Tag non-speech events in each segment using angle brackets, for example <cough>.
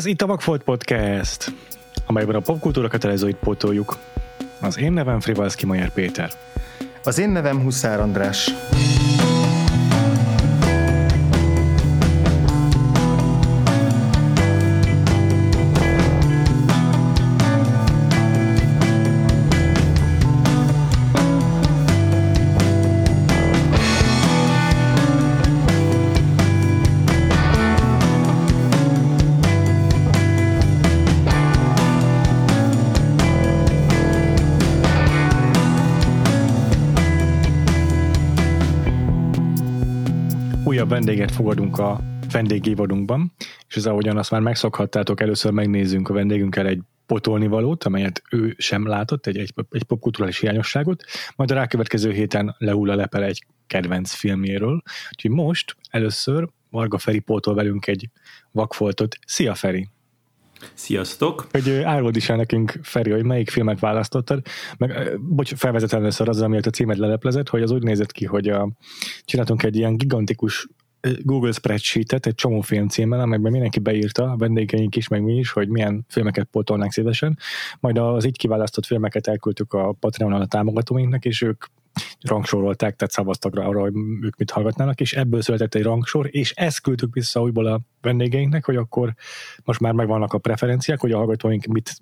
Ez itt a Vagfolt Podcast, amelyben a popkultúra kötelezőit pótoljuk. Az én nevem Frivalszki Majer Péter. Az én nevem Huszár András. Fogadunk a vendégévadunkban, és ez ahogyan azt már megszokhattátok, először megnézzünk a vendégünkkel egy potolni valót, amelyet ő sem látott, egy, egy, egy popkulturális hiányosságot, majd a rákövetkező héten lehull a lepele egy kedvenc filmjéről. Úgyhogy most először Varga Feri pótol velünk egy vakfoltot. Szia Feri! Sziasztok! Hogy áruld is el nekünk, Feri, hogy melyik filmet választottad. Meg, bocs, felvezetem először azzal, amiért a címet leleplezett, hogy az úgy nézett ki, hogy a, csináltunk egy ilyen gigantikus Google spreadsheetet egy csomó film címmel, amelyben mindenki beírta, a vendégeink is, meg mi is, hogy milyen filmeket pótolnánk szívesen. Majd az így kiválasztott filmeket elküldtük a Patreonon a támogatóinknak, és ők rangsorolták, tehát szavaztak rá arra, hogy ők mit hallgatnának, és ebből született egy rangsor, és ezt küldtük vissza újból a vendégeinknek, hogy akkor most már megvannak a preferenciák, hogy a hallgatóink mit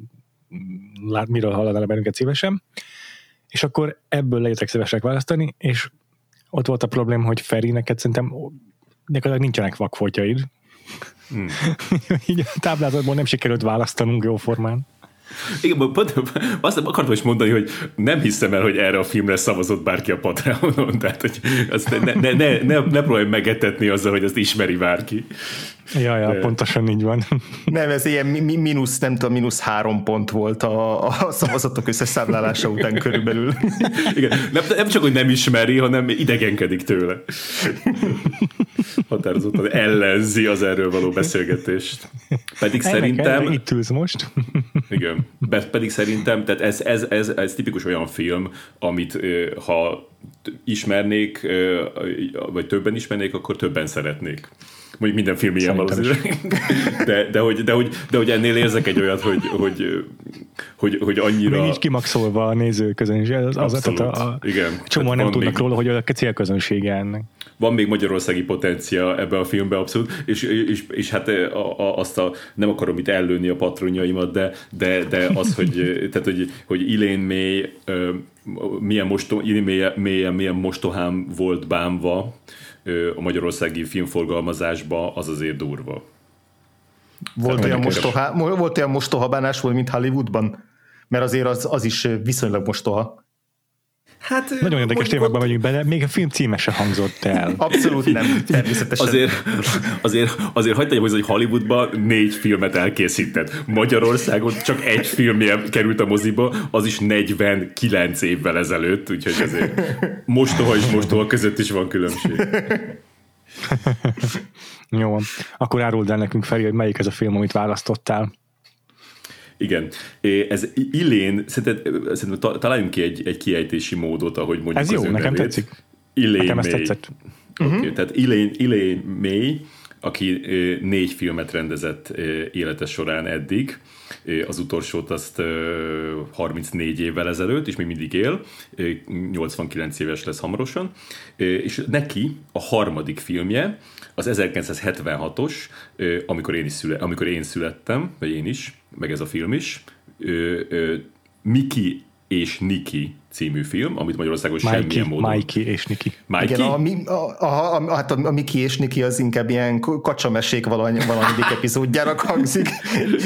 lát, miről hallanának bennünket szívesen, és akkor ebből legyetek szívesek választani, és ott volt a probléma, hogy Feri, neked szerintem gyakorlatilag nincsenek vakfoltjaid. Hmm. <laughs> Így a táblázatból nem sikerült választanunk jóformán. Igen, pont, azt akartam is mondani, hogy nem hiszem el, hogy erre a filmre szavazott bárki a Patreonon, <laughs> tehát hogy azt ne, ne, ne, ne, ne próbálj megetetni azzal, hogy ezt ismeri bárki. Ja, ja, De... pontosan így van. <laughs> Nem, ez ilyen mínusz, nem tudom, mínusz három pont volt a, a szavazatok összeszámlálása után körülbelül. Igen, nem, nem csak, hogy nem ismeri, hanem idegenkedik tőle. Határozottan ellenzi az erről való beszélgetést. Pedig Ennek szerintem... Itt ülsz most. Igen, pedig szerintem, tehát ez, ez, ez, ez tipikus olyan film, amit ha ismernék, vagy többen ismernék, akkor többen szeretnék mondjuk minden film ilyen valószínűleg. De, de, hogy, de, hogy, de hogy ennél érzek egy olyat, hogy, hogy, hogy, hogy annyira... Még így kimaxolva a nézőközönség. Az, az, az, a, a, igen. Csomóan nem tudnak még... róla, hogy a célközönsége ennek van még magyarországi potencia ebbe a filmbe abszolút, és, és, és hát a, a, azt a, nem akarom itt ellőni a patronjaimat, de, de, de az, hogy, <laughs> tehát, hogy, hogy Ilén May milyen, mosto, milyen, milyen, milyen mostohám volt bámva, a magyarországi filmforgalmazásba, az azért durva. Volt olyan, mostoha, volt olyan mostohabánás volt, mint Hollywoodban? Mert azért az, az is viszonylag mostoha. Hát, Nagyon érdekes témákban megyünk bele, még a film címe se hangzott el. Abszolút nem, természetesen. Azért, azért, azért hagyd tegyem hogy Hollywoodban négy filmet elkészített. Magyarországon csak egy filmje került a moziba, az is 49 évvel ezelőtt, úgyhogy azért mostoha és mostoha között is van különbség. Jó, akkor áruld el nekünk felé, hogy melyik ez a film, amit választottál. Igen. Ez Illén, szerintem, szerintem találjunk ki egy, egy kiejtési módot, ahogy mondjuk Ez jó, nekem nevét. tetszik. Illén nekem tetszett. Okay, uh-huh. Tehát Illén, Illén May, aki négy filmet rendezett élete során eddig, az utolsót azt 34 évvel ezelőtt, és még mindig él, 89 éves lesz hamarosan, és neki a harmadik filmje, az 1976-os, amikor én, is szüle, amikor én születtem, vagy én is, meg ez a film is, Miki és Niki című film, amit Magyarországon Mikey, semmilyen módon... Mikey és Niki. Mikey? Igen, a, a, a, a, hát a, a Miki és Niki az inkább ilyen kacsamesék valami, valamelyik epizódjának hangzik.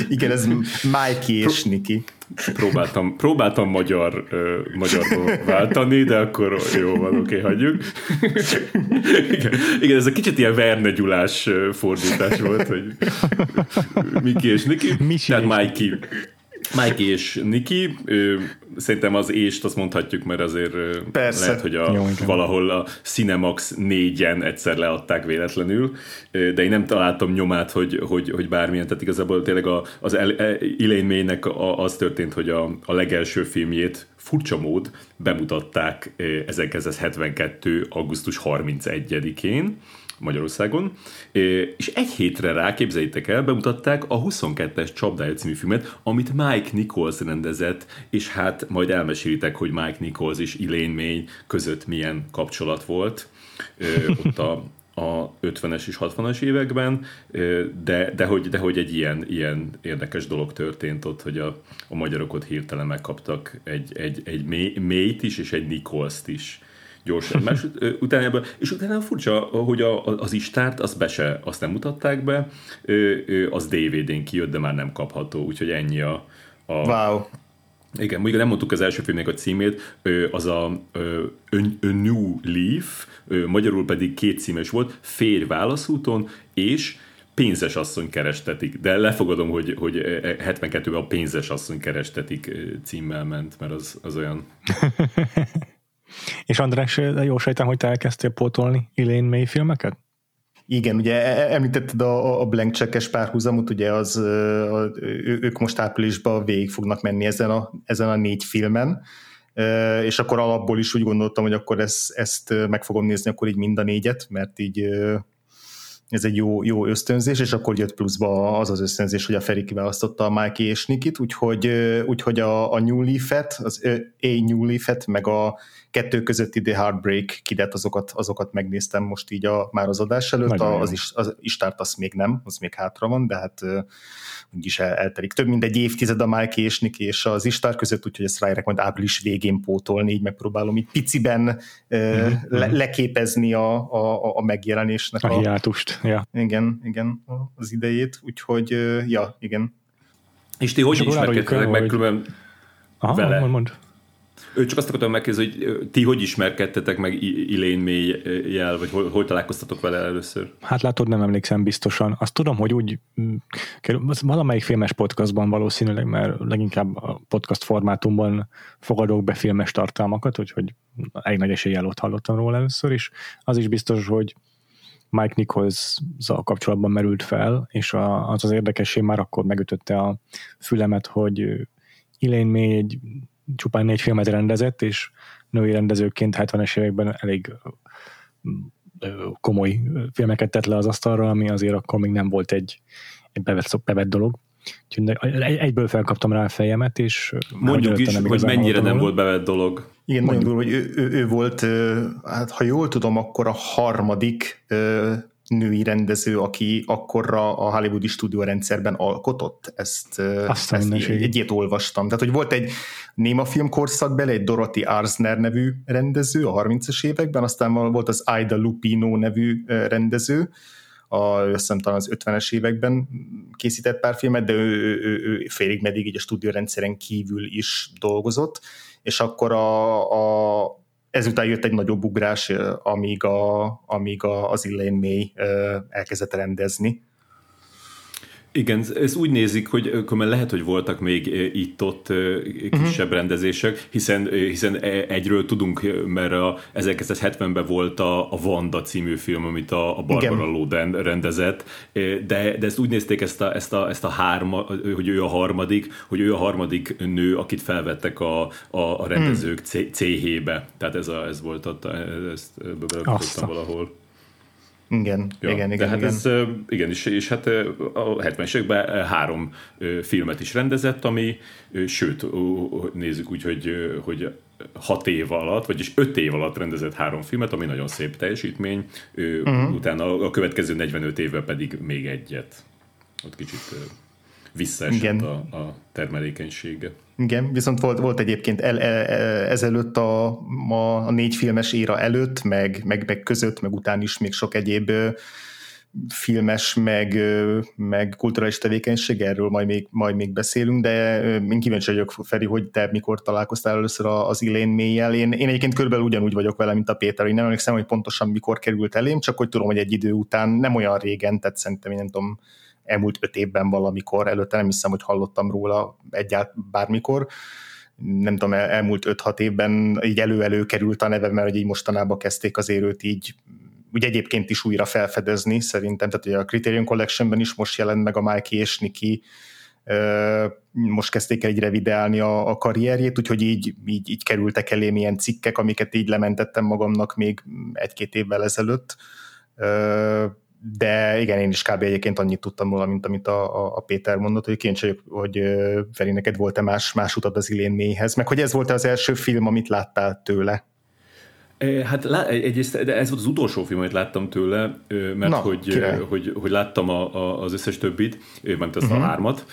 Igen, ez Mikey és Niki. Próbáltam, próbáltam magyar, uh, magyarból váltani, de akkor jó van, oké, okay, hagyjuk. igen, igen, ez a kicsit ilyen Verne Gyulás fordítás volt, hogy Miki és Niki. Misi Tehát Mikey. Mikey és Niki, szerintem az ést azt mondhatjuk, mert azért Persze. lehet, hogy a, Jó, valahol a Cinemax négyen egyszer leadták véletlenül, de én nem találtam nyomát, hogy, hogy, hogy bármilyen, tehát igazából tényleg a, az e, Elaine May-nek az történt, hogy a, a legelső filmjét furcsa mód bemutatták 1972. augusztus 31-én, Magyarországon, és egy hétre rá, képzeljétek el, bemutatták a 22-es Csapdája című filmet, amit Mike Nichols rendezett, és hát majd elmesélitek, hogy Mike Nichols és Elaine May között milyen kapcsolat volt ott a, a 50-es és 60-as években, de, de, hogy, de hogy egy ilyen, ilyen érdekes dolog történt ott, hogy a, a magyarok ott hirtelen megkaptak egy, egy, egy May-t is, és egy Nichols-t is gyorsan. Más, utána, és utána furcsa, hogy a, az istárt, azt be se, azt nem mutatták be, az DVD-n kijött, de már nem kapható, úgyhogy ennyi a, a, wow. Igen, mondjuk nem mondtuk az első filmnek a címét, az a, a New Leaf, magyarul pedig két címes volt, Férj válaszúton, és pénzes asszony kerestetik, de lefogadom, hogy, hogy 72-ben a pénzes asszony kerestetik címmel ment, mert az, az olyan... <laughs> és András, jó sejtem, hogy te elkezdtél pótolni Elaine May filmeket? Igen, ugye e, e, említetted a, a blank checkes párhuzamot, ugye az, a, ők most áprilisban végig fognak menni ezen a, ezen a négy filmen, és akkor alapból is úgy gondoltam, hogy akkor ezt, ezt meg fogom nézni akkor így mind a négyet, mert így ez egy jó, jó ösztönzés, és akkor jött pluszba az az ösztönzés, hogy a Feri kiválasztotta a Mikey és Nikit, úgyhogy, úgyhogy a, a New Leaf-et, az A New Leaf-et, meg a kettő közötti The Heartbreak kidet, azokat, azokat megnéztem most így a, már az adás előtt, a, az, is, az Istárt azt még nem, az még hátra van, de hát úgyis el, eltelik. Több mint egy évtized a Mikey és Niki és az Istár között, úgyhogy ezt ráérek majd április végén pótolni, így megpróbálom így piciben uh-huh. le, leképezni a, a, a megjelenésnek. A, a hiátust, ja. Igen, igen, az idejét, úgyhogy ja, igen. És ti hogy ismerkedtetek meg különben Aha, vele? Mond, mond. Csak azt akartam megkérdezni, hogy ti hogy ismerkedtetek meg Elaine May jel, vagy hol, hol találkoztatok vele először? Hát látod, nem emlékszem biztosan. Azt tudom, hogy úgy mm, valamelyik filmes podcastban valószínűleg, mert leginkább a podcast formátumban fogadok be filmes tartalmakat, úgyhogy egy nagy eséllyel ott hallottam róla először is. Az is biztos, hogy Mike nichols a kapcsolatban merült fel, és az az érdekesség már akkor megütötte a fülemet, hogy Elaine May egy csupán négy filmet rendezett, és női rendezőként 70-es években elég komoly filmeket tett le az asztalra, ami azért akkor még nem volt egy, egy bevett, bevett dolog. Úgyhogy egyből felkaptam rá a fejemet, és mondjuk is, hogy mennyire nem volt bevett dolog. Igen, nagyon durva, hogy ő, ő, ő volt, hát ha jól tudom, akkor a harmadik női rendező, aki akkorra a hollywoodi stúdiórendszerben alkotott. Ezt, ezt egy, egy ilyet olvastam. Tehát, hogy volt egy néma film korszakbeli, egy Dorothy Arzner nevű rendező a 30-as években, aztán volt az Aida Lupino nevű rendező, a, azt talán az 50-es években készített pár filmet, de ő, ő, ő, ő félig meddig így a stúdiórendszeren kívül is dolgozott, és akkor a, a, ezután jött egy nagyobb ugrás, amíg, a, amíg a, az Elaine May elkezdett rendezni. Igen, ez úgy nézik, hogy lehet, hogy voltak még itt-ott kisebb uh-huh. rendezések, hiszen, hiszen e, egyről tudunk, mert a 1970-ben volt a, a Vanda című film, amit a, a Barbara Loden rendezett, de, de ezt úgy nézték ezt a, ezt a, ezt a hárma, hogy ő a harmadik, hogy ő a harmadik nő, akit felvettek a, a, a rendezők hmm. céhébe. Tehát ez, a, ez volt ott, ezt bemutattam valahol. Igen, ja, igen, igen. hát igen. ez, igen, és, és hát a 70-es években három filmet is rendezett, ami, sőt, nézzük úgy, hogy, hogy hat év alatt, vagyis öt év alatt rendezett három filmet, ami nagyon szép teljesítmény, uh-huh. utána a következő 45 évvel pedig még egyet. Ott kicsit visszaesett a, a termelékenysége. Igen, viszont volt, volt egyébként el, el, ezelőtt a, a, a négy filmes éra előtt, meg, meg, meg között, meg után is még sok egyéb filmes, meg, meg kulturális tevékenység, erről majd még, majd még beszélünk, de én kíváncsi vagyok, Feri, hogy te mikor találkoztál először az Elaine may Én, én egyébként körülbelül ugyanúgy vagyok vele, mint a Péter, hogy nem emlékszem, hogy pontosan mikor került elém, csak hogy tudom, hogy egy idő után, nem olyan régen, tehát szerintem én nem tudom, elmúlt öt évben valamikor, előtte nem hiszem, hogy hallottam róla egyáltalán bármikor, nem tudom, elmúlt 5-6 évben így elő-elő került a neve, mert így mostanában kezdték az őt így úgy egyébként is újra felfedezni szerintem, tehát ugye a Criterion Collectionben is most jelent meg a Mikey és Niki, most kezdték el így revideálni a, a karrierjét, úgyhogy így, így, így kerültek elém ilyen cikkek, amiket így lementettem magamnak még egy-két évvel ezelőtt, de igen, én is kb. egyébként annyit tudtam volna, mint amit a, a Péter mondott, hogy kíváncsi hogy Feri, neked volt-e más, más utat az Ilén mélyhez, meg hogy ez volt az első film, amit láttál tőle? Hát egyrészt de ez volt az utolsó film, amit láttam tőle, mert Na, hogy, hogy, hogy láttam a, a, az összes többit, mert azt uh-huh. a mhm. hármat,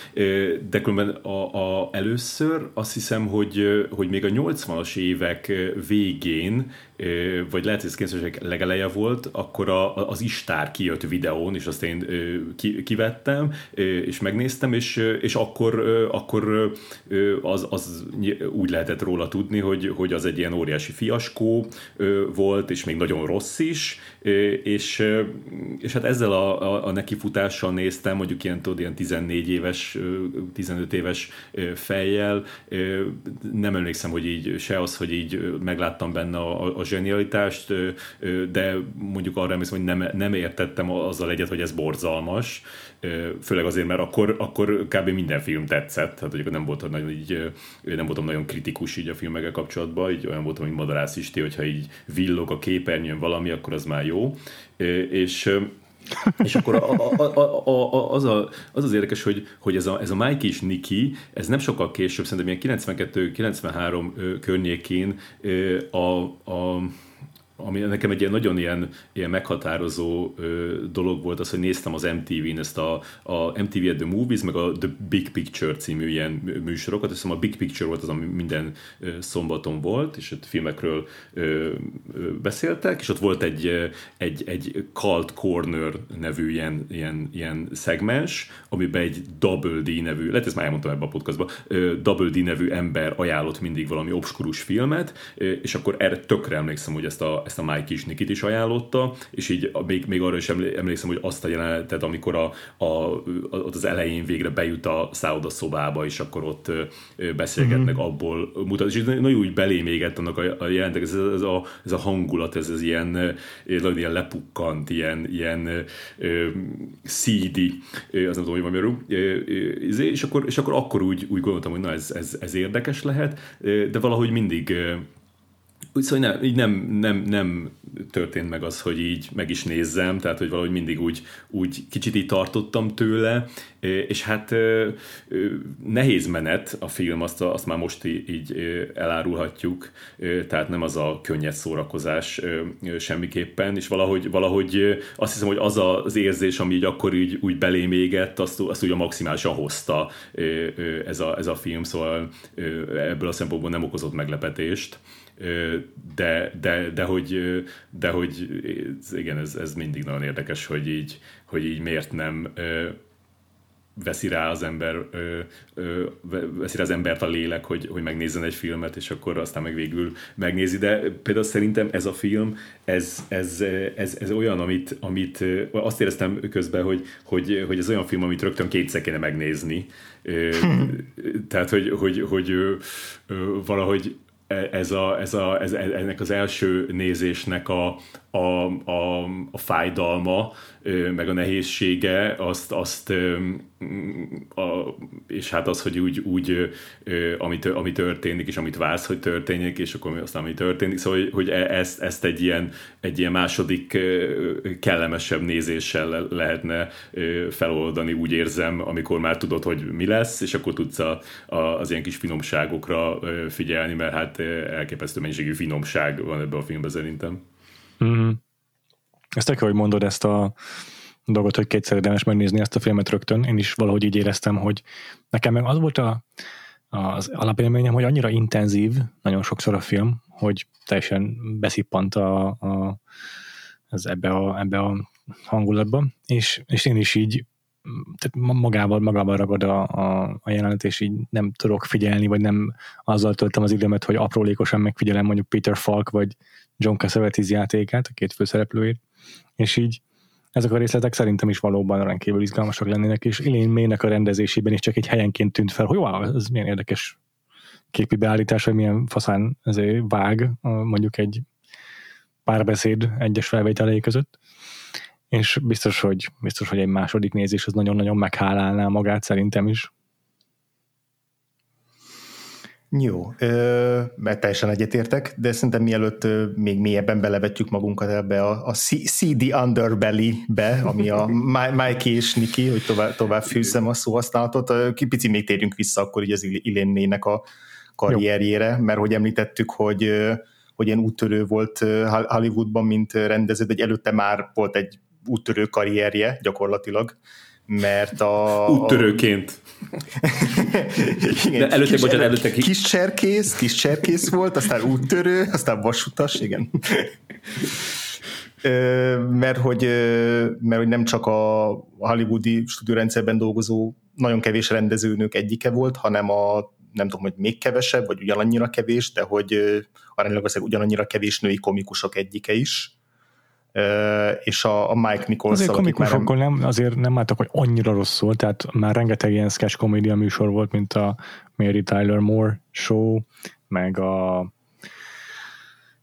de különben a, a, először azt hiszem, hogy, hogy még a 80-as évek végén vagy lehet, hogy ez 90 legeleje volt, akkor a, az Istár kijött videón, és azt én ki, kivettem, és megnéztem, és, és akkor, akkor az, az úgy lehetett róla tudni, hogy, hogy az egy ilyen óriási fiaskó volt, és még nagyon rossz is, és, és hát ezzel a, a, a nekifutással néztem, mondjuk ilyen, tudod, ilyen 14 éves, 15 éves fejjel, nem emlékszem, hogy így se az, hogy így megláttam benne a, a zsenialitást, de mondjuk arra emlékszem, hogy nem, nem értettem azzal egyet, hogy ez borzalmas, főleg azért, mert akkor, akkor kb. minden film tetszett, tehát hogy nem voltam nagyon, így, nem voltam nagyon kritikus így a filmekkel kapcsolatban, így olyan voltam, mint Madarász Isti, hogyha így villog a képernyőn valami, akkor az már jó, és és akkor a, a, a, a, az, a, az az érdekes, hogy, hogy ez a, ez a Mike és Niki, ez nem sokkal később, szerintem ilyen 92-93 környékén a, a ami nekem egy ilyen nagyon ilyen, ilyen meghatározó ö, dolog volt az, hogy néztem az MTV-n ezt a, a MTV The Movies, meg a The Big Picture című ilyen műsorokat, hiszem a Big Picture volt az, ami minden ö, szombaton volt, és ott filmekről ö, ö, beszéltek, és ott volt egy, egy, egy Cult Corner nevű ilyen, ilyen, ilyen szegmens, amiben egy Double D nevű, lehet ezt már elmondtam ebben a podcastban, Double D nevű ember ajánlott mindig valami obskurus filmet, és akkor erre tökre emlékszem, hogy ezt a, ezt a Mike Kisnikit is ajánlotta, és így még, még arra is emlékszem, hogy azt a jelenetet, amikor a, a, ott az elején végre bejut a szálloda szobába, és akkor ott beszélgetnek mm-hmm. abból mutat, és nagyon úgy belé égett annak a, a jelentek, ez, ez, a, ez a hangulat, ez, ez ilyen, ilyen lepukkant, ilyen, ilyen szídi, az nem tudom, hogy izé, és akkor, és akkor, akkor úgy, úgy gondoltam, hogy na ez, ez, ez érdekes lehet, de valahogy mindig Szóval nem, így nem, nem, nem történt meg az, hogy így meg is nézzem, tehát hogy valahogy mindig úgy, úgy kicsit így tartottam tőle, és hát nehéz menet a film, azt, azt már most így elárulhatjuk, tehát nem az a könnyed szórakozás semmiképpen, és valahogy, valahogy azt hiszem, hogy az az érzés, ami így akkor így, úgy belém égett, azt, azt úgy a maximálisan hozta ez a, ez a film, szóval ebből a szempontból nem okozott meglepetést de, de, de, hogy, de hogy igen, ez, ez mindig nagyon érdekes, hogy így, hogy így miért nem veszi rá az ember veszi rá az embert a lélek, hogy, hogy megnézzen egy filmet, és akkor aztán meg végül megnézi, de például szerintem ez a film, ez, ez, ez, ez olyan, amit, amit azt éreztem közben, hogy, hogy, hogy ez olyan film, amit rögtön kétszer kéne megnézni, tehát, hogy, hogy, hogy valahogy ez a, ez a, ez, ennek az első nézésnek a, a, a, a fájdalma, meg a nehézsége, azt, azt a, és hát az, hogy úgy, úgy ami, ami történik, és amit vársz, hogy történjék, és akkor aztán ami történik, szóval, hogy e, ezt, ezt egy, ilyen, egy ilyen második kellemesebb nézéssel lehetne feloldani, úgy érzem, amikor már tudod, hogy mi lesz, és akkor tudsz a, a, az ilyen kis finomságokra figyelni, mert hát elképesztő mennyiségű finomság van ebben a filmben szerintem. Mm. Ezt tök hogy mondod ezt a dolgot, hogy kétszer érdemes megnézni ezt a filmet rögtön. Én is valahogy így éreztem, hogy nekem meg az volt a, az alapélményem, hogy annyira intenzív nagyon sokszor a film, hogy teljesen beszippant a, a, az ebbe a, ebbe a hangulatba, és, és én is így tehát magával, magával ragad a, a, a jelenet, és így nem tudok figyelni, vagy nem azzal töltem az időmet, hogy aprólékosan megfigyelem mondjuk Peter Falk, vagy John Cassavetes játékát, a két főszereplőért, és így ezek a részletek szerintem is valóban rendkívül izgalmasak lennének, és Ilén Mének a rendezésében is csak egy helyenként tűnt fel, hogy wow, ez milyen érdekes képi beállítás, hogy milyen faszán ezért vág mondjuk egy párbeszéd egyes felvételei között és biztos, hogy, biztos, hogy egy második nézés az nagyon-nagyon meghálálná magát szerintem is. Jó, mert teljesen egyetértek, de szerintem mielőtt még mélyebben belevetjük magunkat ebbe a, a CD Underbelly-be, ami a <laughs> Mikey és Niki, hogy tovább, tovább fűzzem a szóhasználatot, kipici még térjünk vissza akkor így az Ilénnének a karrierjére, mert hogy említettük, hogy hogy ilyen úttörő volt Hollywoodban, mint rendező, de előtte már volt egy úttörő karrierje gyakorlatilag, mert a... Úttörőként. igen, De előtte, kis, bocsánat, előtte ki... kis cserkész, kis cserkész volt, aztán úttörő, aztán vasutas, igen. mert hogy, mert hogy nem csak a hollywoodi stúdiórendszerben dolgozó nagyon kevés rendezőnök egyike volt, hanem a nem tudom, hogy még kevesebb, vagy ugyanannyira kevés, de hogy aránylag ugyanannyira kevés női komikusok egyike is és a, a Mike Nichols. Azért komikusokkal már... nem, azért nem álltak, hogy annyira rosszul, tehát már rengeteg ilyen sketch komédia műsor volt, mint a Mary Tyler Moore show, meg a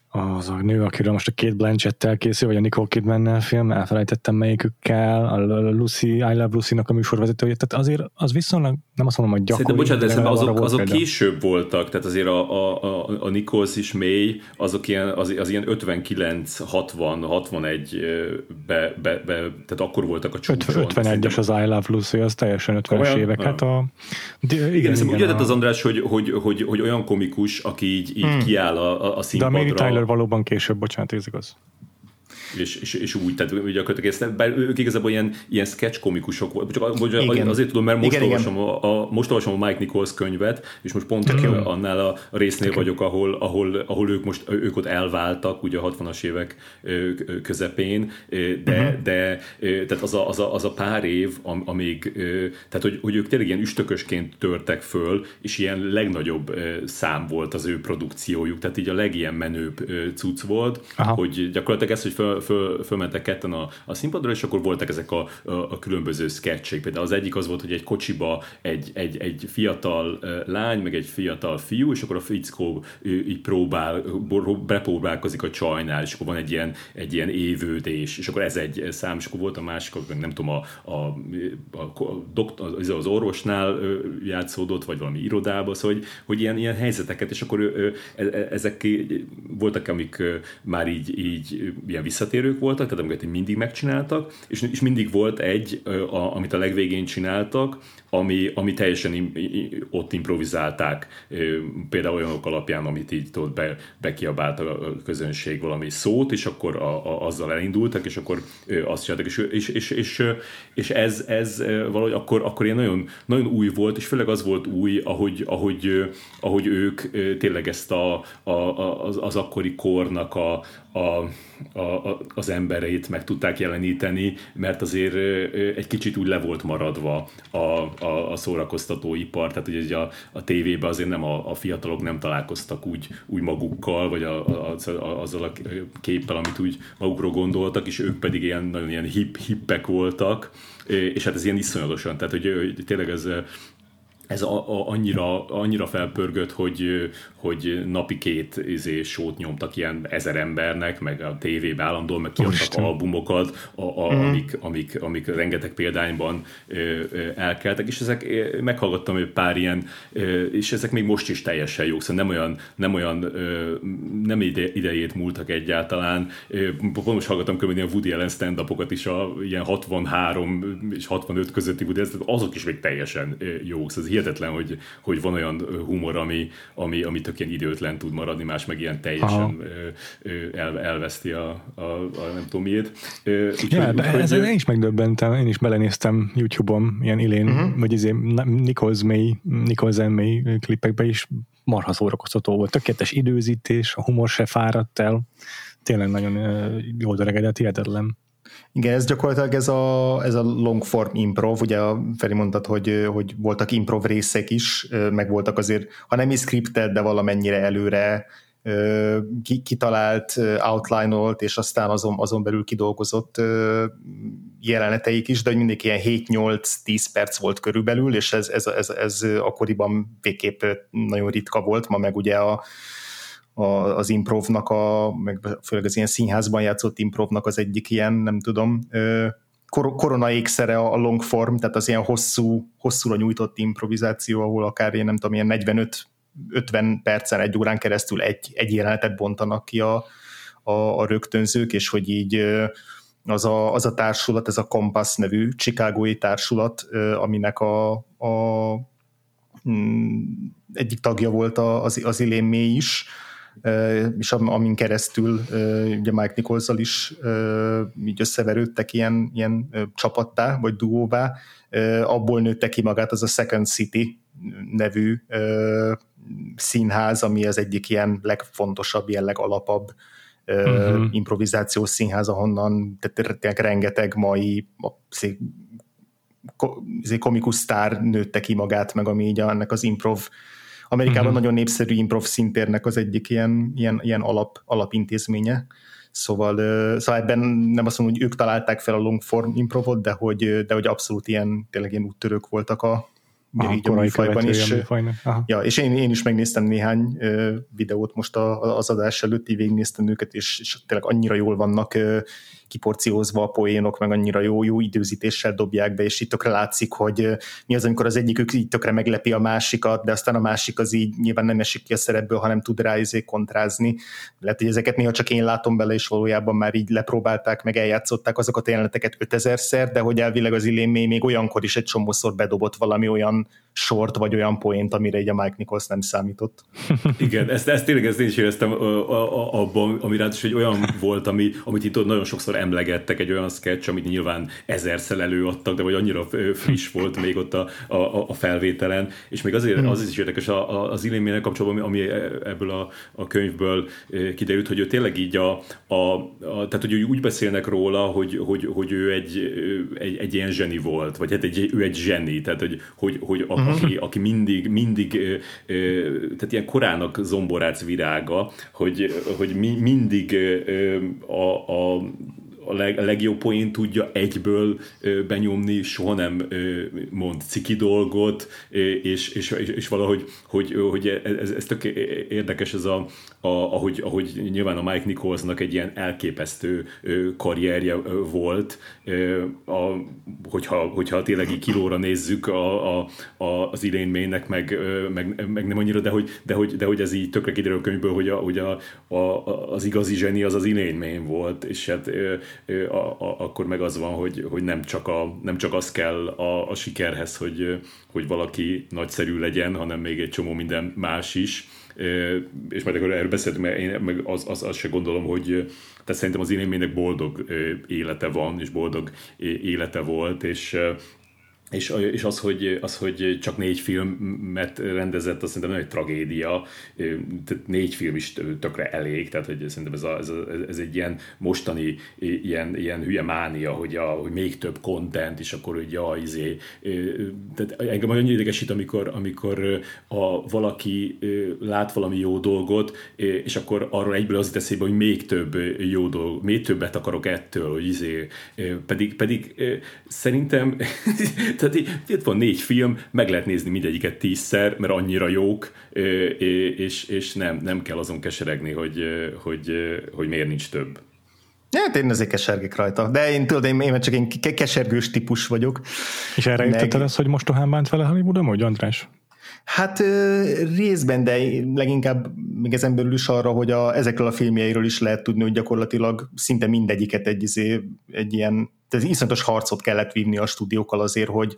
az a nő, akiről most a két Blanchett-tel készül, vagy a Nicole kidman film, elfelejtettem melyikükkel, a Lucy, I Love Lucy-nak a műsorvezetője, tehát azért az viszonylag, nem azt mondom, hogy gyakori. Szerintem, bocsánat, de azok, azok később voltak, tehát azért a, a, a, a Nichols is May, azok ilyen, az, az ilyen 59, 60, 61 be, be, be tehát akkor voltak a csúcson. 51-es az I Love Lucy, az teljesen 50-es évek. Hát a, de, igen, igen, igen, úgy a... az András, hogy, hogy, hogy, hogy, olyan komikus, aki így, így hmm. kiáll a, a színpadra. De a Mary Tyler valóban később, bocsánat, ez igaz és, és, és úgy, tehát gyakorlatilag ezt, bár ők igazából ilyen, ilyen sketch komikusok volt, csak igen. azért tudom, mert most, igen, olvasom igen. A, a, most olvasom a Mike Nichols könyvet, és most pont okay. annál a résznél okay. vagyok, ahol, ahol, ahol ők most ők ott elváltak, ugye a 60-as évek közepén, de, uh-huh. de tehát az a, az, a, az a pár év, amíg, tehát hogy, hogy ők tényleg ilyen üstökösként törtek föl, és ilyen legnagyobb szám volt az ő produkciójuk, tehát így a legilyen menőbb cucc volt, Aha. hogy gyakorlatilag ez, hogy föl, föl, fölmentek ketten a, a színpadra, és akkor voltak ezek a, a, a különböző sketchek. Például az egyik az volt, hogy egy kocsiba egy, egy, egy fiatal lány, meg egy fiatal fiú, és akkor a fickó így próbál, bepróbálkozik a csajnál, és akkor van egy ilyen, egy ilyen évődés, és akkor ez egy szám, és akkor volt a másik, nem tudom, a, a, a, a doktor, az, az orvosnál játszódott, vagy valami irodában, szóval, hogy, hogy ilyen, ilyen helyzeteket, és akkor e, e, ezek voltak, amik már így, így ilyen vissza visszatérők voltak, tehát amiket mindig megcsináltak, és, és mindig volt egy, a, amit a legvégén csináltak, ami, ami teljesen ott improvizálták, például olyanok alapján, amit így tudod, be, bekiabált a közönség valami szót, és akkor a, a, azzal elindultak, és akkor azt csináltak, és, és, és, és, és ez, ez valahogy akkor, akkor ilyen nagyon, nagyon új volt, és főleg az volt új, ahogy, ahogy, ahogy ők tényleg ezt a, a, az, az akkori kornak a, a, a, az embereit meg tudták jeleníteni, mert azért egy kicsit úgy le volt maradva a, a szórakoztatóipar, tehát hogy a, a tévében azért nem a, a fiatalok nem találkoztak úgy, úgy magukkal, vagy a, a, a, azzal a képpel, amit úgy magukról gondoltak, és ők pedig ilyen nagyon ilyen hip, hippek voltak, és hát ez ilyen iszonyatosan, tehát hogy, hogy tényleg ez ez a, a, annyira, annyira felpörgött, hogy, hogy napi két izé, sót nyomtak ilyen ezer embernek, meg a tévébe állandóan, meg kiadtak albumokat, a, a, mm. amik, amik, amik rengeteg példányban ö, ö, elkeltek, és ezek meghallgattam egy pár ilyen, ö, és ezek még most is teljesen jók, szóval nem olyan, nem olyan ö, nem ide, idejét múltak egyáltalán. Pont most hallgattam körülbelül ilyen Woody Allen stand is, a, ilyen 63 és 65 közötti Woody Allen, azok is még teljesen jók, szóval hihetetlen, hogy, hogy van olyan humor, ami, ami, ami tök ilyen időtlen tud maradni, más meg ilyen teljesen el, elveszti a, a, a nem tudom miért. Úgy, ja, úgy, hogy, ezen én is megdöbbentem, én is belenéztem YouTube-on ilyen Ilén, uh-huh. vagy izé Nichols May, Nichols May klipekbe is marha szórakoztató volt. Tökéletes időzítés, a humor se fáradt el. Tényleg nagyon jól öregedett, hihetetlen. Igen, ez gyakorlatilag ez a, ez a long form improv, ugye Feri mondtad, hogy, hogy voltak improv részek is, meg voltak azért, ha nem is scripted, de valamennyire előre kitalált, outline-olt, és aztán azon, azon belül kidolgozott jeleneteik is, de hogy mindig ilyen 7-8-10 perc volt körülbelül, és ez, ez, ez, ez akkoriban végképp nagyon ritka volt, ma meg ugye a, a, az improvnak, a, meg főleg az ilyen színházban játszott improvnak az egyik ilyen, nem tudom, kor, korona ékszere a long form, tehát az ilyen hosszú, hosszúra nyújtott improvizáció, ahol akár ilyen, nem tudom, ilyen 45 50 percen, egy órán keresztül egy, egy jelenetet bontanak ki a, a, a rögtönzők, és hogy így az a, az a társulat, ez a Compass nevű chicagói társulat, aminek a, a mm, egyik tagja volt az, az Ilén is, és amin keresztül ugye Mike nichols is így összeverődtek ilyen, ilyen csapattá, vagy duóvá, abból nőtte ki magát az a Second City nevű színház, ami az egyik ilyen legfontosabb, ilyen legalapabb uh-huh. improvizációs színház, ahonnan tehát rengeteg mai komikus sztár nőtte ki magát, meg ami így ennek az improv Amerikában uh-huh. nagyon népszerű improv szintérnek az egyik ilyen, ilyen, ilyen alap, alapintézménye. Szóval, szóval ebben nem azt mondom, hogy ők találták fel a long form improvot, de hogy, de hogy abszolút ilyen, tényleg ilyen úttörők voltak a, Aha, így a műfajban is. Ja, és én, én is megnéztem néhány videót most a, az adás előtt, így végignéztem őket, és, és tényleg annyira jól vannak kiporciózva a poénok, meg annyira jó, jó időzítéssel dobják be, és itt tökre látszik, hogy mi az, amikor az egyikük így tökre meglepi a másikat, de aztán a másik az így nyilván nem esik ki a szerepből, hanem tud rá izé kontrázni. Lehet, hogy ezeket néha csak én látom bele, és valójában már így lepróbálták, meg eljátszották azokat a jeleneteket 5000-szer, de hogy elvileg az Ilén még olyankor is egy csomószor bedobott valami olyan sort, vagy olyan poént, amire egy a Mike Nichols nem számított. <laughs> Igen, ezt, ezt tényleg ezt én is éreztem abban, ami ráadásul hogy olyan volt, ami, amit itt nagyon sokszor emlegettek, egy olyan sketch, amit nyilván ezerszer előadtak, de vagy annyira friss volt még ott a, a, a felvételen, és még azért hmm. az is érdekes az Illémének kapcsolatban, ami e, ebből a, a könyvből kiderült, hogy ő tényleg így a, a, a tehát hogy úgy beszélnek róla, hogy, hogy, hogy ő egy, egy, egy ilyen zseni volt, vagy hát egy, ő egy zseni, tehát hogy, hogy, hogy a, uh-huh. aki, aki mindig, mindig tehát ilyen korának zomborác virága, hogy, hogy mi, mindig a, a a, leg, a legjobb poén tudja egyből ö, benyomni, soha nem ö, mond ciki dolgot, és, és, és, és valahogy hogy, hogy ez, ez tök érdekes ez a, a, ahogy, ahogy nyilván a Mike Nicholsnak egy ilyen elképesztő karrierje volt, a, hogyha, hogyha tényleg így kilóra nézzük a, a, a, az May-nek, meg, meg, meg, nem annyira, de hogy, de hogy, de hogy ez így tökre kiderül a könyvből, hogy, a, hogy a, a, az igazi zseni az az May volt, és hát a, a, akkor meg az van, hogy, hogy nem, csak a, nem csak az kell a, a sikerhez, hogy, hogy valaki nagyszerű legyen, hanem még egy csomó minden más is. És majd akkor erről beszéltünk, mert én meg az, az, az se gondolom, hogy tehát szerintem az én boldog élete van, és boldog élete volt, és és, és az, hogy, az, hogy csak négy filmet rendezett, az szerintem egy tragédia. Tehát négy film is tökre elég, tehát hogy szerintem ez, a, ez, a, ez egy ilyen mostani ilyen, ilyen hülye mánia, hogy, a, hogy még több content, és akkor hogy ja, izé. Tehát engem olyan idegesít, amikor, amikor a, valaki lát valami jó dolgot, és akkor arról egyből az eszébe, hogy még több jó dolog, még többet akarok ettől, hogy izé. Pedig, pedig szerintem tehát itt van négy film, meg lehet nézni mindegyiket tízszer, mert annyira jók, és, és nem, nem kell azon keseregni, hogy, hogy, hogy miért nincs több. Hát én azért kesergek rajta, de én tudod, én, én csak én kesergős típus vagyok. És erre meg... jutottad az, hogy mostohán bánt vele Hollywood, amúgy András? Hát részben, de leginkább még ezen belül is arra, hogy a, ezekről a filmjeiről is lehet tudni, hogy gyakorlatilag szinte mindegyiket egy, izé, egy ilyen, tehát iszonyatos harcot kellett vívni a stúdiókkal azért, hogy,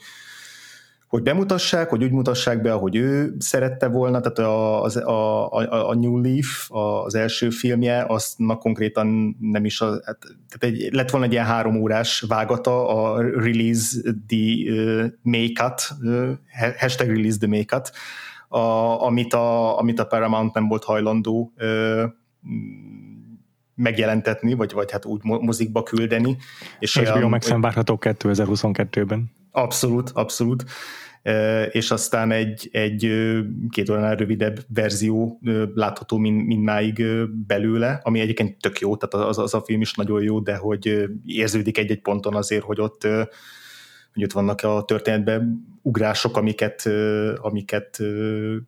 hogy bemutassák, hogy úgy mutassák be, ahogy ő szerette volna, tehát a, a, a, a New Leaf, az első filmje, na konkrétan nem is, a, hát, tehát egy, lett volna egy ilyen három órás vágata, a Release the uh, Make-Cut, uh, hashtag Release the Make-Cut, a, amit, a, amit a Paramount nem volt hajlandó megjelentetni, vagy, vagy hát úgy mozikba küldeni. És HBO Max várható 2022-ben. Abszolút, abszolút. És aztán egy, egy két óránál rövidebb verzió látható mind, mindmáig belőle, ami egyébként tök jó, tehát az, az a film is nagyon jó, de hogy érződik egy-egy ponton azért, hogy ott hogy ott vannak a történetben ugrások, amiket, amiket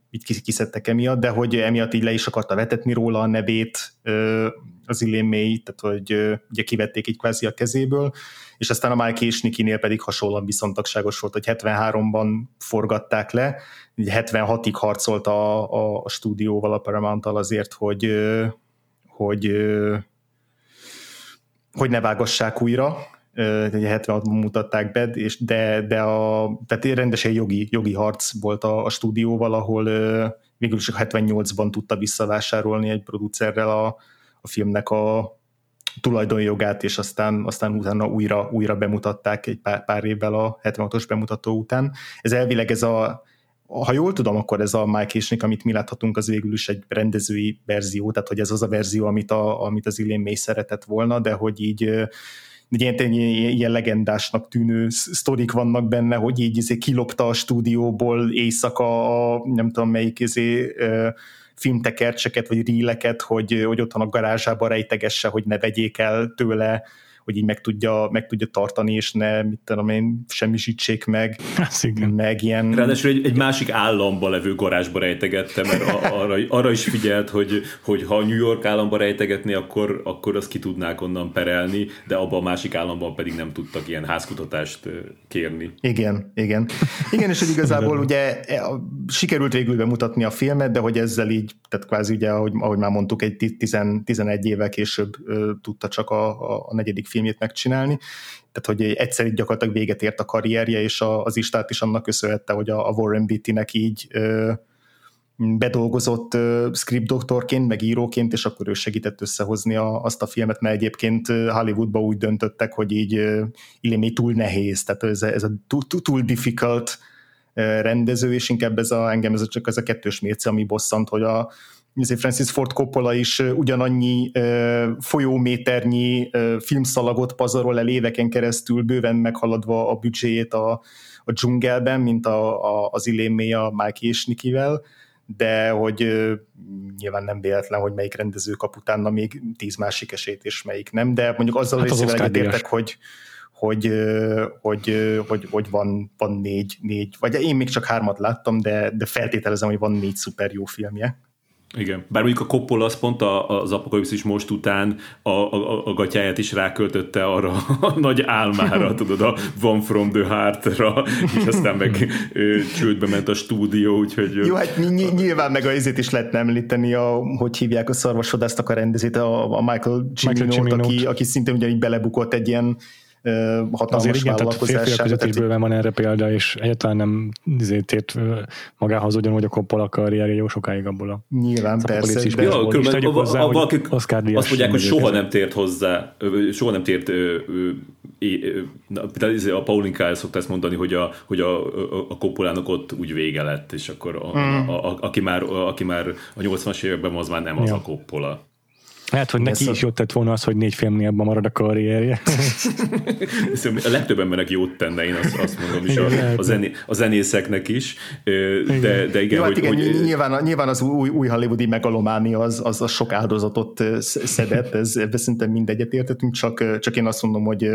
így kiszedtek emiatt, de hogy emiatt így le is akarta vetetni róla a nevét az Elaine May, tehát hogy ugye kivették így kvázi a kezéből, és aztán a Mike és Nikinél pedig hasonlóan viszontagságos volt, hogy 73-ban forgatták le, 76-ig harcolt a, a, a stúdióval, a paramount azért, hogy, hogy, hogy ne vágassák újra, ugye 76-ban mutatták be, és de, de a, tehát rendesen jogi, jogi harc volt a, a stúdióval, ahol végül is 78-ban tudta visszavásárolni egy producerrel a, a filmnek a tulajdonjogát, és aztán, aztán utána újra, újra bemutatták egy pár, pár évvel a 76-os bemutató után. Ez elvileg ez a ha jól tudom, akkor ez a Mike Hésnik, amit mi láthatunk, az végül is egy rendezői verzió, tehát hogy ez az a verzió, amit, a, amit az Elaine May szeretett volna, de hogy így ilyen, ilyen, ilyen legendásnak tűnő sztorik vannak benne, hogy így izé kilopta a stúdióból éjszaka a nem tudom melyik izé, filmtekercseket, vagy ríleket, hogy, hogy otthon a garázsába rejtegesse, hogy ne vegyék el tőle hogy így meg tudja, meg tudja tartani, és ne, mit tudom én, semmisítsék meg, meg ilyen... Ráadásul egy, egy másik államba levő garázsba rejtegette, mert arra, arra is figyelt, hogy, hogy ha New York államba rejtegetni, akkor, akkor azt ki tudnák onnan perelni, de abban a másik államban pedig nem tudtak ilyen házkutatást kérni. Igen, igen. Igen, és hogy igazából ugye e, sikerült végül bemutatni a filmet, de hogy ezzel így, tehát kvázi ugye, ahogy, ahogy már mondtuk, egy 11 évvel később tudta csak a, a negyedik filmjét megcsinálni, tehát hogy egyszer így gyakorlatilag véget ért a karrierje, és a, az Istát is annak köszönhette, hogy a, a Warren Beatty-nek így bedolgozott ö, script doktorként, meg íróként, és akkor ő segített összehozni a, azt a filmet, mert egyébként Hollywoodba úgy döntöttek, hogy így Illimi túl nehéz, tehát ez a, ez a túl, túl difficult rendező, és inkább ez a, engem ez csak ez a kettős mérce, ami bosszant, hogy a, Francis Ford Coppola is ugyanannyi folyóméternyi filmszalagot pazarol el éveken keresztül, bőven meghaladva a büdzséjét a, a dzsungelben, mint a, a, az Ilémé a Mike és Nikivel, de hogy nyilván nem véletlen, hogy melyik rendező kap utána még tíz másik esélyt, és melyik nem, de mondjuk azzal hát az egyetértek, hogy, hogy, hogy, hogy, hogy van, van négy, négy, vagy én még csak hármat láttam, de, de feltételezem, hogy van négy szuper jó filmje. Igen. Bár mondjuk a Coppola az pont az apokalipszis most után a, a, a gatyáját is ráköltötte arra a <laughs> nagy álmára, <laughs> tudod, a One from the Heart-ra, és aztán meg csődbe ment a stúdió, úgyhogy... Jó, hát ny- nyilván meg a izét is lehetne említeni, a, hogy hívják a szarvasodászt a rendezét, a, a Michael Cimino, aki, aki szintén ugyanígy belebukott egy ilyen hatalmas Azért igen, tehát között is bőven van erre példa, és egyáltalán nem izé tért magához ugyanúgy a Coppola karrierje jó sokáig abból a Nyilván, persze. Is ja, különben a, hozzá, a, a, valaki azt mondják, hogy soha nem tért hozzá, soha nem tért a Pauline Kyle szokta ezt mondani, hogy a, hogy a, a Coppolának ott úgy vége lett, és akkor a, mm. a, a, aki, már, aki már a 80-as években az már nem ja. az a Coppola. Lehet, hogy neki is jót tett volna az, hogy négy filmnél abban marad a karrierje. <laughs> a legtöbb embernek jót tenne, én azt, azt mondom, és a, a, zené, a zenészeknek is. De, de igen, Jó, hát hogy, igen hogy, nyilván, nyilván az új, új hollywoodi megalománia az, az, az sok áldozatot szedett, ez, ebben szerintem mindegyet értetünk, csak, csak én azt mondom, hogy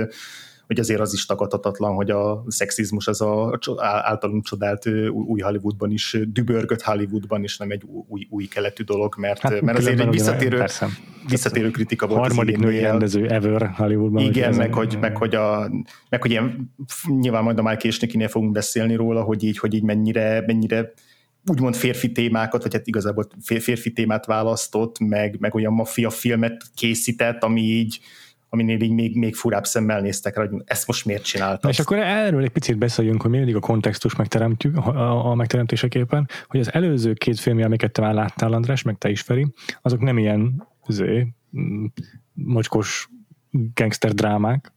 hogy azért az is tagadhatatlan, hogy a szexizmus az a általunk csodált új Hollywoodban is, dübörgött Hollywoodban is nem egy új, új keletű dolog, mert, hát, mert azért egy visszatérő, persze. visszatérő kritika volt. Harmadik női rendező ever Hollywoodban. Igen, meg hogy, meg, hogy, a, meg hogy ilyen, nyilván majd a Mike Késnikinél fogunk beszélni róla, hogy így, hogy így mennyire, mennyire úgymond férfi témákat, vagy hát igazából férfi témát választott, meg, meg olyan maffia filmet készített, ami így, aminél így még, még furább szemmel néztek rá, hogy ezt most miért csináltak. És akkor erről egy picit beszéljünk, hogy mindig a kontextus megteremtjük a, a megteremtéseképpen, hogy az előző két filmje, amiket te már láttál, András, meg te is, Feri, azok nem ilyen zé, mm, mocskos gangster drámák,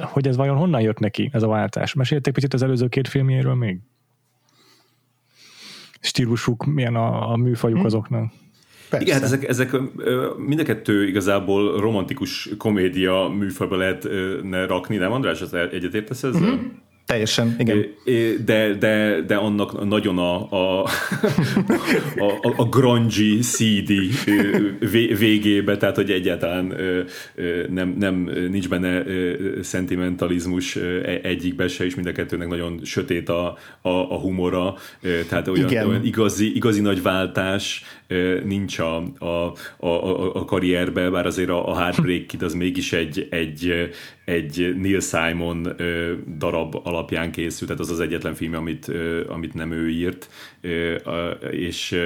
hogy ez vajon honnan jött neki, ez a váltás? Mesélték picit az előző két filmjéről még? Stílusuk, milyen a, a műfajuk hm. azoknak? Persze. Igen, hát ezek, ezek mind a kettő igazából romantikus komédia műfajba lehetne rakni, nem András? Az egyetértesz ezzel? Uh-huh. Teljesen, igen. De, de, de annak nagyon a, a, a, a grungy CD végébe, tehát hogy egyáltalán nem, nem nincs benne szentimentalizmus e, egyikbe se, és mind a kettőnek nagyon sötét a, a, a humora, tehát olyan, olyan igazi, igazi nagy váltás nincs a, a, a, a karrierbe, bár azért a, a Heartbreak Kid az mégis egy, egy, egy Neil Simon darab alapján készült, tehát az az egyetlen film, amit, amit nem ő írt, és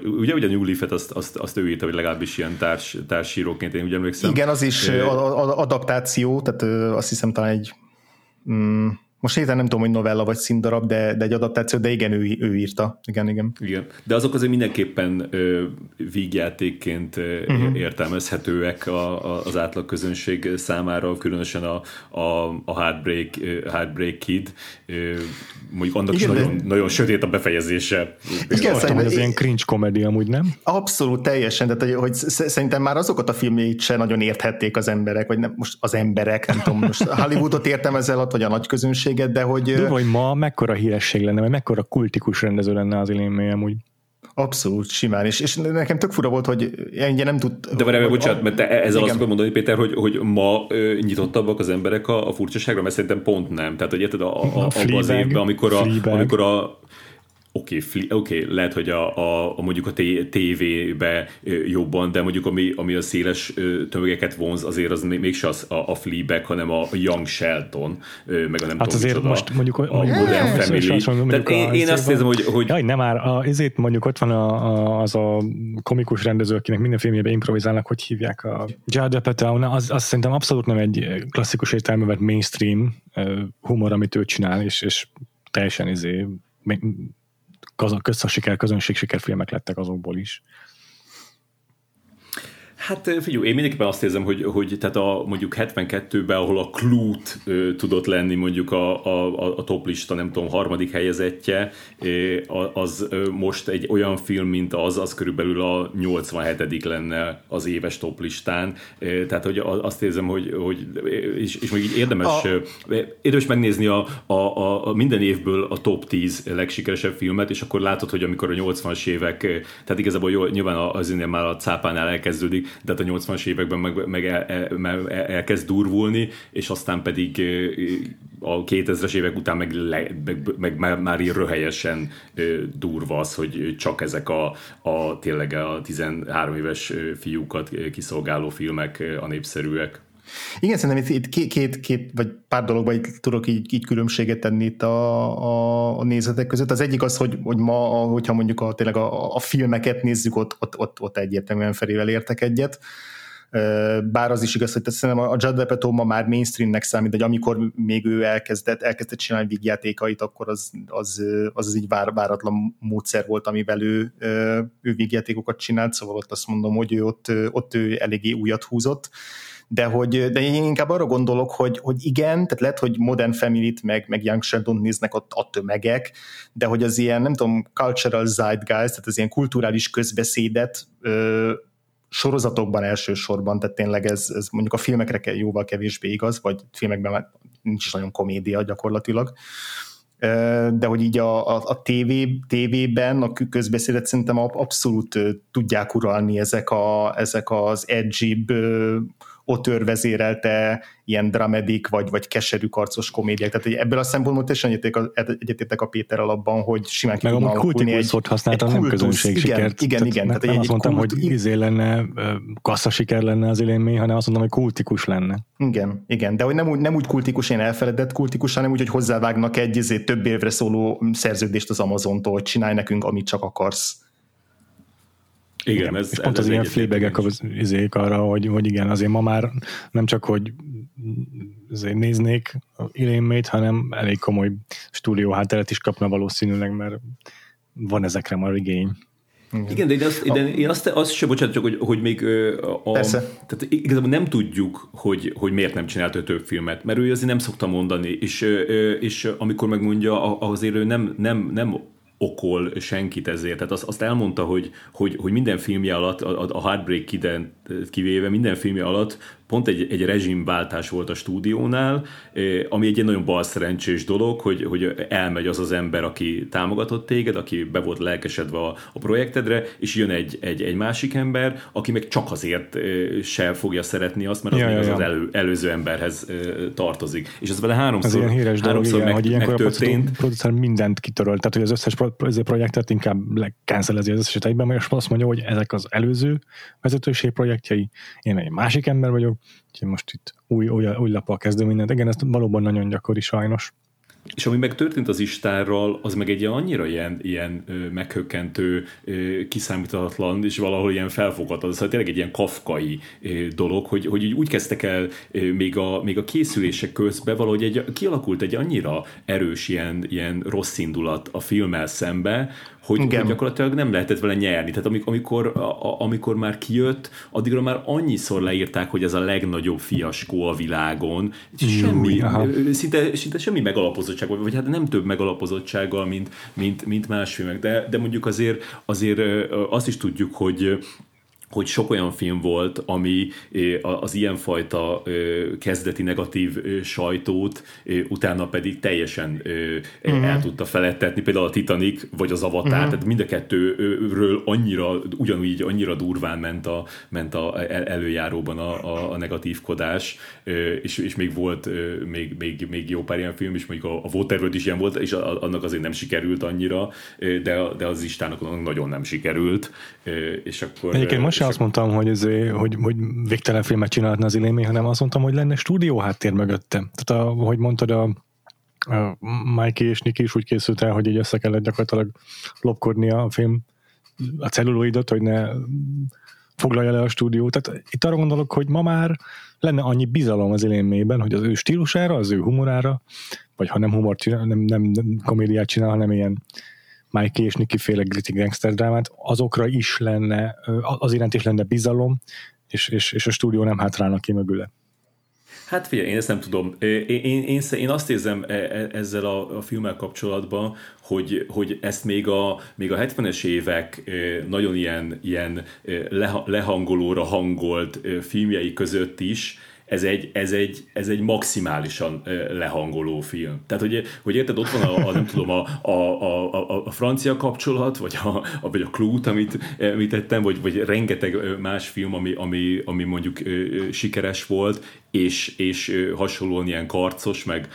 ugye, ugye a New Leaf-et azt, azt, azt ő írta, hogy legalábbis ilyen társ, társíróként, én úgy emlékszem. Igen, az is adaptáció, tehát azt hiszem talán egy mm, most hirtelen nem tudom, hogy novella vagy színdarab, de, de egy adaptáció, de igen, ő, ő írta. Igen, igen. Igen, de azok azért mindenképpen ö, vígjátékként uh-huh. értelmezhetőek a, a, az átlag közönség számára, különösen a, a, a Heartbreak, Heartbreak Kid. Ö, mondjuk annak igen, is nagyon, de... nagyon sötét a befejezése. Igen, Aztán, hogy ez ilyen cringe komedi amúgy, nem? Abszolút, teljesen, tehát hogy szerintem már azokat a filmjeit se nagyon érthették az emberek, vagy nem, most az emberek, nem tudom, most Hollywoodot értem ezzel, vagy a nagy közönség, hírességet, de hogy... De hogy ma mekkora híresség lenne, vagy mekkora kultikus rendező lenne az Ilén amúgy. Abszolút, simán, és, és nekem tök fura volt, hogy ugye nem tud... De várj, bocsánat, mert te ezzel igen. azt akarod mondani, Péter, hogy, hogy ma ö, nyitottabbak az emberek a, a furcsaságra, mert szerintem pont nem. Tehát, hogy érted, a, a, a, abban az évben, amikor a, amikor a oké, okay, okay, lehet, hogy a, a, a mondjuk a tévébe jobban, de mondjuk ami, ami a széles tömegeket vonz, azért az mégse az a, a Fleabag, hanem a Young Shelton, meg a nem hát tudom, azért micsoda, most mondjuk a, a Modern Family. Tehát én, én azt érzem, hogy, hogy... Jaj, nem már, a, ezért mondjuk ott van a, a, az a komikus rendező, akinek minden filmjében improvizálnak, hogy hívják a Judd Apatow, az, az szerintem abszolút nem egy klasszikus értelmevet mainstream humor, amit ő csinál, és, és teljesen izé közszasiker, közönség sikerfilmek lettek azokból is. Hát figyelj, én mindenképpen azt érzem, hogy, hogy tehát a, mondjuk 72-ben, ahol a Clute ö, tudott lenni mondjuk a, a, a toplista, nem tudom, harmadik helyezettje, ö, az ö, most egy olyan film, mint az, az körülbelül a 87 lenne az éves toplistán. Ö, tehát, hogy azt érzem, hogy, hogy és, és még így érdemes, a... érdemes megnézni a, a, a, a minden évből a top 10 legsikeresebb filmet, és akkor látod, hogy amikor a 80-as évek, tehát igazából jó, nyilván az már a cápánál elkezdődik, de hát a 80-as években meg, meg el, el, elkezd durvulni, és aztán pedig a 2000-es évek után meg, le, meg, meg már, már így röhelyesen durva az, hogy csak ezek a, a tényleg a 13 éves fiúkat kiszolgáló filmek a népszerűek. Igen, szerintem itt, itt két, két, vagy pár dologban itt tudok így, így különbséget tenni itt a, a, a nézetek között. Az egyik az, hogy, hogy ma, hogyha mondjuk a, tényleg a, a filmeket nézzük, ott, ott, ott, ott egyértelműen felével értek egyet bár az is igaz, hogy szerintem a Judd Apatow ma már mainstreamnek számít, de amikor még ő elkezdett, elkezdett csinálni vígjátékait, akkor az, az, az, az így vár, váratlan módszer volt, amivel ő, ő vígjátékokat csinált, szóval ott azt mondom, hogy ő ott, ott ő eléggé újat húzott de hogy de én inkább arra gondolok, hogy, hogy igen, tehát lehet, hogy Modern Family-t meg, meg Young Sheldon néznek ott a tömegek, de hogy az ilyen, nem tudom, cultural zeitgeist, tehát az ilyen kulturális közbeszédet ö, sorozatokban elsősorban, tehát tényleg ez, ez mondjuk a filmekre jóval kevésbé igaz, vagy filmekben már nincs is nagyon komédia gyakorlatilag, de hogy így a, a, a TV, tévében a közbeszédet szerintem abszolút tudják uralni ezek, a, ezek az edgy Otör vezérelte ilyen dramedik, vagy, vagy keserű karcos komédiák. Tehát ebből a szempontból teljesen egyetértek a Péter alapban, hogy simán ki Meg a kultikus egy, szót használtam, nem közönség igen, sikert. Igen, igen. Tehát, nem azt mondtam, kult... hogy izé lenne, kassza siker lenne az élmény, hanem azt mondtam, hogy kultikus lenne. Igen, igen, de hogy nem úgy, nem úgy kultikus, én elfeledett kultikus, hanem úgy, hogy hozzávágnak egy izé, több évre szóló szerződést az Amazontól, hogy csinálj nekünk, amit csak akarsz. Igen, igen ez, és pont ez az ilyen flébegek az izék arra, hogy, hogy igen, azért ma már nem csak, hogy azért néznék Ilénmét, hanem elég komoly stúdió hátteret is kapna valószínűleg, mert van ezekre már igény. Igen, Igen de én azt, de én azt, azt sem, bocsánat, csak hogy, hogy még a, Persze. tehát igazából nem tudjuk, hogy, hogy miért nem csinált több filmet, mert ő azért nem szokta mondani, és, és amikor megmondja, azért ő nem, nem, nem okol senkit ezért. Tehát azt, azt elmondta, hogy, hogy, hogy minden filmje alatt, a, a Heartbreak kivéve, minden filmje alatt pont egy, egy rezsimváltás volt a stúdiónál, ami egy nagyon balszerencsés dolog, hogy, hogy elmegy az az ember, aki támogatott téged, aki be volt lelkesedve a, a projektedre, és jön egy, egy, egy másik ember, aki meg csak azért se fogja szeretni azt, mert az ja, még az, ja. az elő, előző emberhez tartozik. És ez vele háromszor, ez híres dolog, igen, meg, hogy ilyenkor megtörtént. a producer mindent kitöröl, tehát hogy az összes projektet inkább lekenzelezi az összeset egyben, és azt mondja, hogy ezek az előző vezetőség projektjei, én egy másik ember vagyok, úgyhogy most itt új, új, új lappal kezdő mindent. Igen, ez valóban nagyon gyakori sajnos. És ami meg történt az Istárral, az meg egy annyira ilyen, ilyen meghökkentő, kiszámíthatatlan, és valahol ilyen felfoghatatlan, szóval tényleg egy ilyen kafkai dolog, hogy, hogy úgy kezdtek el még, a, még a készülések közben valahogy egy, kialakult egy annyira erős ilyen, ilyen rossz indulat a filmmel szembe, hogy, hogy gyakorlatilag nem lehetett vele nyerni. Tehát amikor, a, amikor már kijött, addigra már annyiszor leírták, hogy ez a legnagyobb fiaskó a világon. Semmi, szinte, szinte semmi megalapozottság, vagy hát nem több megalapozottsággal, mint, mint, mint más filmek. De, de mondjuk azért, azért azt is tudjuk, hogy hogy sok olyan film volt, ami az ilyenfajta kezdeti negatív sajtót utána pedig teljesen uh-huh. el tudta felettetni, például a Titanic vagy az Avatar, uh-huh. tehát mind a kettőről annyira, ugyanúgy annyira durván ment a, ment a előjáróban a, a, a negatívkodás, és, és még volt még, még, még jó pár ilyen film, és mondjuk a, a Waterworld is ilyen volt, és annak azért nem sikerült annyira, de, de az Istának nagyon nem sikerült, és akkor... Egyébként most sem azt mondtam, hogy, ezé, hogy, hogy végtelen filmet csinálhatna az Ilémi, hanem azt mondtam, hogy lenne stúdió háttér mögötte. Tehát ahogy mondtad, a, a Mikey és Niki is úgy készült el, hogy így össze kellett gyakorlatilag lopkodni a film a celluloidot, hogy ne foglalja le a stúdió. Tehát itt arra gondolok, hogy ma már lenne annyi bizalom az élénmében, hogy az ő stílusára, az ő humorára, vagy ha nem humor csinál, nem, nem, nem komédiát csinál, hanem ilyen Mikey és Nicky féle gritty gangster drámát, azokra is lenne, az iránt is lenne bizalom, és, és, és a stúdió nem hátrálnak ki mögüle. Hát figyelj, én ezt nem tudom. Én, én, én, én azt érzem e, e, ezzel a, a filmmel kapcsolatban, hogy, hogy ezt még a, még a 70-es évek nagyon ilyen, ilyen lehangolóra hangolt filmjei között is ez egy, ez egy, ez egy maximálisan lehangoló film. Tehát, hogy, hogy érted, ott van a, a nem tudom, a, a, a, a, francia kapcsolat, vagy a, a, vagy a Clue-t, amit említettem, vagy, vagy rengeteg más film, ami, ami, ami mondjuk sikeres volt, és, és hasonlóan ilyen karcos, meg,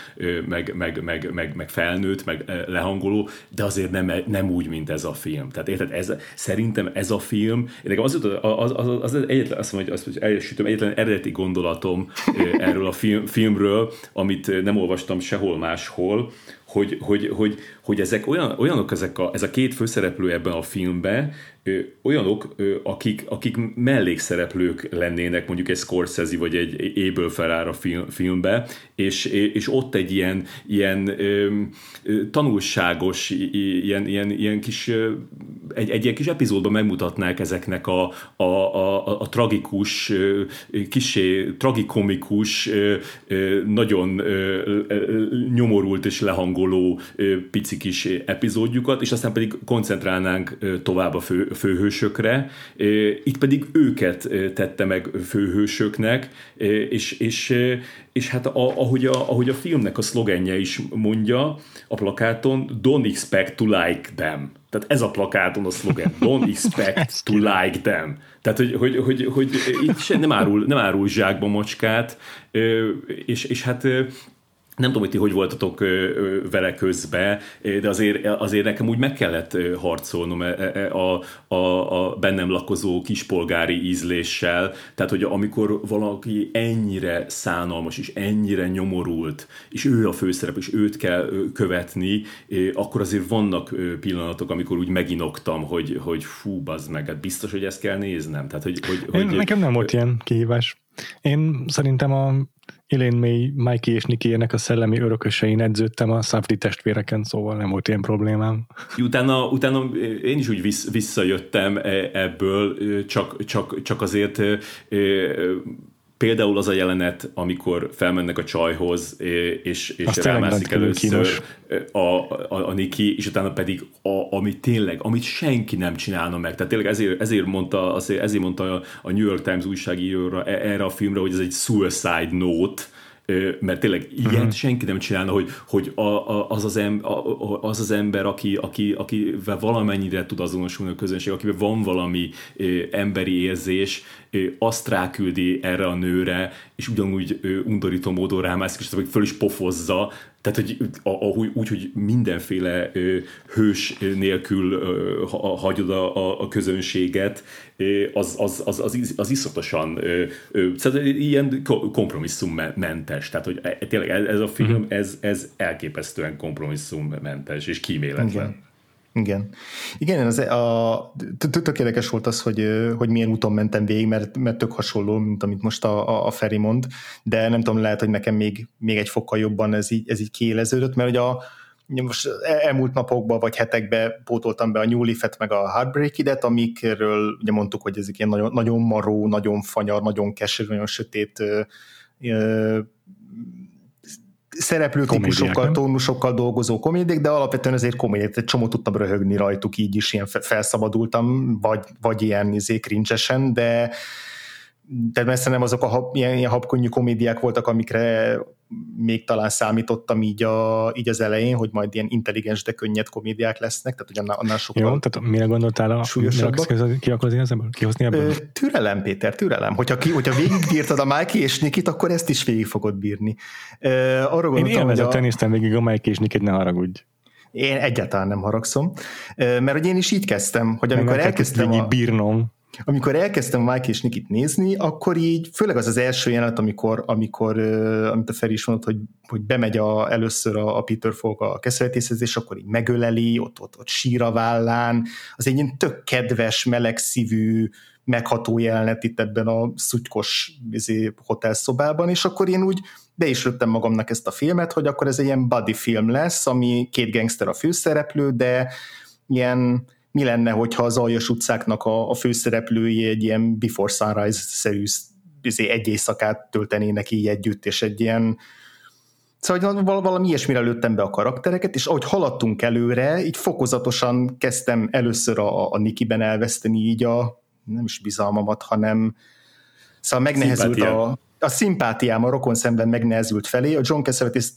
meg, meg, meg, meg, meg felnőtt, meg lehangoló, de azért nem, nem úgy, mint ez a film. Tehát érted, ez, szerintem ez a film, nekem az, az, az, az, egyetlen, azt mondom, hogy azt, egyetlen eredeti gondolatom erről a film, filmről, amit nem olvastam sehol máshol, hogy, hogy, hogy, hogy ezek olyan, olyanok ezek a, ez a két főszereplő ebben a filmben, ö, olyanok, ö, akik, akik mellékszereplők lennének mondjuk egy Scorsese vagy egy Abel Ferrara film, filmbe, és, és ott egy ilyen, ilyen ö, tanulságos, ilyen, ilyen, ilyen kis, egy, egy ilyen kis epizódban megmutatnák ezeknek a, a, a, a tragikus, kisé tragikomikus, nagyon nyomorult és lehangoló pici kis epizódjukat, és aztán pedig koncentrálnánk tovább a fő, főhősökre. Itt pedig őket tette meg főhősöknek, és, és, és hát a, ahogy, a, ahogy a filmnek a szlogenje is mondja a plakáton, don't expect to like them. Tehát ez a plakáton a szlogen, <laughs> don't expect to like them. Tehát, hogy, hogy, hogy, hogy itt se nem árul, nem árul zsákba macskát, és, és hát nem tudom, hogy ti hogy voltatok vele közbe, de azért, azért nekem úgy meg kellett harcolnom e, e, e, a, a, a bennem lakozó kispolgári ízléssel, tehát hogy amikor valaki ennyire szánalmas és ennyire nyomorult, és ő a főszerep, és őt kell követni, akkor azért vannak pillanatok, amikor úgy meginoktam, hogy, hogy fú, bazd meg, hát biztos, hogy ezt kell néznem. Tehát, hogy, hogy, hogy, Nekem nem volt ilyen kihívás. Én szerintem a Elaine May, Mikey és Nicky a szellemi örökösein edződtem a Safdie testvéreken, szóval nem volt ilyen problémám. Utána, utána én is úgy visszajöttem e, ebből, csak, csak, csak azért például az a jelenet, amikor felmennek a csajhoz, és, és rámászik először a, a, a Niki, és utána pedig a, amit tényleg, amit senki nem csinálna meg. Tehát tényleg ezért, ezért mondta, azért, ezért mondta a New York Times újságíróra e, erre a filmre, hogy ez egy suicide note, mert tényleg ilyet uh-huh. senki nem csinálna, hogy, hogy a, a, az, az, em, a, az az ember, aki, aki, akivel valamennyire tud azonosulni a közönség, akivel van valami emberi érzés, azt ráküldi erre a nőre, és ugyanúgy undorító módon rámászik, és föl is pofozza, tehát, hogy ahogy, úgy, hogy mindenféle ö, hős nélkül ö, hagyod a, a, a közönséget, az, az, az, az, az iszatosan ö, ö, szóval ilyen kompromisszummentes. Tehát, hogy e, tényleg ez a film, uh-huh. ez, ez elképesztően kompromisszummentes és kíméletlen. Igen. Igen. Igen, az, a, tök érdekes volt az, hogy, hogy milyen úton mentem végig, mert, mert tök hasonló, mint amit most a, a Feri mond, de nem tudom, lehet, hogy nekem még, még egy fokkal jobban ez így, ez így kiéleződött, mert hogy a, most elmúlt napokban vagy hetekben pótoltam be a New Leaf-et meg a Heartbreak-idet, amikről ugye mondtuk, hogy ezek ilyen nagyon, nagyon maró, nagyon fanyar, nagyon keserű, nagyon sötét ö, ö, szereplő típusokkal, tónusokkal dolgozó komédiek, de alapvetően azért komédiek, egy csomó tudtam röhögni rajtuk, így is ilyen felszabadultam, vagy, vagy ilyen izé cringe de de messze nem azok a hab, ilyen, ilyen habkonyú komédiák voltak, amikre még talán számítottam így, a, így az elején, hogy majd ilyen intelligens, de könnyed komédiák lesznek, tehát hogy annál, annál sokkal Jó, tehát mire gondoltál a súlyosabbak? Ki akarod ebből? Kihozni ebből? Ö, türelem, Péter, türelem. Hogyha, ki, hogyha végigbírtad a Mikey és Nikit, akkor ezt is végig fogod bírni. Ö, arra Én élvezettel a... néztem végig a Mikey és Nikit, ne haragudj. Én egyáltalán nem haragszom, mert hogy én is így kezdtem, hogy amikor elkezdtem a... bírnom amikor elkezdtem Mike és Nikit nézni, akkor így, főleg az az első jelenet, amikor, amikor amit a Feri is mondott, hogy, hogy bemegy a, először a, a Peter Falk a keszeltészhez, és akkor így megöleli, ott, ott, ott sír a vállán, az egy ilyen tök kedves, melegszívű, megható jelenet itt ebben a szutykos izé, hotelszobában, és akkor én úgy be is rögtem magamnak ezt a filmet, hogy akkor ez egy ilyen buddy film lesz, ami két gangster a főszereplő, de ilyen mi lenne, hogyha az aljas utcáknak a, a főszereplői egy ilyen Before Sunrise-szerű izé, egy éjszakát töltenének így együtt, és egy ilyen Szóval valami ilyesmire lőttem be a karaktereket, és ahogy haladtunk előre, így fokozatosan kezdtem először a, a Nikiben elveszteni így a, nem is bizalmamat, hanem szóval megnehezült a, a szimpátiám a rokon szemben megnehezült felé. A John Cassavetes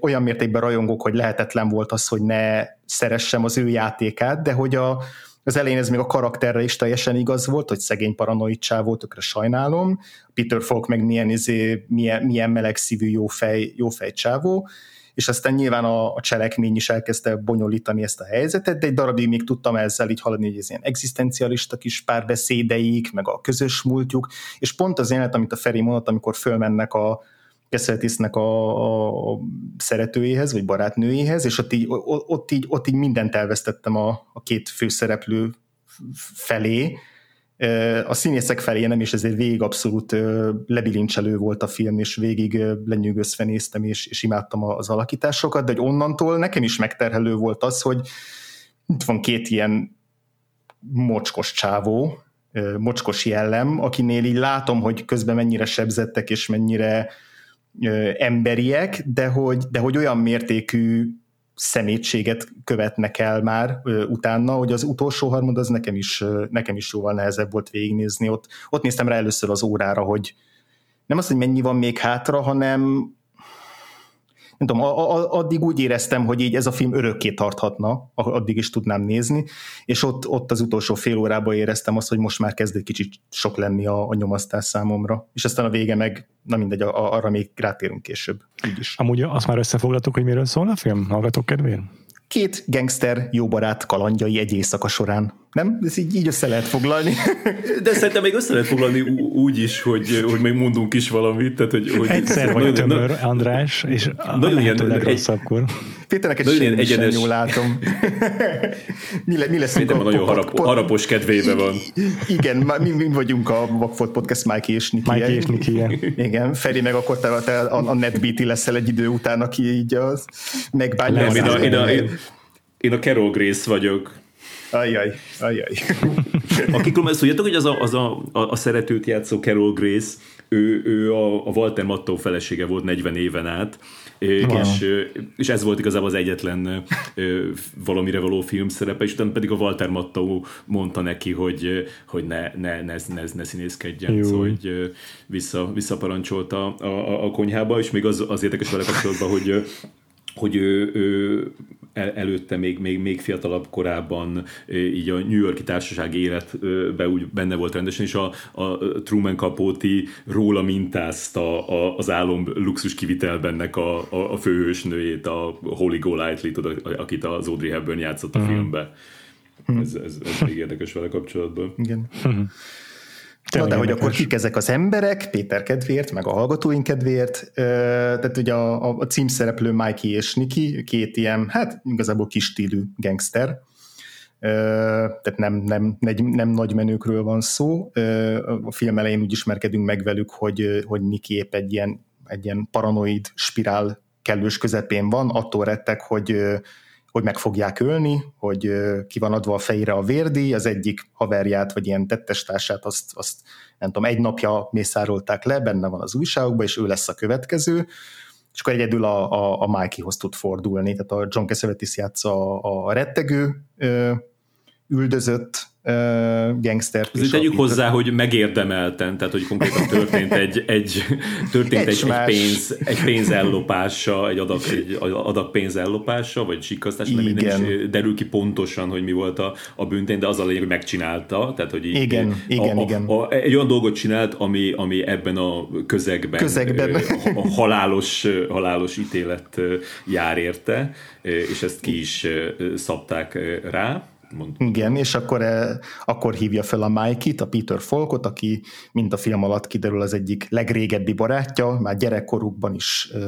olyan mértékben rajongok, hogy lehetetlen volt az, hogy ne szeressem az ő játékát, de hogy a, az elején ez még a karakterre is teljesen igaz volt, hogy szegény paranoid csávó, tökre sajnálom. Peter Falk meg milyen, izé, milyen, milyen melegszívű jófej, jófej csávó, és aztán nyilván a, a cselekmény is elkezdte bonyolítani ezt a helyzetet, de egy darabig még tudtam ezzel így haladni, hogy ez ilyen egzisztencialista kis párbeszédeik, meg a közös múltjuk, és pont az élet, amit a Feri mondott, amikor fölmennek a, Kesseltisznek a, a, a szeretőjéhez, vagy barátnőjéhez, és ott így, ott így, ott így mindent elvesztettem a, a két főszereplő felé, a színészek felé nem, és ezért végig abszolút lebilincselő volt a film, és végig lenyűgözve néztem, és, és imádtam az alakításokat, de hogy onnantól nekem is megterhelő volt az, hogy itt van két ilyen mocskos csávó, mocskos jellem, akinél így látom, hogy közben mennyire sebzettek, és mennyire emberiek, de hogy, de hogy olyan mértékű szemétséget követnek el már ö, utána, hogy az utolsó harmad az nekem is, ö, nekem is jóval nehezebb volt végignézni. Ott, ott néztem rá először az órára, hogy nem az, hogy mennyi van még hátra, hanem nem tudom, a, a, addig úgy éreztem, hogy így ez a film örökké tarthatna, addig is tudnám nézni, és ott, ott az utolsó fél órában éreztem azt, hogy most már kezd egy kicsit sok lenni a, a nyomasztás számomra, és aztán a vége meg, na mindegy, a, arra még rátérünk később. Így is. Amúgy azt már összefoglaltuk, hogy miről szól a film, hallgatók kedvéért? két gangster jó barát kalandjai egy éjszaka során. Nem? Ez így, így össze lehet foglalni. De szerintem még össze lehet foglalni úgy is, hogy, hogy még mondunk is valamit. Tehát, hogy, hogy Egyszer vagy tömör, András, és nagyon ilyen, legrosszabbkor. Péternek egy nagyon egyenes... jól látom. <laughs> mi, le, mi lesz a nagyon harap, pod... harapos kedvébe van. Igen, mi, mi vagyunk a Vagfolt Podcast Mikey és Niki. Mikey és Niki, igen. Feri meg akkor te, te a, a NetBeat leszel egy idő után, aki így az megbánja. Nem, én a, én, a, én, én a Carol Grace vagyok. Ajjaj, ajjaj. <laughs> Akikről ezt tudjátok, hogy az a, az a, a, a szeretőt játszó Carol Grace, ő, ő a, a Walter Matthau felesége volt 40 éven át, wow. és, és ez volt igazából az egyetlen valamire való filmszerepe, és utána pedig a Walter Matthau mondta neki, hogy, hogy ne, ne, ne, ne, ne színészkedjen, Jó. szóval hogy vissza, visszaparancsolta a, a, a konyhába, és még az, az érdekes vele kapcsolatban, hogy hogy ő, ő előtte még, még, még fiatalabb korában így a New Yorki társaság életbe úgy benne volt rendesen, és a, a Truman Capote róla mintázta a, az álom luxus kivitelbennek a, a, a főhősnőjét, a Holly Golightly, akit az Audrey Hepburn játszott a uh-huh. filmbe. Uh-huh. Ez, ez, ez még érdekes vele kapcsolatban. Igen. Uh-huh. Na de hogy akkor kik ezek az emberek, Péter kedvéért, meg a hallgatóink kedvéért, tehát ugye a, a címszereplő Mikey és Niki, két ilyen, hát igazából kis stílű gangster, tehát nem, nem, nem, nem nagy menőkről van szó. A film elején úgy ismerkedünk meg velük, hogy, hogy Niki épp egy ilyen, egy ilyen paranoid spirál kellős közepén van, attól rettek, hogy hogy meg fogják ölni, hogy ki van adva a fejére a vérdi, az egyik haverját, vagy ilyen tettestársát, azt, azt nem tudom, egy napja mészárolták le, benne van az újságokban, és ő lesz a következő, és akkor egyedül a, a, a Mikeyhoz tud fordulni, tehát a John Cassavetes játsza a, a rettegő üldözött uh, gangster. Azért tegyük hozzá, hogy megérdemelten, tehát hogy konkrétan történt <laughs> egy, egy, történt egy, egy, egy, pénz, egy pénz ellopása, egy adag, egy adag pénz ellopása, vagy sikasztás, nem, nem is derül ki pontosan, hogy mi volt a, a büntény, de az a lényeg, hogy megcsinálta, tehát hogy így, igen, a, igen, a, igen. A, a, egy olyan dolgot csinált, ami, ami ebben a közegben, közegben. A halálos, halálos ítélet jár érte, és ezt ki is szabták rá Mondom. Igen, és akkor, e, akkor hívja fel a Mike-it, a Peter Folkot, aki, mint a film alatt kiderül, az egyik legrégebbi barátja, már gyerekkorukban is e,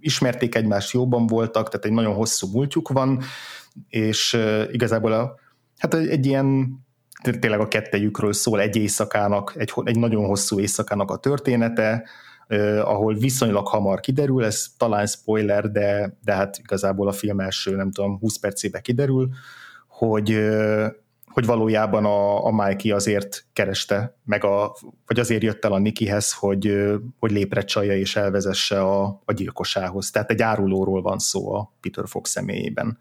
ismerték egymást, jóban voltak, tehát egy nagyon hosszú múltjuk van, és e, igazából a, hát egy ilyen tényleg a kettejükről szól egy éjszakának, egy, egy nagyon hosszú éjszakának a története, Uh, ahol viszonylag hamar kiderül, ez talán spoiler, de, de hát igazából a film első, nem tudom, 20 percébe kiderül, hogy, hogy valójában a, a Mikey azért kereste, meg a, vagy azért jött el a Nikihez, hogy, hogy lépre csalja és elvezesse a, a gyilkosához. Tehát egy árulóról van szó a Peter Fox személyében.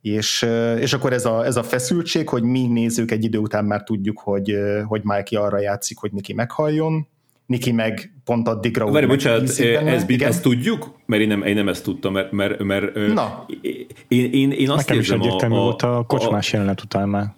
És, és akkor ez a, ez a feszültség, hogy mi nézők egy idő után már tudjuk, hogy, hogy Mikey arra játszik, hogy Niki meghalljon, Niki meg pont addigra... Várj, bocsánat, ezt, ezt tudjuk? Mert én nem, én nem ezt tudtam, mert, mert, mert Na. Én, én, én azt Nekem érzem is egyértelmű a, volt a kocsmás a, jelenet után már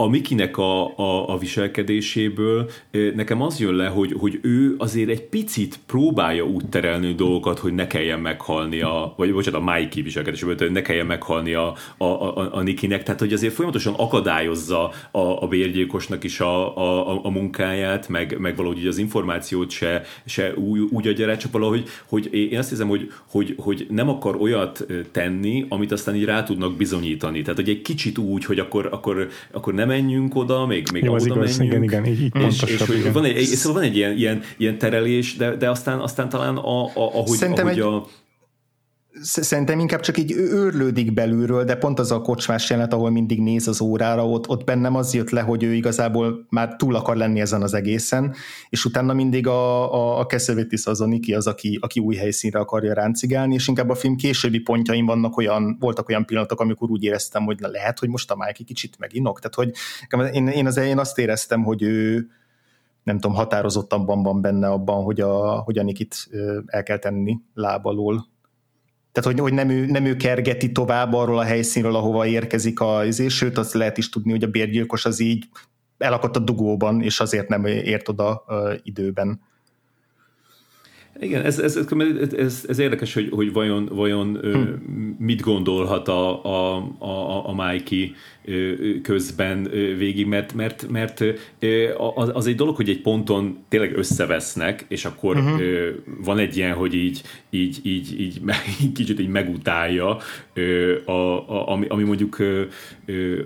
a Mikinek a, a, a viselkedéséből nekem az jön le, hogy, hogy ő azért egy picit próbálja úgy terelni dolgokat, hogy ne kelljen meghalni a, vagy bocsánat, a Mikey viselkedéséből, hogy ne kelljen meghalni a, a, a, a Nikinek, tehát hogy azért folyamatosan akadályozza a, a bérgyilkosnak is a, a, a munkáját, meg, meg valahogy az információt se, se úgy, úgy adja rá, csak valahogy, hogy én azt hiszem, hogy, hogy, hogy nem akar olyat tenni, amit aztán így rá tudnak bizonyítani. Tehát, hogy egy kicsit úgy, hogy akkor, akkor, akkor nem menjünk oda, még, még Jó, oda igaz, menjünk. Igen, igen, így, így és, és, igen. Van egy, szóval van egy ilyen, ilyen, ilyen terelés, de, de aztán, aztán talán a, a, ahogy, Szerintem ahogy egy... a Szerintem inkább csak így őrlődik belülről, de pont az a kocsmás jelenet, ahol mindig néz az órára, ott, ott bennem az jött le, hogy ő igazából már túl akar lenni ezen az egészen, és utána mindig a, a, a Kessevetis az a Niki az, aki, aki új helyszínre akarja ráncigálni, és inkább a film későbbi pontjaim vannak olyan, voltak olyan pillanatok, amikor úgy éreztem, hogy na, lehet, hogy most a Mike kicsit meginok, tehát hogy én, én az elején azt éreztem, hogy ő, nem tudom, határozottabban van benne abban, hogy a, hogy a Nikit el kell tenni lábalól tehát, hogy, hogy nem, ő, nem ő kergeti tovább arról a helyszínről, ahova érkezik a izé, sőt, azt lehet is tudni, hogy a bérgyilkos az így elakadt a dugóban, és azért nem ért oda uh, időben. Igen, ez, ez, ez, ez érdekes, hogy, hogy vajon, vajon hm. mit gondolhat a, a, a, a Mikey közben végig, mert, mert, mert az egy dolog, hogy egy ponton tényleg összevesznek, és akkor uh-huh. van egy ilyen, hogy így, így, így, így, így <laughs> kicsit így megutálja, a, a, ami, ami, mondjuk,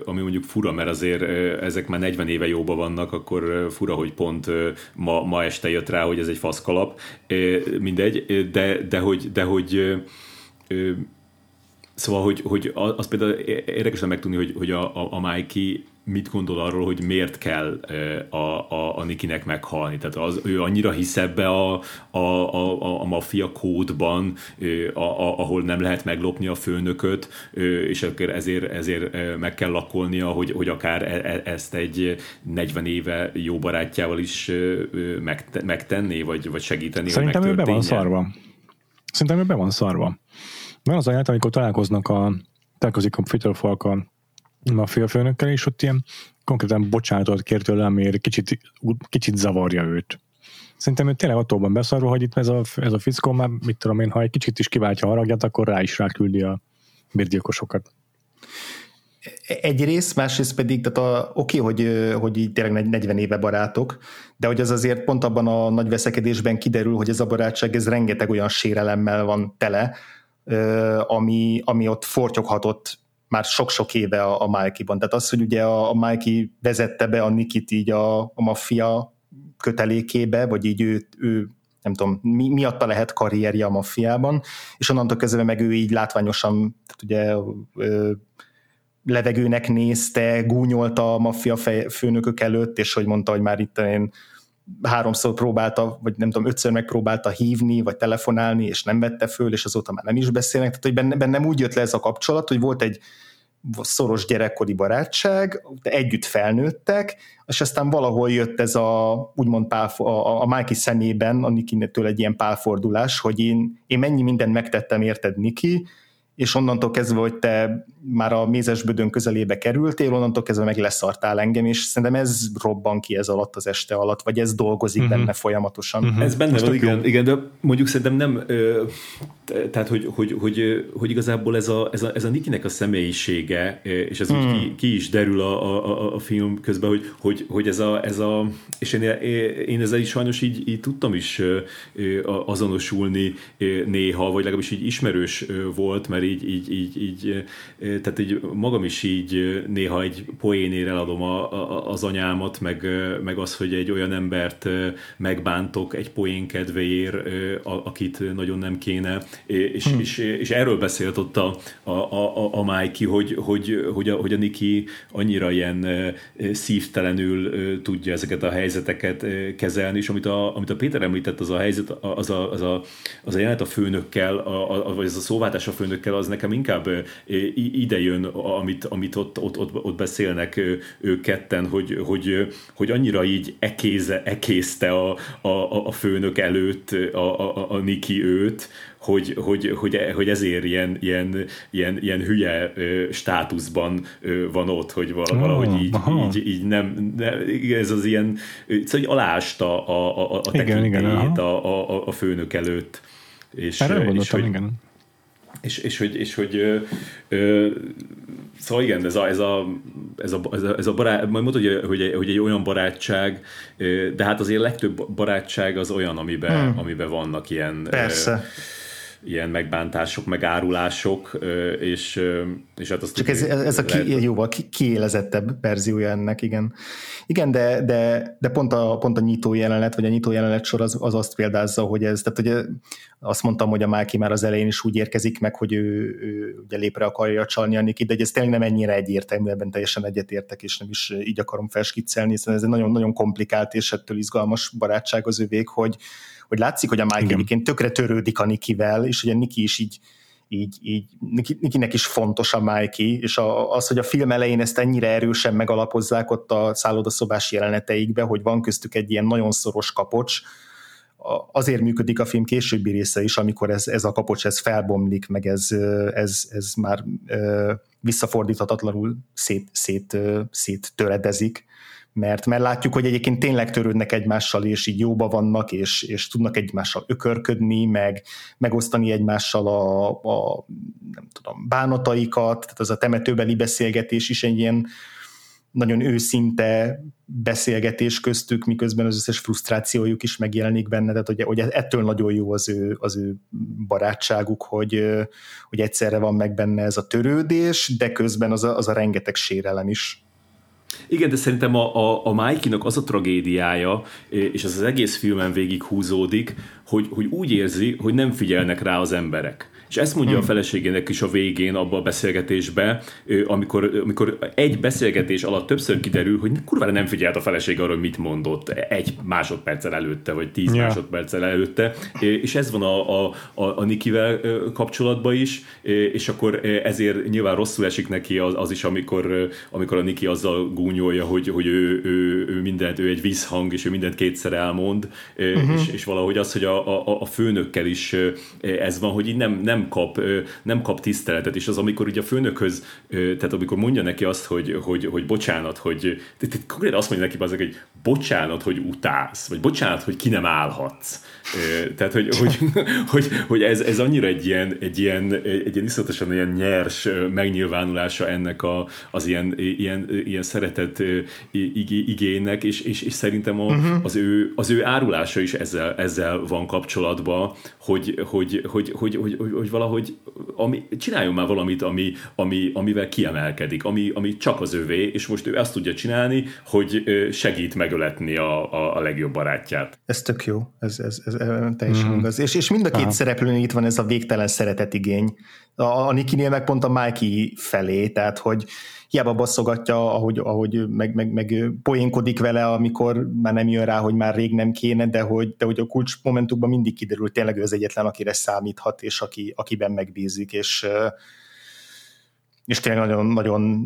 ami mondjuk fura, mert azért ezek már 40 éve jóban vannak, akkor fura, hogy pont ma, ma este jött rá, hogy ez egy faszkalap, mindegy, de, de hogy, de hogy Szóval, hogy, hogy az például érdekesen megtudni, hogy, hogy a, a, a Mikey mit gondol arról, hogy miért kell a, a, a Nikinek meghalni. Tehát az, ő annyira hisz ebbe a, a, a, a maffia kódban, a, a, ahol nem lehet meglopni a főnököt, és akkor ezért, ezért meg kell lakolnia, hogy, hogy akár e, e, ezt egy 40 éve jó barátjával is megtenni, vagy, vagy segíteni, Szerintem ő be van szarva. Szerintem ő be van szarva. Van az ajánlat, amikor találkoznak a találkozik a Peter Falk a maffia főnökkel, és ott ilyen konkrétan bocsánatot kért tőle, amiért kicsit, kicsit zavarja őt. Szerintem ő tényleg attól beszarva, hogy itt ez a, ez a fickó már, mit tudom én, ha egy kicsit is kiváltja a haragját, akkor rá is ráküldi a bérgyilkosokat. Egyrészt, másrészt pedig, tehát a, oké, hogy, hogy így tényleg 40 éve barátok, de hogy az azért pont abban a nagy veszekedésben kiderül, hogy ez a barátság, ez rengeteg olyan sérelemmel van tele, ami, ami ott fortyoghatott már sok-sok éve a, a Mikey-ban. Tehát az, hogy ugye a, a Mikey vezette be a Nikit így a, a maffia kötelékébe, vagy így ő, ő nem tudom, mi, miatta lehet karrierje a maffiában, és onnantól kezdve meg ő így látványosan, tehát ugye ö, levegőnek nézte, gúnyolta a maffia főnökök előtt, és hogy mondta, hogy már itt én háromszor próbálta, vagy nem tudom, ötször megpróbálta hívni, vagy telefonálni, és nem vette föl, és azóta már nem is beszélnek. Tehát, hogy benne, bennem úgy jött le ez a kapcsolat, hogy volt egy szoros gyerekkori barátság, együtt felnőttek, és aztán valahol jött ez a úgymond pál, a, a Mikey szemében, a Nikinétől egy ilyen pálfordulás, hogy én, én mennyi mindent megtettem érted, Niki, és onnantól kezdve, hogy te már a mézesbödön közelébe kerültél, onnantól kezdve meg leszartál engem, és szerintem ez robban ki ez alatt az este alatt, vagy ez dolgozik uh-huh. benne folyamatosan. Uh-huh. Ez benne van, igen, igen, de mondjuk szerintem nem, ö, tehát hogy, hogy, hogy, hogy igazából ez a, ez a, ez a Nikinek a személyisége, és ez uh-huh. úgy ki, ki is derül a, a, a film közben, hogy, hogy, hogy ez, a, ez a, és én, én ezzel is sajnos így, így tudtam is azonosulni néha, vagy legalábbis így ismerős volt, mert így, így, így, így tehát így magam is így néha egy poénér eladom a, a, az anyámat, meg, meg az, hogy egy olyan embert megbántok egy poén kedvéért, akit nagyon nem kéne, és, hmm. és, és erről beszélt ott a, a, a, a Mikey, hogy, hogy, hogy, a, hogy a Niki annyira ilyen szívtelenül tudja ezeket a helyzeteket kezelni, és amit a, amit a Péter említett, az a helyzet, az a, az a, az a jelenet a főnökkel, a, a, vagy ez a szóváltás a főnökkel, az nekem inkább ide jön, amit, amit ott, ott, ott, ott beszélnek ők ketten, hogy, hogy, hogy annyira így ekéze, ekészte a, a, a főnök előtt a, a, a Niki őt, hogy, hogy, hogy, hogy ezért ilyen, ilyen, ilyen, ilyen hülye státuszban van ott, hogy valahogy oh, így, így, így nem, nem, ez az ilyen, szóval alásta a, a, a tekintélyét a, a, a főnök előtt. És, Erre és hogy, igen és, és hogy, és hogy ö, ö, szóval igen, ez a, ez a, ez a, ez a, ez a barát, majd mondod, hogy, hogy, hogy egy olyan barátság, de hát azért legtöbb barátság az olyan, amiben, hmm. amiben vannak ilyen Persze. Ö, ilyen megbántások, megárulások, és, és hát azt Csak ez, ez a ki, jóval ki, kiélezettebb verziója ennek, igen. Igen, de, de, de pont, a, pont a nyitó jelenet, vagy a nyitó jelenet sor az, az azt példázza, hogy ez, tehát ugye azt mondtam, hogy a Máki már az elején is úgy érkezik meg, hogy ő, ő ugye lépre akarja csalni a Nikit, de ez tényleg nem ennyire egyértelmű, ebben teljesen egyetértek, és nem is így akarom felskiccelni, hiszen ez egy nagyon-nagyon komplikált és ettől izgalmas barátság az övék, hogy, hogy látszik, hogy a Mike egyébként tökre törődik a Nikivel, és ugye Niki is így így, így Nikinek is fontos a Mikey, és a, az, hogy a film elején ezt ennyire erősen megalapozzák ott a szállodaszobás jeleneteikbe, hogy van köztük egy ilyen nagyon szoros kapocs, azért működik a film későbbi része is, amikor ez, ez a kapocs ez felbomlik, meg ez, ez, ez már visszafordíthatatlanul szét, szét, szét töredezik mert, mert látjuk, hogy egyébként tényleg törődnek egymással, és így jóba vannak, és, és tudnak egymással ökörködni, meg megosztani egymással a, a nem tudom, bánataikat, tehát az a temetőbeli beszélgetés is egy ilyen nagyon őszinte beszélgetés köztük, miközben az összes frusztrációjuk is megjelenik benne, tehát hogy, hogy ettől nagyon jó az ő, az ő barátságuk, hogy, hogy egyszerre van meg benne ez a törődés, de közben az a, az a rengeteg sérelem is. Igen, de szerintem a, a, a Mikey-nak az a tragédiája, és ez az egész filmen végig húzódik, hogy, hogy úgy érzi, hogy nem figyelnek rá az emberek. És ezt mondja hmm. a feleségének is a végén abban a beszélgetésben, amikor, amikor egy beszélgetés alatt többször kiderül, hogy kurvára nem figyelt a feleség arra, hogy mit mondott egy másodperccel előtte, vagy tíz yeah. másodperccel előtte, és ez van a, a, a, a Nikivel kapcsolatban is, és akkor ezért nyilván rosszul esik neki az, az is, amikor, amikor a Niki azzal gúnyolja, hogy, hogy ő, ő, ő mindent, ő egy vízhang, és ő mindent kétszer elmond, uh-huh. és, és valahogy az, hogy a, a, a főnökkel is ez van, hogy így nem, nem kap, nem kap tiszteletet, és az, amikor ugye a főnökhöz, tehát amikor mondja neki azt, hogy, hogy, hogy bocsánat, hogy konkrétan azt mondja neki azok, hogy bocsánat, hogy utálsz, vagy bocsánat, hogy ki nem állhatsz. Tehát, hogy, hogy, <laughs> hogy, hogy ez, ez annyira egy ilyen, egy ilyen, egy ilyen iszonyatosan ilyen nyers megnyilvánulása ennek a, az ilyen, ilyen, ilyen szeretet igénynek, és, és, és szerintem a, uh-huh. az, ő, az ő árulása is ezzel, ezzel van kapcsolatban, hogy, hogy, hogy, hogy, hogy, hogy, hogy valahogy ami, csináljon már valamit, ami, ami, amivel kiemelkedik, ami, ami csak az övé, és most ő azt tudja csinálni, hogy segít megöletni a, a, a legjobb barátját. Ez tök jó, ez, ez, ez teljesen mm. igaz. És, és mind a két Aha. szereplőnél itt van ez a végtelen szeretetigény. A, a Nikinél meg pont a Mikey felé, tehát hogy hiába basszogatja, ahogy, ahogy meg, meg, meg poénkodik vele, amikor már nem jön rá, hogy már rég nem kéne, de hogy, de hogy a kulcs momentumban mindig kiderül, tényleg ő az egyetlen, akire számíthat, és aki, akiben megbízik, és, és tényleg nagyon, nagyon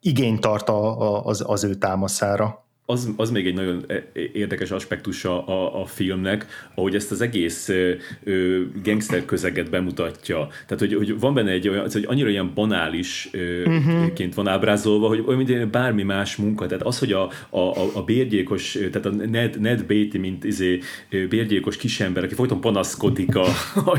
igényt tart a, a, az, az ő támaszára az, az még egy nagyon e, érdekes aspektus a, a, a filmnek, ahogy ezt az egész ö, gangster közeget bemutatja. Tehát, hogy, hogy van benne egy olyan, hogy annyira ilyen banálisként uh-huh. van ábrázolva, hogy olyan, mint bármi más munka. Tehát az, hogy a, a, a bérgyékos, tehát a Ned, Ned Beatty, mint izé, bérgyékos kisember, aki folyton panaszkodik a,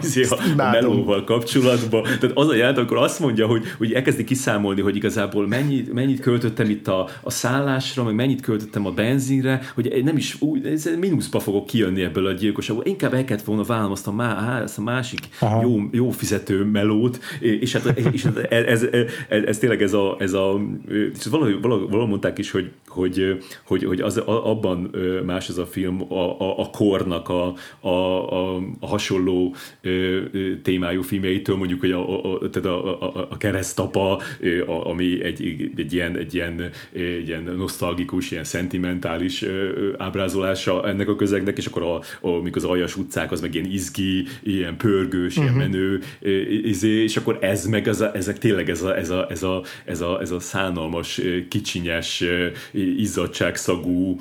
izé, a, a melóval kapcsolatban. Tehát az a jelent, akkor azt mondja, hogy, hogy elkezdi kiszámolni, hogy igazából mennyit, mennyit költöttem itt a, a szállásra, meg mennyit költöttem tettem a benzinre, hogy nem is úgy, mínuszba fogok kijönni ebből a gyilkosságból. Inkább el kellett volna vállalnom azt a, má, ezt a másik jó, jó fizető melót, és hát, és hát ez, ez, ez, ez, tényleg ez a, ez a és valahogy, valahogy, valahogy mondták is, hogy, hogy, hogy, hogy az, abban más ez a film a, a, a kornak a, a, a, a hasonló témájú filmjeitől, mondjuk, hogy a, a, tehát a, a, a keresztapa, ami egy, egy, ilyen, egy ilyen, egy ilyen nosztalgikus, ilyen szent szentimentális ábrázolása ennek a közegnek, és akkor a, a, mikor az aljas utcák, az meg ilyen izgi, ilyen pörgős, uh-huh. ilyen mhm. menő, izé, és akkor ez meg ez a, ezek tényleg ez a, ez a, ez a, ez a, ez a szánalmas, kicsinyes, izzadságszagú,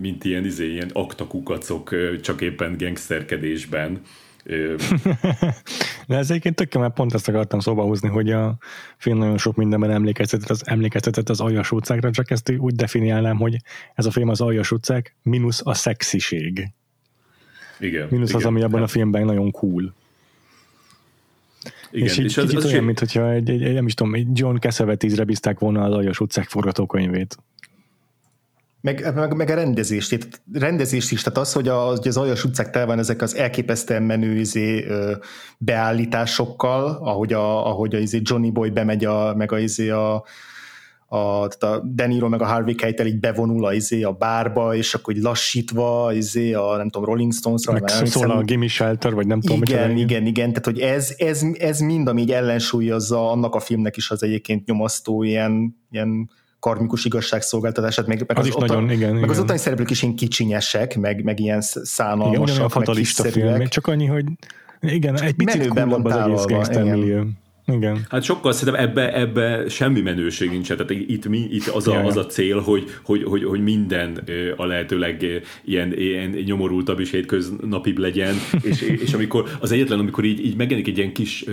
mint ilyen, izé, ilyen aktakukacok, csak éppen gangsterkedésben <laughs> De ez egyébként tök mert pont ezt akartam szóba húzni, hogy a film nagyon sok mindenben emlékeztetett az, emlékeztetett az aljas utcákra, csak ezt úgy definiálnám, hogy ez a film az aljas utcák, mínusz a szexiség. Igen. Mínusz igen, az, ami abban hát. a filmben nagyon cool. Igen, és így és az, kicsit az olyan, mint hogyha egy, egy, egy, nem is tudom, egy John Cassavetes-re bízták volna az aljas utcák forgatókönyvét. Meg, meg, meg a rendezést, itt rendezést is, tehát az, hogy, a, hogy az aljas utcák tel van ezek az elképesztően menő izé, beállításokkal, ahogy a, ahogy a izé Johnny Boy bemegy a, meg a, izé a, a, tehát a Deniro meg a Harvey Keitel így bevonul a, izé a bárba, és akkor így lassítva izé a nem tudom, Rolling Stones-ra. Meg szól a Gimme Shelter, vagy nem tudom. Igen, igen, igen, igen, tehát hogy ez, ez, ez mind, ami így ellensúlyozza annak a filmnek is az egyébként nyomasztó ilyen, ilyen karmikus igazságszolgáltatását, meg, meg az, az, is otan, nagyon, igen, meg igen. az ottani szereplők is ilyen kicsinyesek, meg, meg ilyen szánalmasak, igen, meg fatalista film, csak annyi, hogy igen, egy picit coolabb az egész gangster millió. Igen. Hát sokkal szerintem ebbe, ebbe semmi menőség nincs. Tehát itt, mi, itt az, a, az a cél, hogy, hogy, hogy, hogy minden a lehetőleg ilyen, ilyen nyomorultabb és hétköznapibb legyen, <laughs> és, és amikor az egyetlen, amikor így, így megjelenik egy ilyen kis,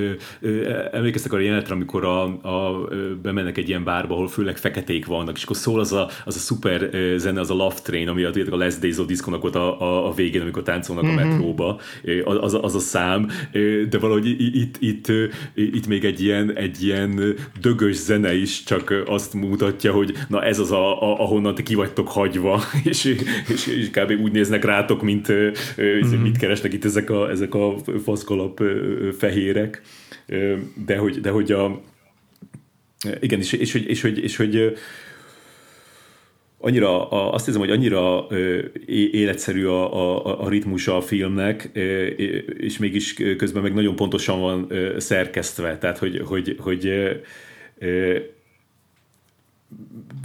emlékeztek arra jelenetre, amikor a, a, bemennek egy ilyen bárba, ahol főleg feketék vannak, és akkor szól az a, az a szuper zene, az a Love Train, ami a, a Last Days of Disco-nak ott a, a, a végén, amikor táncolnak mm-hmm. a mhm. metróba, az, az a szám, de valahogy itt, itt, itt, itt még még egy ilyen, egy ilyen dögös zene is csak azt mutatja, hogy na ez az, a, a, ahonnan ti ki vagytok hagyva, <laughs> és, és, és kb. úgy néznek rátok, mint mm-hmm. mit keresnek itt ezek a, ezek a faszkalap fehérek. De hogy, de hogy a igen, és, és, és, és, és, és hogy annyira, a, azt hiszem, hogy annyira ö, életszerű a, a, a ritmusa a filmnek, ö, és mégis közben meg nagyon pontosan van ö, szerkesztve, tehát hogy, hogy, hogy ö,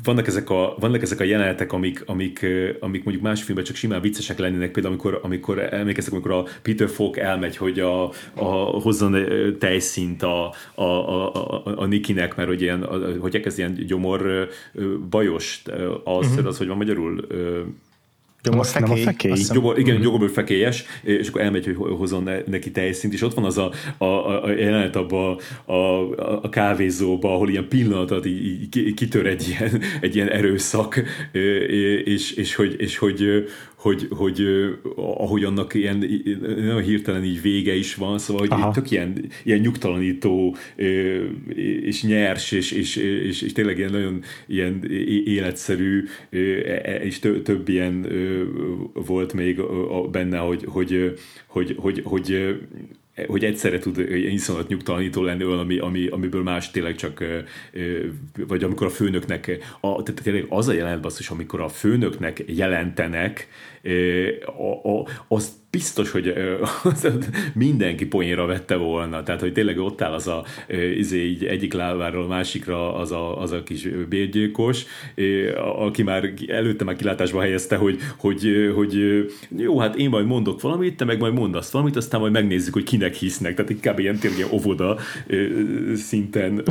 vannak ezek a, vannak ezek a jelenetek, amik, amik, amik mondjuk más filmben csak simán viccesek lennének, például amikor, amikor emlékeztek, amikor a Peter Falk elmegy, hogy a, a, hozzon tejszint a, a, a, a, a Nikinek, mert hogy ilyen, hogy elkezd ilyen gyomor bajos, az, uh-huh. az, hogy van magyarul Gyomor nem a fekély. Gyomor, igen, mm. gyomor fekélyes, és akkor elmegy, hogy hozzon neki teljszint, és ott van az a, a, a, a jelenet abban a, a, a kávézóba, ahol ilyen pillanatot így, így kitör egy ilyen, egy ilyen erőszak, és, és, hogy, és hogy, hogy, hogy ahogy annak ilyen nagyon hirtelen így vége is van, szóval hogy Aha. tök ilyen, ilyen nyugtalanító és nyers, és, és, és, és tényleg ilyen nagyon ilyen életszerű, e, és több ilyen volt még benne, hogy, hogy, hogy, hogy, hogy hogy egyszerre tud iszonyat nyugtalanító lenni olyan, ami, ami, amiből más tényleg csak, vagy amikor a főnöknek, a, tehát tényleg az a jelent basszus, amikor a főnöknek jelentenek, az biztos, hogy mindenki poénra vette volna, tehát hogy tényleg ott áll az a izé, így egyik lábáról másikra az a, az a kis bérgyilkos, aki már előtte már kilátásba helyezte, hogy, hogy, hogy jó, hát én majd mondok valamit, te meg majd mondasz valamit, aztán majd megnézzük, hogy kinek hisznek, tehát inkább ilyen tényleg ilyen óvoda szinten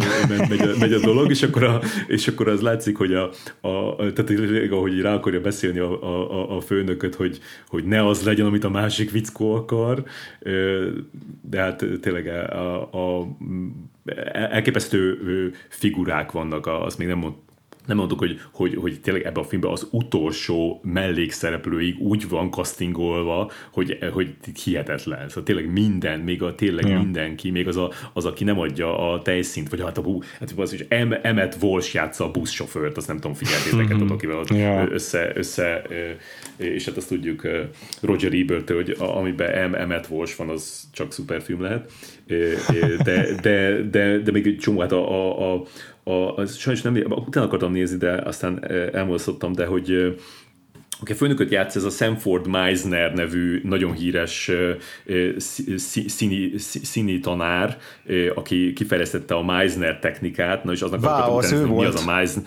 megy, a, megy a dolog, és akkor, a, és akkor az látszik, hogy a, a tehát ahogy rá akarja beszélni a, a, a főnököt, hogy, hogy ne az legyen, amit a más másik vickó akar, de hát tényleg a, a, elképesztő figurák vannak, azt még nem mond, nem mondtuk, hogy, hogy, hogy tényleg ebben a filmben az utolsó mellékszereplőig úgy van castingolva, hogy, hogy hihetetlen. Szóval tényleg minden, még a tényleg ja. mindenki, még az, a, az, aki nem adja a tejszint, vagy hát a bú, hát az is Emmet Walsh játsza a buszsofőrt, azt nem tudom, figyeltétek, mm-hmm. akivel ott ja. össze, össze, és hát azt tudjuk Roger ebert hogy amiben Emmet Walsh van, az csak szuperfilm lehet. De, de, de, de még egy csomó, hát a, a, a a, az sajnos nem, utána akartam nézni, de aztán elmozdítottam, de hogy aki a főnököt játsz, ez a Sanford Meisner nevű nagyon híres színi, színi tanár, aki kifejlesztette a Meisner technikát, na és aznak wow, akartam az utána, mi az a Meisner,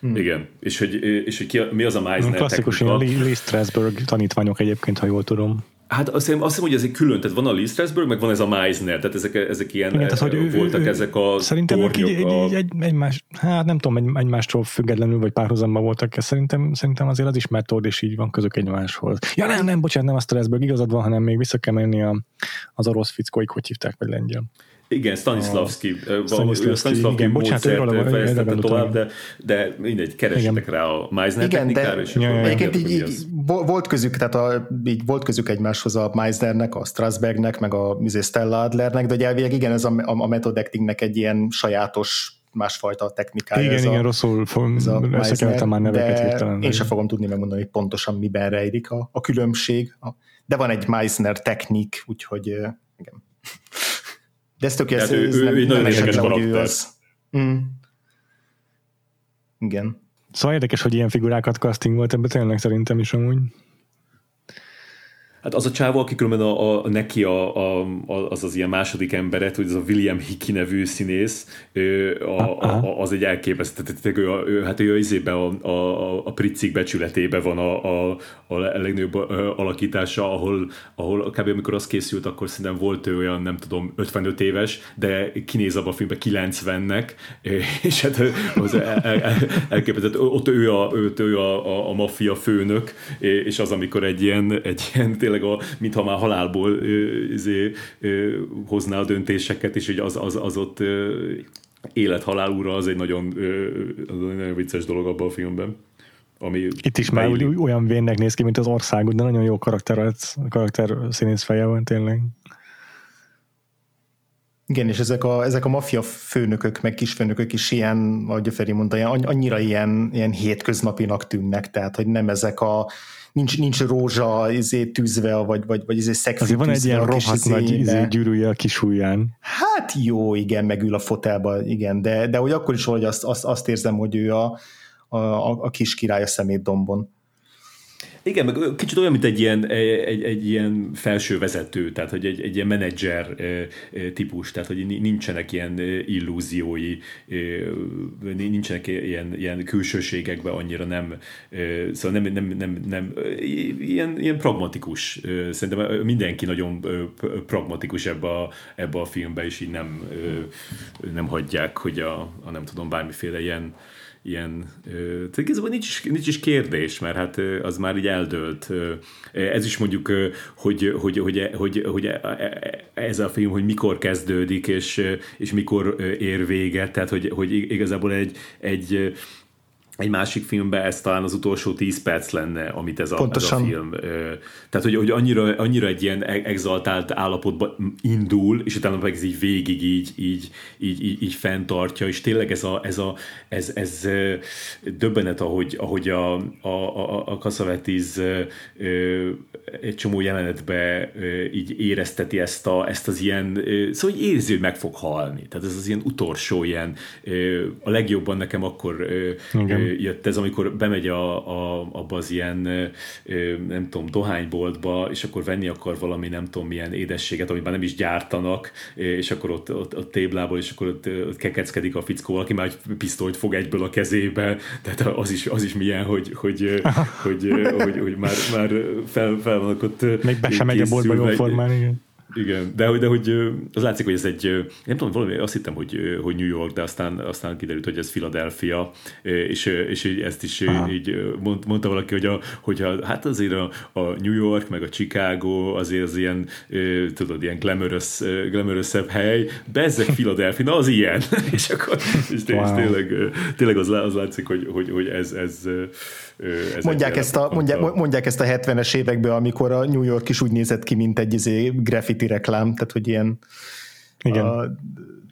Hmm. Igen, és hogy, és hogy ki, mi az a Meisner Klasszikus technika. Klasszikus Lee Strasberg tanítványok egyébként, ha jól tudom. Hát azt hiszem, azt hiszem, hogy ez egy külön, tehát van a Lee Strasberg, meg van ez a Meisner, tehát ezek, ezek ilyen Igen, tehát, hogy ő, voltak ő, ezek a Szerintem ők így, így, így egy, egymás, hát nem tudom, egy, egymástól függetlenül, vagy párhuzamban voltak, szerintem, szerintem azért az is metód, és így van közök egymáshoz. Ja nem, nem, bocsánat, nem a Strasberg, igazad van, hanem még vissza kell menni a, az orosz fickóik, hogy hívták, vagy lengyel. Igen, Stanislavski, Stanislavski, Stanislavski módszert fejlesztette tovább, de, de mindegy, keresetek rá a Meisner igen, technikára, és ja, ja, egyébként így, így, volt közük, tehát a, így volt közük egymáshoz a Meisnernek, a Strasbergnek, meg a izé, Stella Adlernek, de ugye igen, ez a, a, a method actingnek egy ilyen sajátos másfajta technikája. Igen, ez igen, a, rosszul összekevertem már neveket hirtelen. Én sem fogom tudni megmondani, hogy pontosan miben rejlik a, a különbség. De van egy Meisner technik, úgyhogy igen. De ez tökéletes, ő, ez ő, nem, ő nagyon érdekes karakter. Az. Mm. Igen. Szóval érdekes, hogy ilyen figurákat casting volt ebben tényleg szerintem is amúgy. Hát az a csávó, aki különben a, a, neki a, a, az az ilyen második emberet, hogy az a William Hickey nevű színész, a, a, az egy elképesztő, tehát ő, ő, hát ő izébe a, a, a Pricik becsületébe van a, a, a legnagyobb alakítása, ahol, ahol kb. amikor az készült, akkor szerintem volt ő olyan, nem tudom, 55 éves, de kinéz abban a filmben 90-nek, <laughs> és hát az el, el, elképesztő, ott ő a, ő, ő a, a, a maffia főnök, és az, amikor egy ilyen, egy ilyen tényleg a, mintha már halálból izé, hozná a döntéseket, és hogy az, az, az ott élet-halál úra az egy nagyon, az egy nagyon vicces dolog abban a filmben. Ami Itt is már olyan vénnek néz ki, mint az ország, de nagyon jó karakter, karakter színész feje van tényleg. Igen, és ezek a, ezek a maffia főnökök, meg kisfőnökök is ilyen, ahogy a Feri mondta, annyira ilyen, ilyen hétköznapinak tűnnek, tehát hogy nem ezek a nincs, nincs rózsa izé, tűzve, vagy, vagy, vagy izé szegfű Azért van egy ilyen rohadt nagy izé, gyűrűje a kis ujján. Hát jó, igen, megül a fotelba, igen, de, de hogy akkor is valahogy azt, azt, azt érzem, hogy ő a, a, a, a kis király a szemétdombon. Igen, meg kicsit olyan, mint egy ilyen, egy, egy ilyen felső vezető, tehát hogy egy, egy ilyen menedzser típus, tehát hogy nincsenek ilyen illúziói, nincsenek ilyen, ilyen külsőségekben annyira nem, szóval nem, nem, nem, nem ilyen, ilyen pragmatikus. Szerintem mindenki nagyon pragmatikus ebbe a, ebbe a filmbe, és így nem, nem hagyják, hogy a, a nem tudom, bármiféle ilyen ilyen, tehát igazából nincs is, nincs is kérdés, mert hát az már így eldőlt. Ez is mondjuk, hogy, hogy, hogy, hogy, hogy e, e, ez a film, hogy mikor kezdődik, és, és mikor ér véget, tehát hogy, hogy igazából egy, egy egy másik filmben ez talán az utolsó 10 perc lenne, amit ez a, ez a film. Tehát, hogy, hogy annyira, annyira egy ilyen e- exaltált állapotban indul, és utána meg ez így végig így, így, így, így, így fenntartja, és tényleg ez a, ez a ez, ez döbbenet, ahogy, ahogy a, a, a, a Cassavetes egy csomó jelenetbe így érezteti ezt, a, ezt az ilyen, szóval hogy érzi, hogy meg fog halni. Tehát ez az ilyen utolsó ilyen, a legjobban nekem akkor Igen jött ez, amikor bemegy a, a, abba az ilyen, nem tudom, dohányboltba, és akkor venni akar valami, nem tudom, milyen édességet, amit már nem is gyártanak, és akkor ott, ott, ott téblából, és akkor ott, ott kekeckedik a fickó, aki már egy pisztolyt fog egyből a kezébe, tehát az is, az is milyen, hogy, hogy, <laughs> hogy, hogy, hogy, hogy már, már fel, fel vannak ott Még be sem megy a boltba jó formán, igen. Igen, de, de hogy az látszik, hogy ez egy, nem tudom, valami, azt hittem, hogy, hogy New York, de aztán, aztán kiderült, hogy ez Philadelphia, és, és ezt is Aha. így mondta valaki, hogy, a, hogy a, hát azért a, a New York, meg a Chicago azért az ilyen, tudod, ilyen glamorous, glamorous hely, de ezek Philadelphia, na az ilyen. <laughs> és akkor és, wow. tényleg, tényleg az, az látszik, hogy, hogy, hogy ez, ez mondják, ezt a, mondják, mondják ezt a 70-es években, amikor a New York is úgy nézett ki, mint egy izé, graffiti reklám, tehát hogy ilyen Igen. A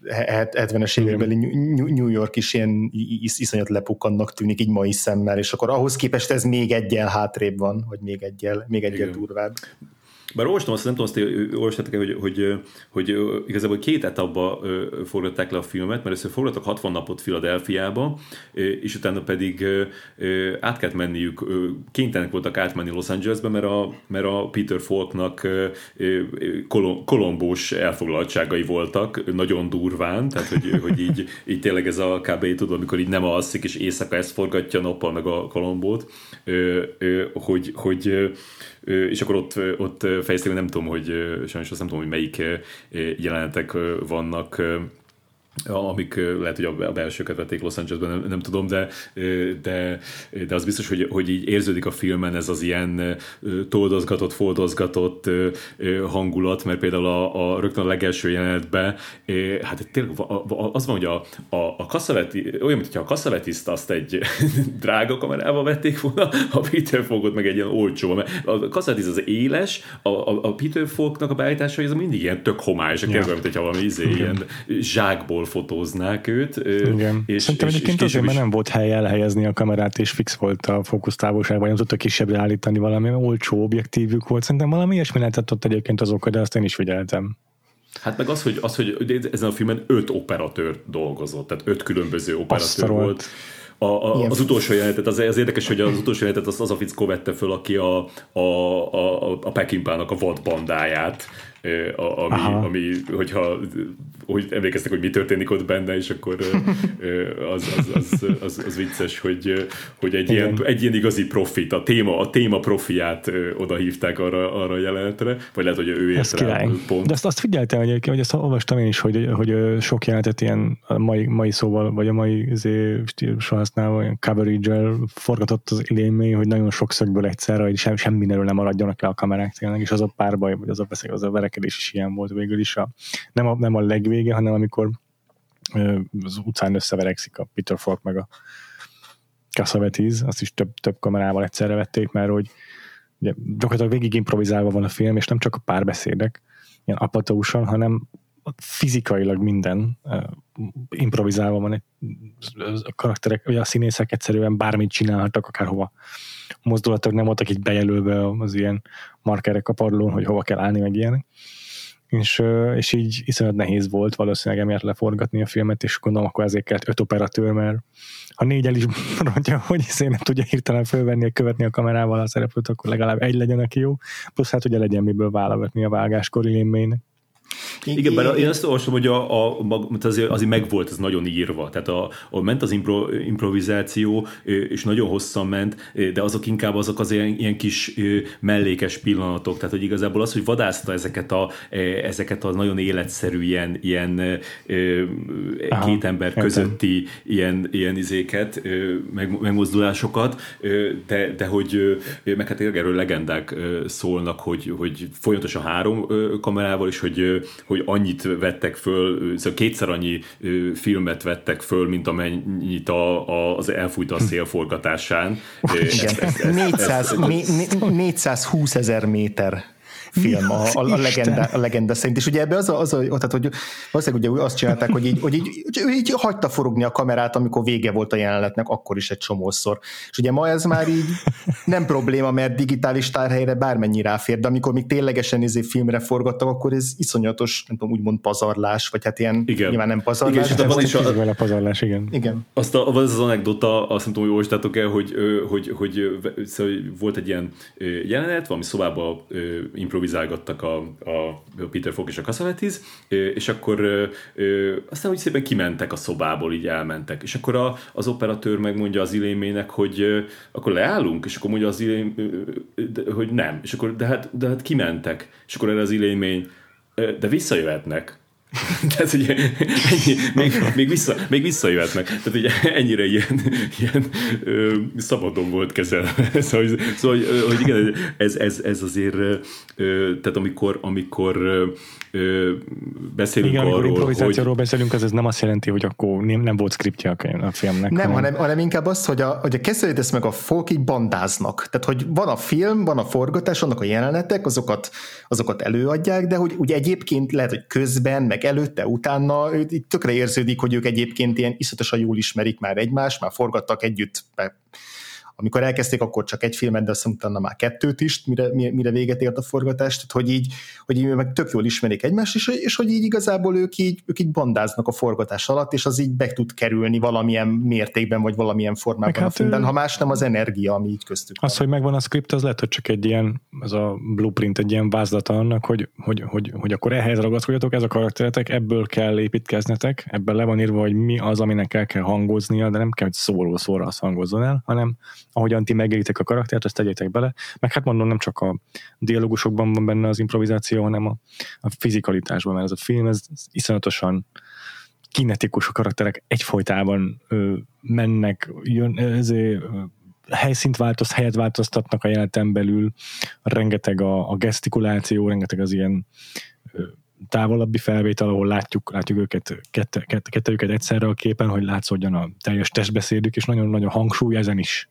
70-es évekbeli New York is ilyen is, iszonyat lepukkannak tűnik így mai szemmel, és akkor ahhoz képest ez még egyel hátrébb van, vagy még egyel, még egyel durvább. Bár olvastam azt, nem tudom, azt olvastátok hogy, hogy, hogy, igazából két etapba forgatták le a filmet, mert először forgattak 60 napot Filadelfiába, és utána pedig át kellett menniük, kénytelenek voltak átmenni Los Angelesbe, mert a, mert a Peter Falknak kolombós elfoglaltságai voltak, nagyon durván, tehát hogy, hogy így, így tényleg ez a kb. tudod, amikor így nem alszik, és éjszaka ezt forgatja, nappal meg a kolombót, hogy, hogy és akkor ott, ott fejezték, nem tudom, hogy sajnos azt nem tudom, hogy melyik jelenetek vannak amik lehet, hogy a belsőket vették Los Angelesben, nem, nem tudom, de, de, de az biztos, hogy, hogy így érződik a filmen ez az ilyen toldozgatott, foldozgatott hangulat, mert például a, a rögtön a legelső jelenetben, hát tényleg az van, hogy a, a, a Kasszaveti, olyan, mintha a Kassavetiszt azt egy <laughs> drága kamerával vették volna, a Peter Falkot meg egy ilyen olcsó, mert a Kassavetis az éles, a, a, a Peter Falknak a beállítása az mindig ilyen tök homályos, ja. mint hogyha valami izé, ilyen zsákból jól fotóznák őt. Igen. És, Szerintem és, egyébként és azért, mert nem volt hely elhelyezni a kamerát, és fix volt a fókusztávolság, vagy nem tudta kisebbre állítani valami olcsó objektívük volt. Szerintem valami ilyesmi lehetett ott egyébként az oka, de azt én is figyeltem. Hát meg az, hogy, az, hogy ezen a filmen öt operatőr dolgozott, tehát öt különböző operatőr volt. A, a, az utolsó jelenetet, az, az érdekes, hogy az utolsó jelenetet az, az a fickó vette föl, aki a, a, a, a Pekinpának a vadbandáját a, ami, ami, hogyha hogy emlékeztek, hogy mi történik ott benne, és akkor az, az, az, az, az vicces, hogy, hogy egy, ilyen, egy ilyen igazi profit, a téma, a téma profiát oda hívták arra, arra a jelenetre, vagy lehet, hogy ő ért rá pont. De azt, azt figyeltem egyébként, hogy ezt olvastam én is, hogy, hogy sok jelenetet ilyen mai, mai szóval, vagy a mai izé, stílusra használva, ilyen coverage forgatott az idén hogy nagyon sok szögből egyszerre, hogy sem, semmiről nem maradjanak le a kamerák tényleg, és az a párbaj, vagy az a, az a verekedés is ilyen volt végül is. A, nem, a, nem a legvége, hanem amikor az utcán összeverekszik a Peter Falk meg a Cassavetes, azt is több, több kamerával egyszerre vették, mert hogy ugye, gyakorlatilag végig improvizálva van a film, és nem csak a párbeszédek, ilyen apatósan, hanem fizikailag minden improvizálva van, egy, a karakterek, vagy a színészek egyszerűen bármit csinálhattak, akárhova mozdulatok nem voltak így bejelölve az ilyen markerek a padlón, hogy hova kell állni, meg ilyenek és, és így iszonyat nehéz volt valószínűleg emiatt leforgatni a filmet, és gondolom akkor ezért kellett öt operatőr, mert ha négyel is <laughs> mondja, hogy iszé nem tudja hirtelen fölvenni, követni a kamerával a szereplőt, akkor legalább egy legyen, aki jó, plusz hát ugye legyen miből válogatni a vágáskor élménynek. Igen, bár én azt olvasom, hogy a, a, azért, azért megvolt, ez nagyon írva. Tehát a, a ment az impro, improvizáció, és nagyon hosszan ment, de azok inkább azok az ilyen, ilyen kis mellékes pillanatok. Tehát, hogy igazából az, hogy vadászta ezeket a, ezeket a nagyon életszerű ilyen, ilyen Aha, két ember közötti értem. ilyen, ilyen izéket, meg, megmozdulásokat, de, de hogy meg hát erről legendák szólnak, hogy, hogy folyamatosan három kamerával, és hogy hogy annyit vettek föl, szóval kétszer annyi filmet vettek föl, mint amennyit a, a, az elfújt a ez, 400, 420 ezer méter film a, a, a, legenda, a legenda szerint. És ugye ebbe az a, az a tehát, hogy valószínűleg ugye azt csinálták, hogy így, hogy így, így hagyta forogni a kamerát, amikor vége volt a jelenetnek, akkor is egy csomószor. És ugye ma ez már így nem probléma, mert digitális tárhelyre bármennyi ráfér, de amikor még ténylegesen izé filmre forgattak, akkor ez iszonyatos, nem tudom, úgymond pazarlás, vagy hát ilyen igen. nyilván nem pazarlás. Igen, de van is a, a pazarlás, igen. igen. Azt a, az az anekdota, azt nem tudom, hogy olvastátok el, hogy, hogy, hogy, hogy szóval volt egy ilyen jelenet, valami szobába improvizált improvizálgattak a, a Peter Falk és a Cassavetes, és akkor aztán úgy szépen kimentek a szobából, így elmentek. És akkor a, az operatőr megmondja az ilémének, hogy akkor leállunk, és akkor mondja az ilém, hogy nem. És akkor, de hát, de hát kimentek. És akkor erre az ilémény, de visszajöhetnek. <laughs> Tehát ugye ennyi, még, még, vissza, még visszajöhetnek. Tehát ugye ennyire ilyen, ilyen ö, szabadon volt kezelve. Szóval, szóval hogy igen, ez, ez, ez azért, ö, tehát amikor, amikor ö, beszélünk igen, arról, improvizációról hogy... beszélünk, az ez nem azt jelenti, hogy akkor nem, nem volt skriptje a filmnek. Nem, hanem, hanem, hanem inkább az, hogy a, hogy a kezdődés meg a folk így bandáznak. Tehát, hogy van a film, van a forgatás, vannak a jelenetek, azokat, azokat előadják, de hogy úgy egyébként lehet, hogy közben, meg előtte, utána, itt tökre érződik, hogy ők egyébként ilyen iszatosan jól ismerik már egymást, már forgattak együtt amikor elkezdték, akkor csak egy filmet, de aztán utána már kettőt is, mire, mire véget ért a forgatás, tehát hogy így, hogy így meg tök jól ismerik egymást, és, és hogy így igazából ők így, ők így bandáznak a forgatás alatt, és az így be tud kerülni valamilyen mértékben, vagy valamilyen formában hát, a filmben, ha más nem az energia, ami így köztük Az, van. hogy megvan a script, az lehet, hogy csak egy ilyen, az a blueprint, egy ilyen vázlata annak, hogy, hogy, hogy, hogy akkor ehhez ragaszkodjatok, ez a karakteretek, ebből kell építkeznetek, ebben le van írva, hogy mi az, aminek el kell hangoznia, de nem kell, hogy szóról szóra az hangozzon el, hanem ahogyan ti megélitek a karaktert, azt tegyétek bele. Meg hát mondom, nem csak a dialógusokban van benne az improvizáció, hanem a, a fizikalitásban, mert ez a film, ez iszonyatosan kinetikus a karakterek egyfolytában ö, mennek, jön, ezért, helyszínt változt, helyet változtatnak a jeleneten belül, rengeteg a, a gesztikuláció, rengeteg az ilyen távolabbi felvétel, ahol látjuk, látjuk őket, kette, kette, kettőjüket egyszerre a képen, hogy látszódjon a teljes testbeszédük, és nagyon-nagyon hangsúly ezen is.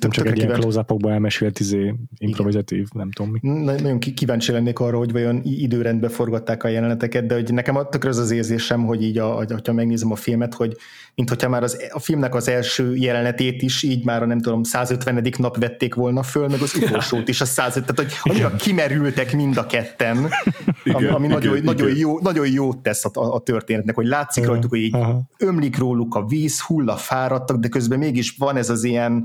Nem csak egy ilyen close elmesélt izé, improvizatív, nem tudom mi. Nagyon kíváncsi lennék arra, hogy vajon időrendbe forgatták a jeleneteket, de hogy nekem tökre az az érzésem, hogy így, a, hogyha megnézem a filmet, hogy mint hogyha már az, a filmnek az első jelenetét is így már a nem tudom, 150. nap vették volna föl, meg az utolsót is a 150, tehát hogy annyira kimerültek mind a ketten, ami, ami igen, nagyon, igen. Nagyon, jó, nagyon jót tesz a, a történetnek, hogy látszik rajtuk, hogy így Aha. ömlik róluk a víz, hulla fáradtak, de közben mégis van ez az ilyen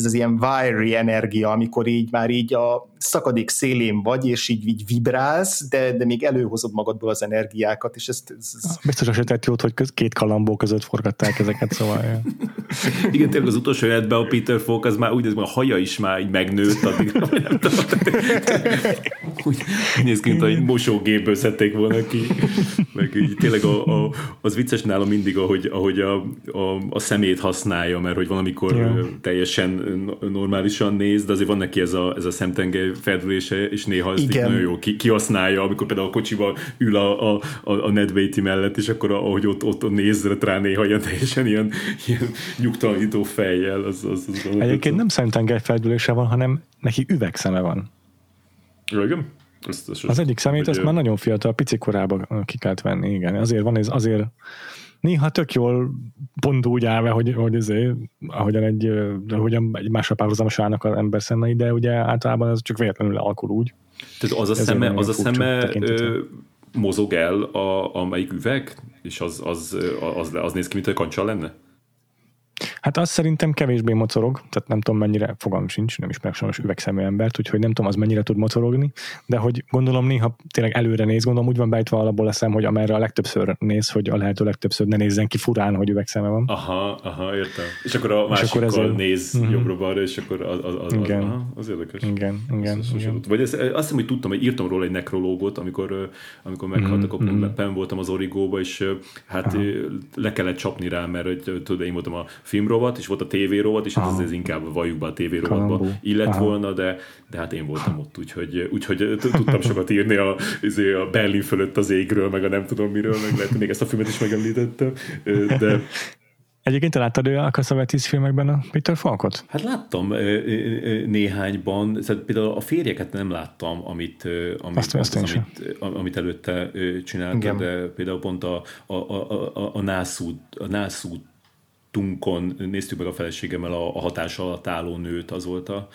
ez az ilyen wiry energia, amikor így már így a szakadék szélén vagy, és így, így vibrálsz, de, de még előhozod magadból az energiákat, és ezt... Ez, ez... Biztos a sötét jót, hogy köz, két kalambó között forgatták ezeket, szóval... Ja. <laughs> Igen, tényleg az utolsó életben a Peter Falk az már úgy, hogy a haja is már így megnőtt, addig <laughs> nem tudom, <laughs> úgy, néz ki, hogy mosógépből szedték volna ki. Meg így tényleg a, a, az vicces nála mindig, ahogy, ahogy a, a, a szemét használja, mert hogy valamikor ja. teljesen normálisan néz, de azért van neki ez a, ez a szemtenge felülése, és néha ezt Igen. nagyon jó ki, kihasználja, amikor például a kocsiba ül a, a, a, a Ned Beatty mellett, és akkor ahogy ott, ott néz rá néha ilyen teljesen ilyen, ilyen nyugtalanító fejjel. Az, az, az, az Egyébként nem szemtenge felülése van, hanem neki üvegszeme van. Igen? Azt, azt, az egyik szemét, azt már nagyon fiatal, pici korában ki kellett venni, igen. Azért van ez, azért néha tök jól pont úgy áll hogy, hogy azért, ahogyan egy, ahogyan egy másra párhuzamos állnak az ember szemei, de ugye általában ez csak véletlenül alakul úgy. Tehát az a Ezért szeme, az a szeme ö, mozog el a, amelyik üveg, és az, az, az, az néz ki, mint hogy kancsa lenne? Hát az szerintem kevésbé mocorog, tehát nem tudom mennyire, fogalmam sincs, nem ismerek sajnos üvegszemű embert, úgyhogy nem tudom az mennyire tud mocorogni, de hogy gondolom néha tényleg előre néz, gondolom úgy van beállítva alapból a szem, hogy amerre a legtöbbször néz, hogy a lehető legtöbbször ne nézzen ki furán, hogy üvegszeme van. Aha, aha, értem. És akkor a másikkal akkor ezért- néz Mhm. jobbra-balra, és akkor az, az, az, az, Igen. aha, az érdekes. Igen, igen, sosem igen. tudtam. Vagy ezt, azt hiszem, hogy tudtam, hogy írtam róla egy nekrológot, amikor, amikor meghalt, akkor mhm. mm pen voltam az Origóba, és hát ö, le kellett csapni rá, mert tudod, én voltam a filmrovat, és volt a tévérovat, és hát Aha. ez, ez inkább valljuk be a tévérovatba illet Aha. volna, de, de hát én voltam ott, úgyhogy, úgyhogy tudtam sokat írni a, izé, a Berlin fölött az égről, meg a nem tudom miről, meg lehet, még ezt a filmet is megemlítettem, de Egyébként te láttad ő a Cassavetes filmekben a Peter Falkot? Hát láttam néhányban, szóval például a férjeket nem láttam, amit, amit, Azt- azt az, amit, amit előtte Igen. de például pont a, a, a, a, a nászút, a nászútunkon néztük meg a feleségemmel a, a hatás alatt álló nőt, az volt a,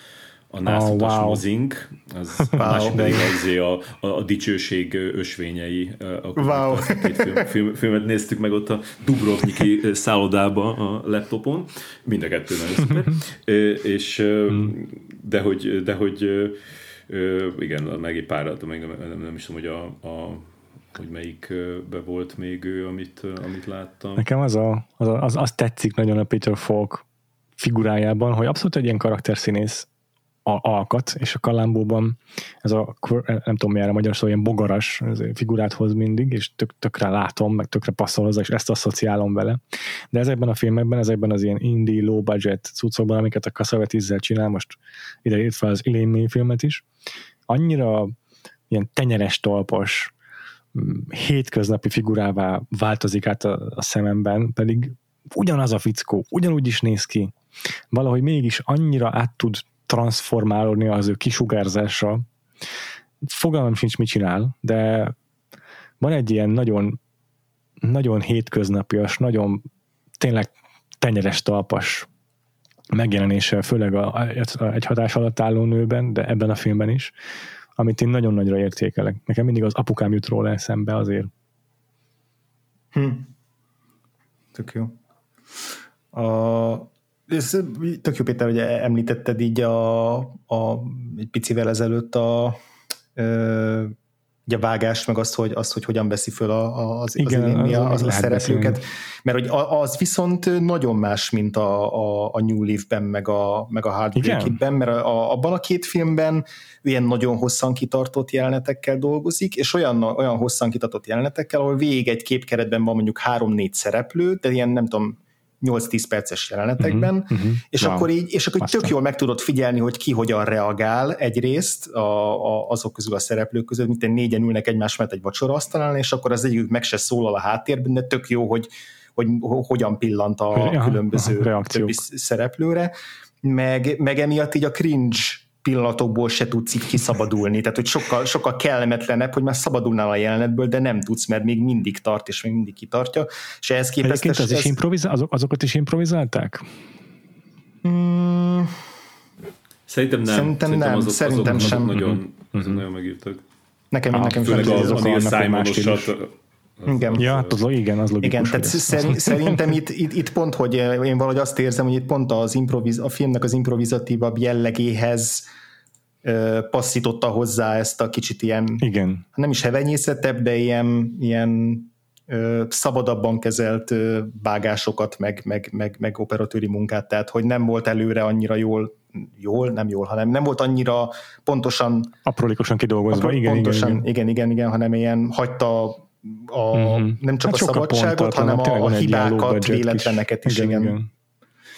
a nászutas wow. wow. mozink, az wow. másik pedig azért a, a, a dicsőség ösvényei. A, Wow. a két film, film, filmet néztük meg ott a Dubrovniki szállodába a laptopon, mind a kettő nagyon és ö, de hogy, de hogy igen, meg egy párat, nem, nem is tudom, hogy a, a hogy melyikbe volt még ő, amit, amit láttam. Nekem az, a, az, a, az, az tetszik nagyon a Peter Falk figurájában, hogy abszolút egy ilyen karakterszínész a- alkat, és a Kalambóban ez a, nem tudom mi erre magyar szó, ilyen bogaras figurát hoz mindig, és tök, tökre látom, meg tökre passzol hozzá, és ezt asszociálom vele. De ezekben a filmekben, ezekben az ilyen indie, low budget cuccokban, amiket a Cassavetizzel csinál, most ide írt fel az May filmet is, annyira ilyen tenyeres talpas, hétköznapi figurává változik át a, a szememben, pedig ugyanaz a fickó, ugyanúgy is néz ki, valahogy mégis annyira át tud transformálódni az ő kisugárzása. Fogalmam sincs, mit csinál, de van egy ilyen nagyon, nagyon hétköznapias, nagyon tényleg tenyeres talpas megjelenése, főleg a, a, egy hatás alatt álló nőben, de ebben a filmben is, amit én nagyon nagyra értékelek. Nekem mindig az apukám jut róla eszembe azért. Hm. Tök jó. A, ez tök jó, Péter, hogy említetted így a, a egy picivel ezelőtt a, ö, így a vágást, meg azt, hogy, azt, hogy hogyan veszi föl a, a, az, Igen, az, az, az- az, a szereplőket. Mert hogy a- az viszont nagyon más, mint a, a, a New Leaf-ben, meg a, meg a Heartbreak Igen? Kid-ben, mert a, abban a két filmben ilyen nagyon hosszan kitartott jelenetekkel dolgozik, és olyan, olyan hosszan kitartott jelenetekkel, ahol végig egy képkeretben van mondjuk három-négy szereplő, de ilyen nem tudom, 8-10 perces jelenetekben, Mhm, mhm. és Wow. akkor így, és akkor így tök jól meg tudod figyelni, hogy ki hogyan reagál egyrészt a, a, azok közül a szereplők között, mint négyen ülnek egymás mellett egy vacsoraasztalán, és akkor az egyik meg se szólal a háttérben, de tök jó, hogy, hogy ho- hogyan pillant a különböző reakciók. többi szereplőre, meg, meg emiatt így a cringe pillanatokból se tudsz így kiszabadulni, tehát hogy sokkal, sokkal kellemetlenebb, hogy már szabadulnál a jelenetből, de nem tudsz, mert még mindig tart, és még mindig kitartja, és ehhez képest Egyébként az ez, is improvizál, azok, azokat is improvizálták? Mm, Szerintem nem. Szerintem nem, azok, szerintem azok, sem. Azok nagyon, azok nagyon megírtak. nekem, Ah, nekem sem Főleg a, azok a más Simonosat. Igen. Ja, hát az, igen, az logikus. Igen, tehát szerint, <laughs> szerintem itt, itt, itt pont, hogy én valahogy azt érzem, hogy itt pont az improviz, a filmnek az improvizatívabb jellegéhez passzította hozzá ezt a kicsit ilyen, Igen. nem is hevenyészetebb, de ilyen, ilyen ö, szabadabban kezelt ö, vágásokat, meg, meg, meg, meg operatőri munkát, tehát hogy nem volt előre annyira jól, jól, nem jól, hanem nem volt annyira pontosan Aprólékosan kidolgozva, Akkor igen, pontosan, igen, igen. igen, igen, igen, hanem ilyen hagyta a, Mhm. nem csak Hát a szabadságot, pontatlanabb, hanem a, a hibákat, véletleneket is, igen. igen. igen.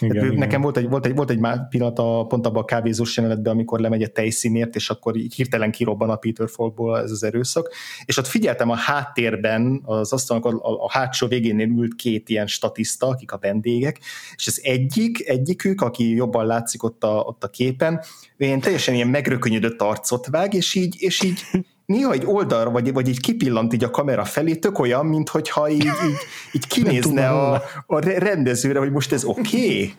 igen, Igen, igen. Nekem volt egy, volt egy, volt egy má- pillanat a, pont abban a kávézós jelenetben, amikor lemegy a tejszínért, és akkor így hirtelen kirobban a Peter Falkból ez az erőszak, és ott figyeltem a háttérben, az asztalnak a, a, a hátsó végénél ült két ilyen statiszta, akik a vendégek, és az egyik, egyikük, aki jobban látszik ott a, ott a képen, ilyen teljesen ilyen megrökönyödött arcot vág, és így, és így néha egy oldalra, vagy, vagy így kipillant így a kamera felé, tök olyan, mintha így, így, <laughs> így kinézne a, a rendezőre, hogy most ez oké. Okay?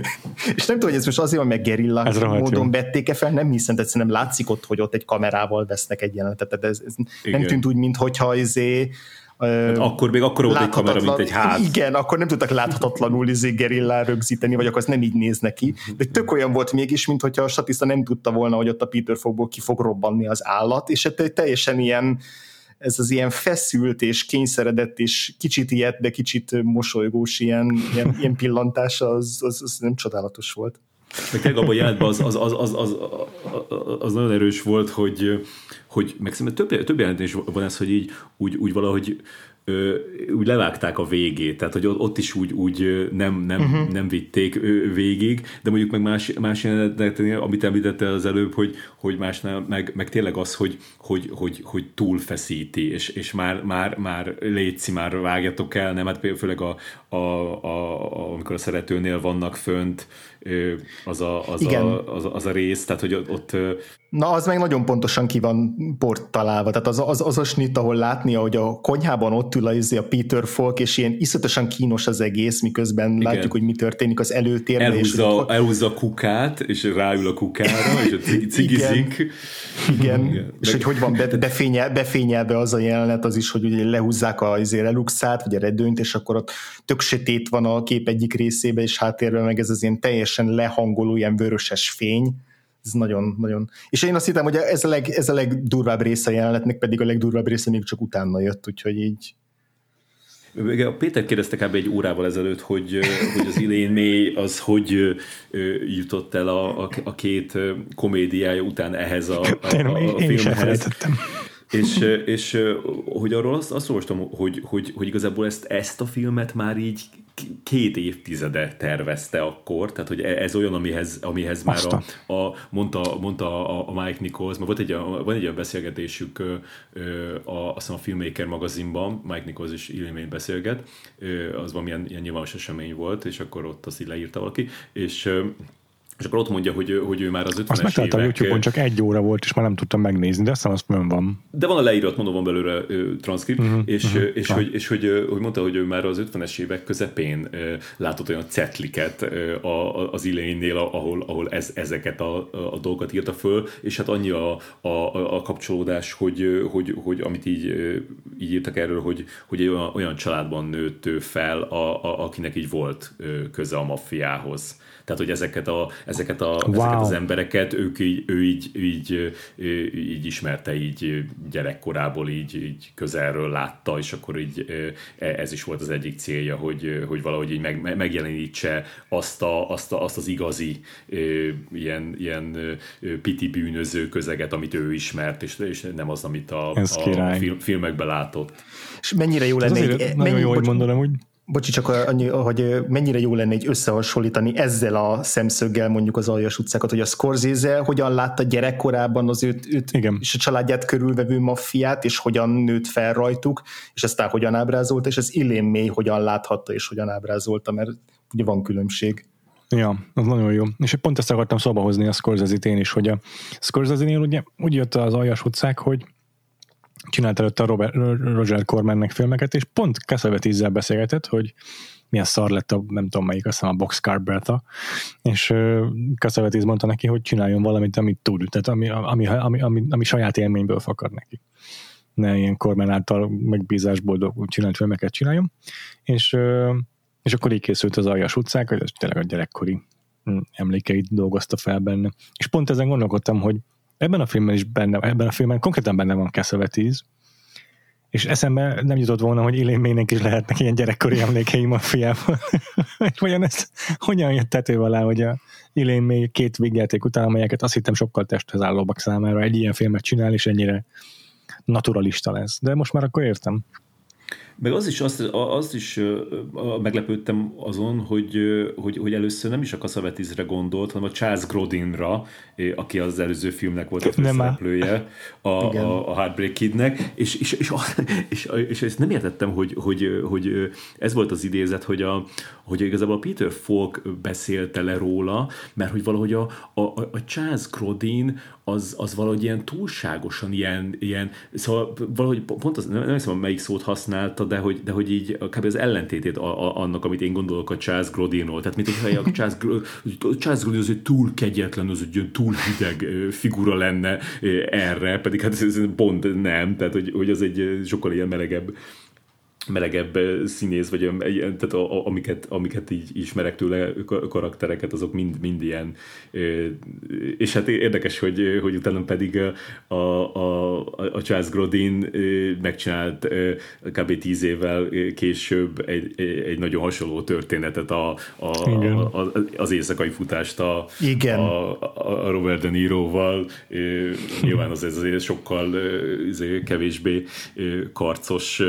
<laughs> és nem tudom, hogy ez most azért meg gerilla ez módon vették-e fel, nem hiszem, de nem látszik ott, hogy ott egy kamerával vesznek egy jelenetet, tehát ez, ez nem tűnt úgy, mintha izé, Hát akkor még akkor volt egy kamera, mint egy ház. Igen, akkor nem tudtak láthatatlanul izé gerillá rögzíteni, vagy akkor az nem így néz neki. De tök olyan volt mégis, mint hogyha a statiszta nem tudta volna, hogy ott a Peter fogból ki fog robbanni az állat, és egy teljesen ilyen ez az ilyen feszült és kényszeredett és kicsit ilyet, de kicsit mosolygós ilyen, ilyen, <laughs> ilyen pillantása, az, az, az nem csodálatos volt. Meg tényleg abban a az, az, az, az, az, az, az, nagyon erős volt, hogy, hogy meg szerintem több, több jelentés van ez, hogy így úgy, úgy valahogy ö, úgy levágták a végét, tehát hogy ott is úgy, úgy nem, nem, uh-huh. nem vitték végig, de mondjuk meg más, más jelenetnél, amit említette az előbb, hogy, hogy másnál meg, meg tényleg az, hogy, hogy, hogy, hogy túlfeszíti, és, és már, már, már létszi, már vágjatok el, nem? Hát főleg a, a, a, a, amikor a szeretőnél vannak fönt, az a, az, a, az, az a rész, tehát hogy ott... Na, az meg nagyon pontosan ki van port találva, tehát az, az, az a snit, ahol látni, hogy a konyhában ott ül a, a Peter Falk, és ilyen iszonyatosan kínos az egész, miközben Igen. látjuk, hogy mi történik az előtérben. Elhúzza, és, elhúzza a kukát, és ráül a kukára, és a <laughs> cigizik. Igen. Igen. Igen. És hogy hogy van be, befényel, befényelve az a jelenet, az is, hogy ugye lehúzzák a azért eluxát, vagy a redőnyt, és akkor ott tök sötét van a kép egyik részébe, és háttérben meg ez az ilyen teljesen lehangoló, ilyen vöröses fény, ez nagyon, nagyon... És én azt hittem, hogy ez a, leg, ez a legdurvább része a jelenetnek, pedig a legdurvább része még csak utána jött, úgyhogy így... Péter kérdezte kb. egy órával ezelőtt, hogy, hogy az May az hogy jutott el a, a, a két komédiája után ehhez a, a, a, a én filmhez. És, és hogy arról azt, azt olvastam, hogy, hogy, hogy igazából ezt, ezt a filmet már így két évtizede tervezte akkor, tehát hogy e, ez olyan, amihez, amihez már a, a, mondta, mondta a, a Mike Nichols, mert volt egy, van egy olyan beszélgetésük a, a, a Filmmaker magazinban, Mike Nichols és Illumin beszélget, az valamilyen ilyen nyilvános esemény volt, és akkor ott azt így leírta valaki, és és akkor ott mondja, hogy, hogy ő már az 50-es Azt megtalálta a YouTube-on, csak egy óra volt, és már nem tudtam megnézni, de azt azt mondom, van. De van a leírat, mondom, van belőle ö, transzkript, uh-huh, és, uh-huh, és, hogy, és hogy, hogy mondta, hogy ő már az 50-es évek közepén ö, látott olyan cetliket ö, a, az Ilénnél, ahol, ahol ez, ezeket a, a dolgokat írta föl, és hát annyi a, a, a kapcsolódás, hogy, hogy, hogy amit így, így írtak erről, hogy, hogy egy olyan, olyan családban nőtt fel, a, a, akinek így volt köze a maffiához tehát, hogy ezeket, a, ezeket, a, wow. ezeket az embereket ők így, ő így, így, így ismerte, így gyerekkorából így, így közelről látta, és akkor így e, ez is volt az egyik célja, hogy, hogy valahogy így meg, megjelenítse azt, a, azt, a, azt az igazi ilyen, ilyen piti bűnöző közeget, amit ő ismert, és, és nem az, amit a, a film, filmekben látott. És mennyire jó lenne... Egy, nagyon jó, hogy mondanom, hogy Bocsi, csak annyi, hogy mennyire jó lenne egy összehasonlítani ezzel a szemszöggel mondjuk az aljas utcákat, hogy a Scorsese hogyan látta gyerekkorában az őt, őt Igen. és a családját körülvevő maffiát, és hogyan nőtt fel rajtuk, és aztán hogyan ábrázolta, és az Illén mély hogyan láthatta, és hogyan ábrázolta, mert ugye van különbség. Ja, az nagyon jó. És pont ezt akartam szóba hozni a Scorsese-t én is, hogy a Scorsese-nél ugye úgy jött az aljas utcák, hogy csinált előtte a Robert, Roger Cormannek filmeket, és pont Cassavetes-zel beszélgetett, hogy milyen szar lett a, nem tudom melyik, azt hiszem a Boxcar Bertha, és uh, Cassavetes mondta neki, hogy csináljon valamit, amit tud, tehát ami, ami, ami, ami, ami saját élményből fakad neki. Ne ilyen Corman által megbízásból csinált filmeket csináljon, és, és akkor így készült az Aljas utcák, hogy tényleg a gyerekkori hm, emlékeit dolgozta fel benne. És pont ezen gondolkodtam, hogy Ebben a filmben is benne, ebben a filmben konkrétan benne van Cassavetes, és eszembe nem jutott volna, hogy Maynek is lehetnek ilyen gyerekkori emlékeim a fiával. <laughs> hogyan, ez, hogyan jött tető alá, hogy a Elaine May két végjáték után, amelyeket azt hittem sokkal testhez állóbbak számára egy ilyen filmet csinál, és ennyire naturalista lesz. De most már akkor értem. Meg az is, azt, azt is meglepődtem azon, hogy, hogy, hogy először nem is a Cassavetizre gondolt, hanem a Charles Grodinra, aki az előző filmnek volt a főszereplője, a, a, a Heartbreak Kidnek, és, és, és, és, és, ezt nem értettem, hogy, hogy, hogy ez volt az idézet, hogy, a, hogy igazából a Peter Falk beszélte le róla, mert hogy valahogy a, a, a Charles Grodin az, az valahogy ilyen túlságosan ilyen, ilyen szóval valahogy pont az, nem, nem hiszem, melyik szót használta, de hogy, de hogy így kb. az ellentétét a, a, annak, amit én gondolok a Charles Grodinról. Tehát, mint hogyha a Charles, Charles Grodin az egy túl kegyetlen, az egy túl hideg figura lenne erre, pedig hát ez pont nem, tehát hogy, hogy az egy sokkal ilyen melegebb melegebb színész, vagy tehát a, a, amiket, amiket így ismerek tőle karaktereket, azok mind, mind ilyen. És hát érdekes, hogy, hogy utána pedig a, a, a Charles Grodin megcsinált kb. tíz évvel később egy, egy nagyon hasonló történetet a, a, a, az éjszakai futást a, Igen. a, a Robert De Niroval. Nyilván az ez azért sokkal izé, kevésbé karcos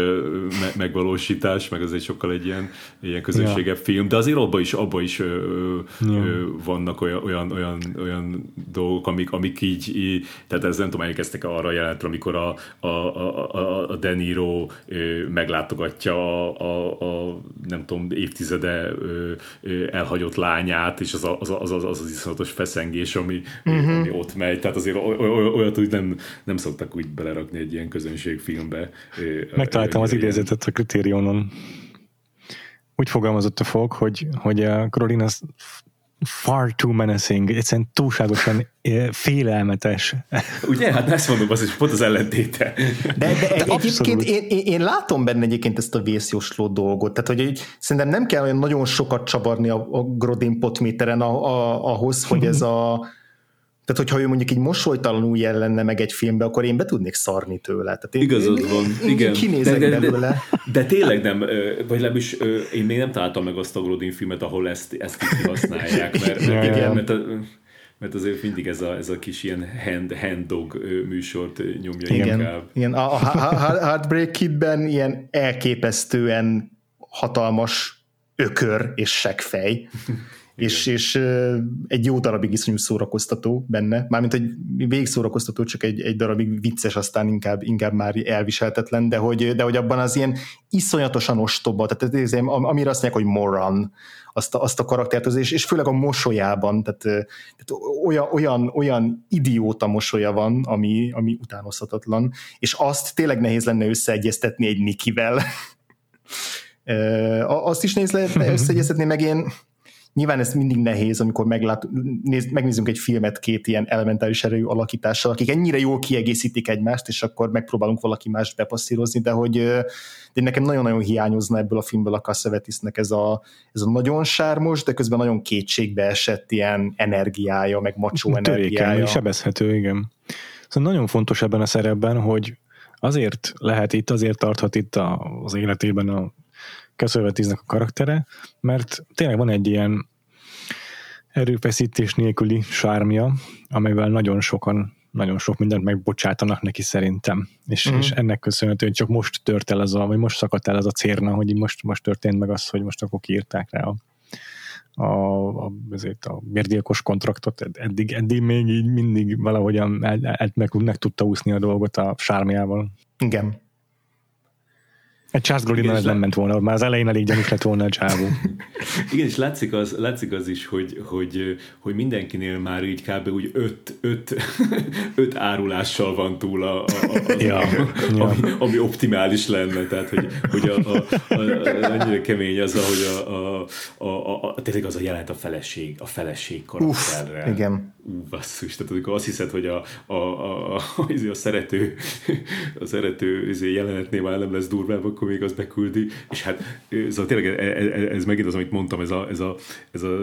megvalósítás, meg az egy sokkal egy ilyen, ilyen közönségebb ja. film, de azért abban is, abba is ö, ja. ö, vannak olyan, olyan, olyan, olyan dolgok, amik, amik így, így, tehát ez nem tudom, elkezdtek arra jelentre, amikor a, a, a, a De Niro ö, meglátogatja a, a, a, nem tudom, évtizede ö, ö, elhagyott lányát, és az a, az, az, az, az, az iszonyatos feszengés, ami, uh-huh. ami ott megy, tehát azért olyat úgy nem, nem szoktak úgy belerakni egy ilyen közönségfilmbe. Megtaláltam az idézetet a kritériónon. Úgy fogalmazott a fog, hogy, hogy a Caroline az far too menacing, egyszerűen túlságosan félelmetes. Ugye? Hát ezt mondom, az is pont az ellentéte. De, de, de egyébként én, én, én, látom benne egyébként ezt a vészjósló dolgot, tehát hogy szerintem nem kell olyan nagyon sokat csavarni a, a Grodin potméteren a, a, ahhoz, hogy ez a tehát, hogyha ő mondjuk így mosolytalanul jelenne meg egy filmbe, akkor én be tudnék szarni tőle. Tehát én, Igazad én, van, én, igen. Kinézek de, de, belőle. De, de tényleg nem, vagy legalábbis én még nem találtam meg azt a Grodin filmet, ahol ezt, ezt így kihasználják, mert, mert, igen, mert, mert azért mindig ez a, ez a kis ilyen hand, hand dog műsort nyomja igen, inkább. Igen, a, a Heartbreak Kidben ilyen elképesztően hatalmas ökör és seggfej. És, és egy jó darabig iszonyú szórakoztató benne, mármint egy végig szórakoztató, csak egy, egy darabig vicces, aztán inkább, inkább már elviselhetetlen, de hogy, de hogy abban az ilyen iszonyatosan ostoba, tehát ez, amire azt mondják, hogy moran, azt a, azt a karaktert, és, és főleg a mosolyában, tehát, tehát olyan, olyan, olyan idióta mosolya van, ami, ami utánozhatatlan, és azt tényleg nehéz lenne összeegyeztetni egy Nikivel. <laughs> azt is nehéz lehetne <laughs> összeegyeztetni, meg én Nyilván ez mindig nehéz, amikor meglát, néz, megnézünk egy filmet két ilyen elementáris erejű alakítással, akik ennyire jól kiegészítik egymást, és akkor megpróbálunk valaki mást bepasszírozni, de hogy de nekem nagyon-nagyon hiányozna ebből a filmből a Cassavetisnek ez a, ez a nagyon sármos, de közben nagyon kétségbe esett ilyen energiája, meg macsó energiája. és sebezhető, igen. Szóval nagyon fontos ebben a szerepben, hogy azért lehet itt, azért tarthat itt az életében a Cassavetisnek a karaktere, mert tényleg van egy ilyen erőfeszítés nélküli sármja, amelyvel nagyon sokan nagyon sok mindent megbocsátanak neki szerintem. És, mm. és ennek köszönhetően csak most tört el ez a, vagy most szakadt el ez a cérna, hogy most, most történt meg az, hogy most akkor kiírták rá a, a, a, ezért a bérgyilkos kontraktot, eddig, eddig még így mindig valahogyan el, el, meg, meg tudta úszni a dolgot a sármiával. Igen. Egy Charles Brolin ez nem ment volna, már az elején elég gyanús lett volna a csávó. Igen, és látszik az, látszik az is, hogy, hogy, hogy mindenkinél már így kb. úgy öt, öt, öt árulással van túl a, a, a, ja, ami, ja. ami, ami, optimális lenne, tehát hogy, hogy a, a, a, a, annyira kemény az, ahogy a, a, a, a, a, tényleg az a jelent a feleség, a feleség karakterrel. Uf, igen. Ú, basszus, tehát amikor azt hiszed, hogy a, a, a, a, a, a szerető, a szerető jelenetnél már nem lesz durvább, akkor még az beküldi, és hát szóval tényleg ez, e, e, ez megint az, amit mondtam, ez a, ez a, ez a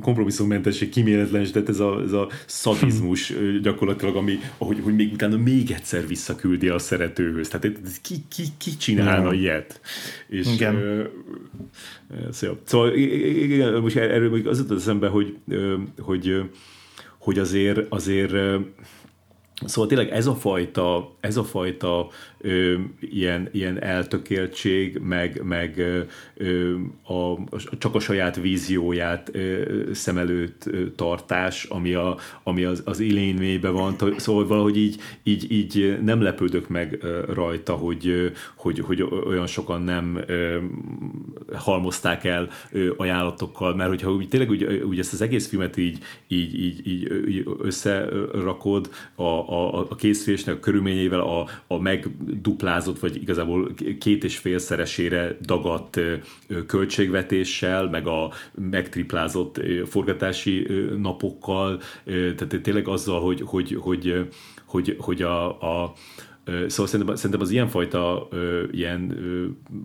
kompromisszummentesség kíméletlen, de ez a, ez a szadizmus gyakorlatilag, ami, ahogy, hogy még utána még egyszer visszaküldi a szeretőhöz. Tehát ki, ki, ki csinálna ilyet? És, Igen. Uh, szóval, szóval igen, most erről az jutott eszembe, hogy, hogy, hogy azért, azért Szóval tényleg ez a fajta, ez a fajta ö, ilyen, ilyen eltökéltség, meg, meg ö, a, csak a saját vízióját ö, szem előtt ö, tartás, ami, a, ami az, az mélybe van, szóval valahogy így, így, így nem lepődök meg rajta, hogy, hogy, hogy olyan sokan nem ö, halmozták el ö, ajánlatokkal, mert hogyha úgy, tényleg úgy, úgy ezt az egész filmet így, így, így, így, összerakod a, a, a készülésnek a körülményével a, a megduplázott, vagy igazából két és félszeresére dagadt költségvetéssel, meg a megtriplázott forgatási napokkal, tehát tényleg azzal, hogy, hogy, hogy, hogy, hogy a, a Szóval szerintem, szerintem az ilyenfajta ilyen,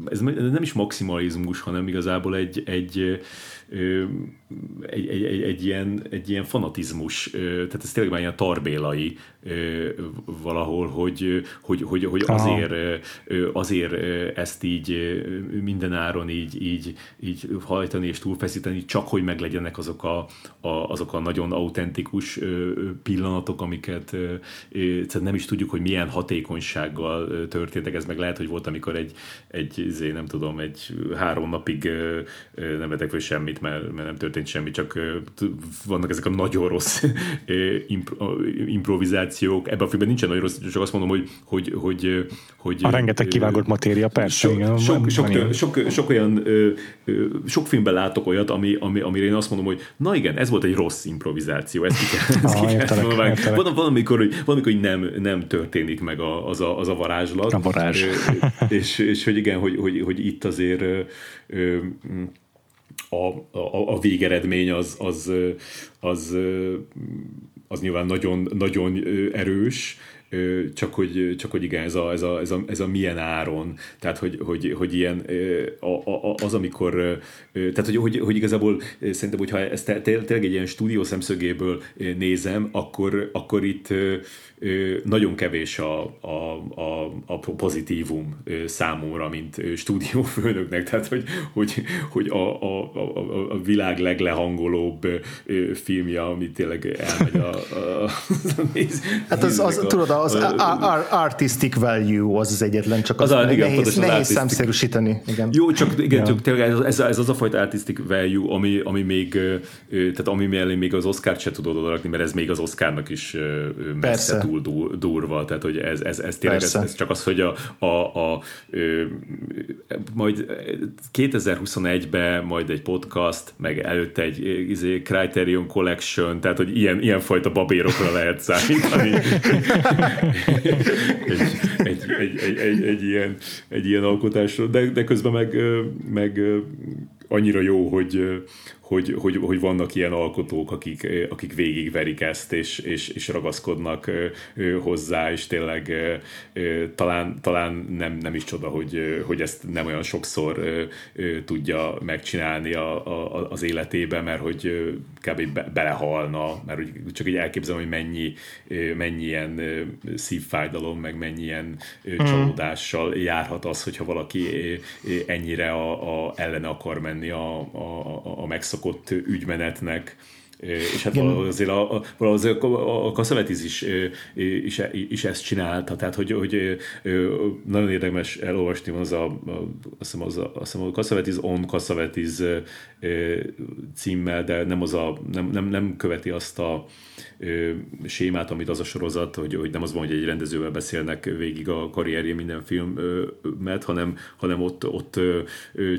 ez nem is maximalizmus, hanem igazából egy, egy, egy, egy, egy, egy, ilyen, egy ilyen fanatizmus, tehát ez tényleg már ilyen tarbélai valahol, hogy, hogy, hogy, hogy azért, azért ezt így mindenáron így, így, így hajtani és túlfeszíteni, csak hogy meglegyenek azok a, a, azok a nagyon autentikus pillanatok, amiket nem is tudjuk, hogy milyen hatékonysággal történtek. Ez meg lehet, hogy volt, amikor egy, egy izé, nem tudom, egy három napig nem vetek föl semmit, mert, mert nem történt semmi, csak vannak ezek a nagyon rossz <laughs> improvizációk. Ebben a filmben nincsen nagyon rossz, csak azt mondom, hogy, hogy, hogy, hogy a rengeteg kivágott matéria, persze. Sok, igen, sok, sok, sok, sok, olyan, sok filmben látok olyat, ami, ami, amire én azt mondom, hogy na igen, ez volt egy rossz improvizáció, ezt ki kell, ezt ah, ki kell van, van, amikor, hogy, van, amikor hogy nem, nem történik meg a, az, a, az a varázslat. A varázs. és, és hogy igen, hogy, hogy, hogy itt azért a, a, a végeredmény az, az, az, az nyilván nagyon, nagyon erős, csak hogy, csak hogy igen, ez a, ez, a, ez, a, ez a milyen áron, tehát hogy, hogy, hogy ilyen a, a, az, amikor, tehát hogy, hogy, hogy igazából szerintem, hogyha ezt tényleg egy ilyen stúdió szemszögéből nézem, akkor, akkor itt nagyon kevés a, a, a, a pozitívum számomra, mint stúdiófőnöknek, tehát hogy, hogy, hogy a, a, a, a világ leglehangolóbb filmje, ami tényleg elmegy a, a, a néz, Hát az, az a, tudod, az a, a, artistic value az az egyetlen, csak az, az a, igen, nehéz, nehéz számszerűsíteni. Igen. Jó, csak igen, ja. csak ez, ez, ez, az a fajta artistic value, ami, ami még, tehát ami mellé még az Oscar-t se tudod odarakni, mert ez még az Oscarnak is messze Persze túl durva, tehát hogy ez, ez, ez tényleg ez, ez csak az, hogy a, a, a ö, majd 2021-ben majd egy podcast, meg előtte egy izé, Criterion Collection, tehát hogy ilyen, ilyen fajta babérokra lehet számítani. <laughs> egy, egy, egy, egy, egy, egy, ilyen, egy ilyen alkotásról, de, de közben meg, meg annyira jó, hogy, hogy, hogy, hogy vannak ilyen alkotók, akik, akik végigverik ezt, és, és, és ragaszkodnak hozzá, és tényleg talán, talán nem, nem is csoda, hogy, hogy ezt nem olyan sokszor tudja megcsinálni a, a, az életében, mert hogy kb. Be, belehalna, mert hogy csak így elképzelem, hogy mennyi, mennyi ilyen szívfájdalom, meg mennyi ilyen hmm. csalódással járhat az, hogyha valaki ennyire a, a ellene akar menni a, a, a megszokott ügymenetnek, és hát valahogy azért a, a, valahogy a, a Kaszavetis is, is, is, ezt csinálta, tehát hogy, hogy nagyon érdemes elolvasni az a, a azt hiszem, az a, azt hiszem, a Kaszavetis on Kaszavetis címmel, de nem, az a, nem, nem, nem követi azt a sémát, amit az a sorozat, hogy, hogy nem az van, hogy egy rendezővel beszélnek végig a karrierje minden filmet, hanem, hanem ott, ott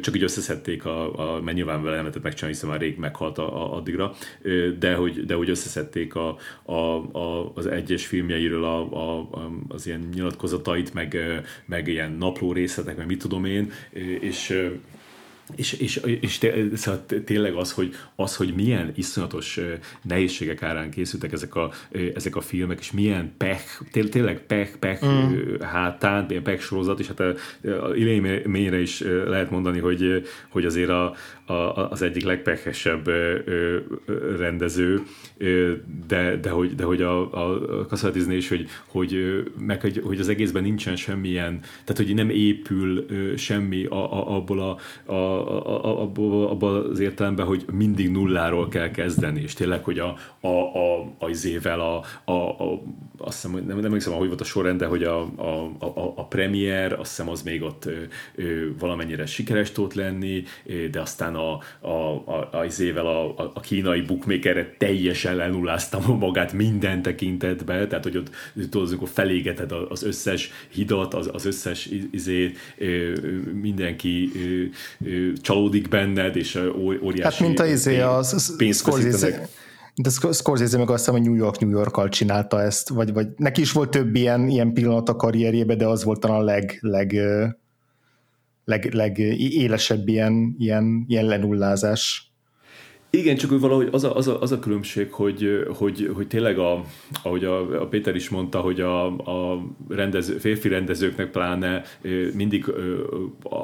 csak így összeszedték a, a mert nyilván vele lehetett megcsinálni, hiszen már rég meghalt a, a, addigra, de hogy, de hogy összeszedték a, a, a, az egyes filmjeiről a, a, az ilyen nyilatkozatait, meg, meg ilyen napló részletek, meg mit tudom én, és és, és, és té, szóval tényleg az hogy, az, hogy milyen iszonyatos nehézségek árán készültek ezek a, ezek a filmek, és milyen pech, tényleg pech, pech mm. hátán, pech sorozat, és hát a, a ményre is lehet mondani, hogy, hogy azért a, a, az egyik legpehesebb rendező, de, de hogy, de hogy a, a Kasszatizné is, hogy, hogy, meg, hogy, hogy az egészben nincsen semmilyen, tehát hogy nem épül semmi a, a, abból, a, a, abból, abból az értelemben, hogy mindig nulláról kell kezdeni, és tényleg, hogy a, a, a, a, a, a, a azt hiszem, nem, nem emlékszem, hogy volt a sorrend, de hogy a, a, a, a premier, azt hiszem az még ott ö, valamennyire sikeres tud lenni, de aztán a, a, a, a, izével a, a, kínai bookmaker teljesen lenullázta magát minden tekintetben, tehát hogy ott tudod, akkor felégeted az összes hidat, az, az összes izé, mindenki csalódik benned, és óriási Hát mint a izé, az, Scorsese, de Scorsese meg azt hiszem, hogy New York, New York-kal csinálta ezt, vagy, vagy neki is volt több ilyen, ilyen pillanat a karrierjében, de az volt talán a leg, leg, leg, leg élesebb ilyen, ilyen, ilyen lenullázás. Igen, csak hogy valahogy az a, az a, az a különbség, hogy, hogy, hogy tényleg, a, ahogy a, a Péter is mondta, hogy a, a rendező, férfi rendezőknek pláne mindig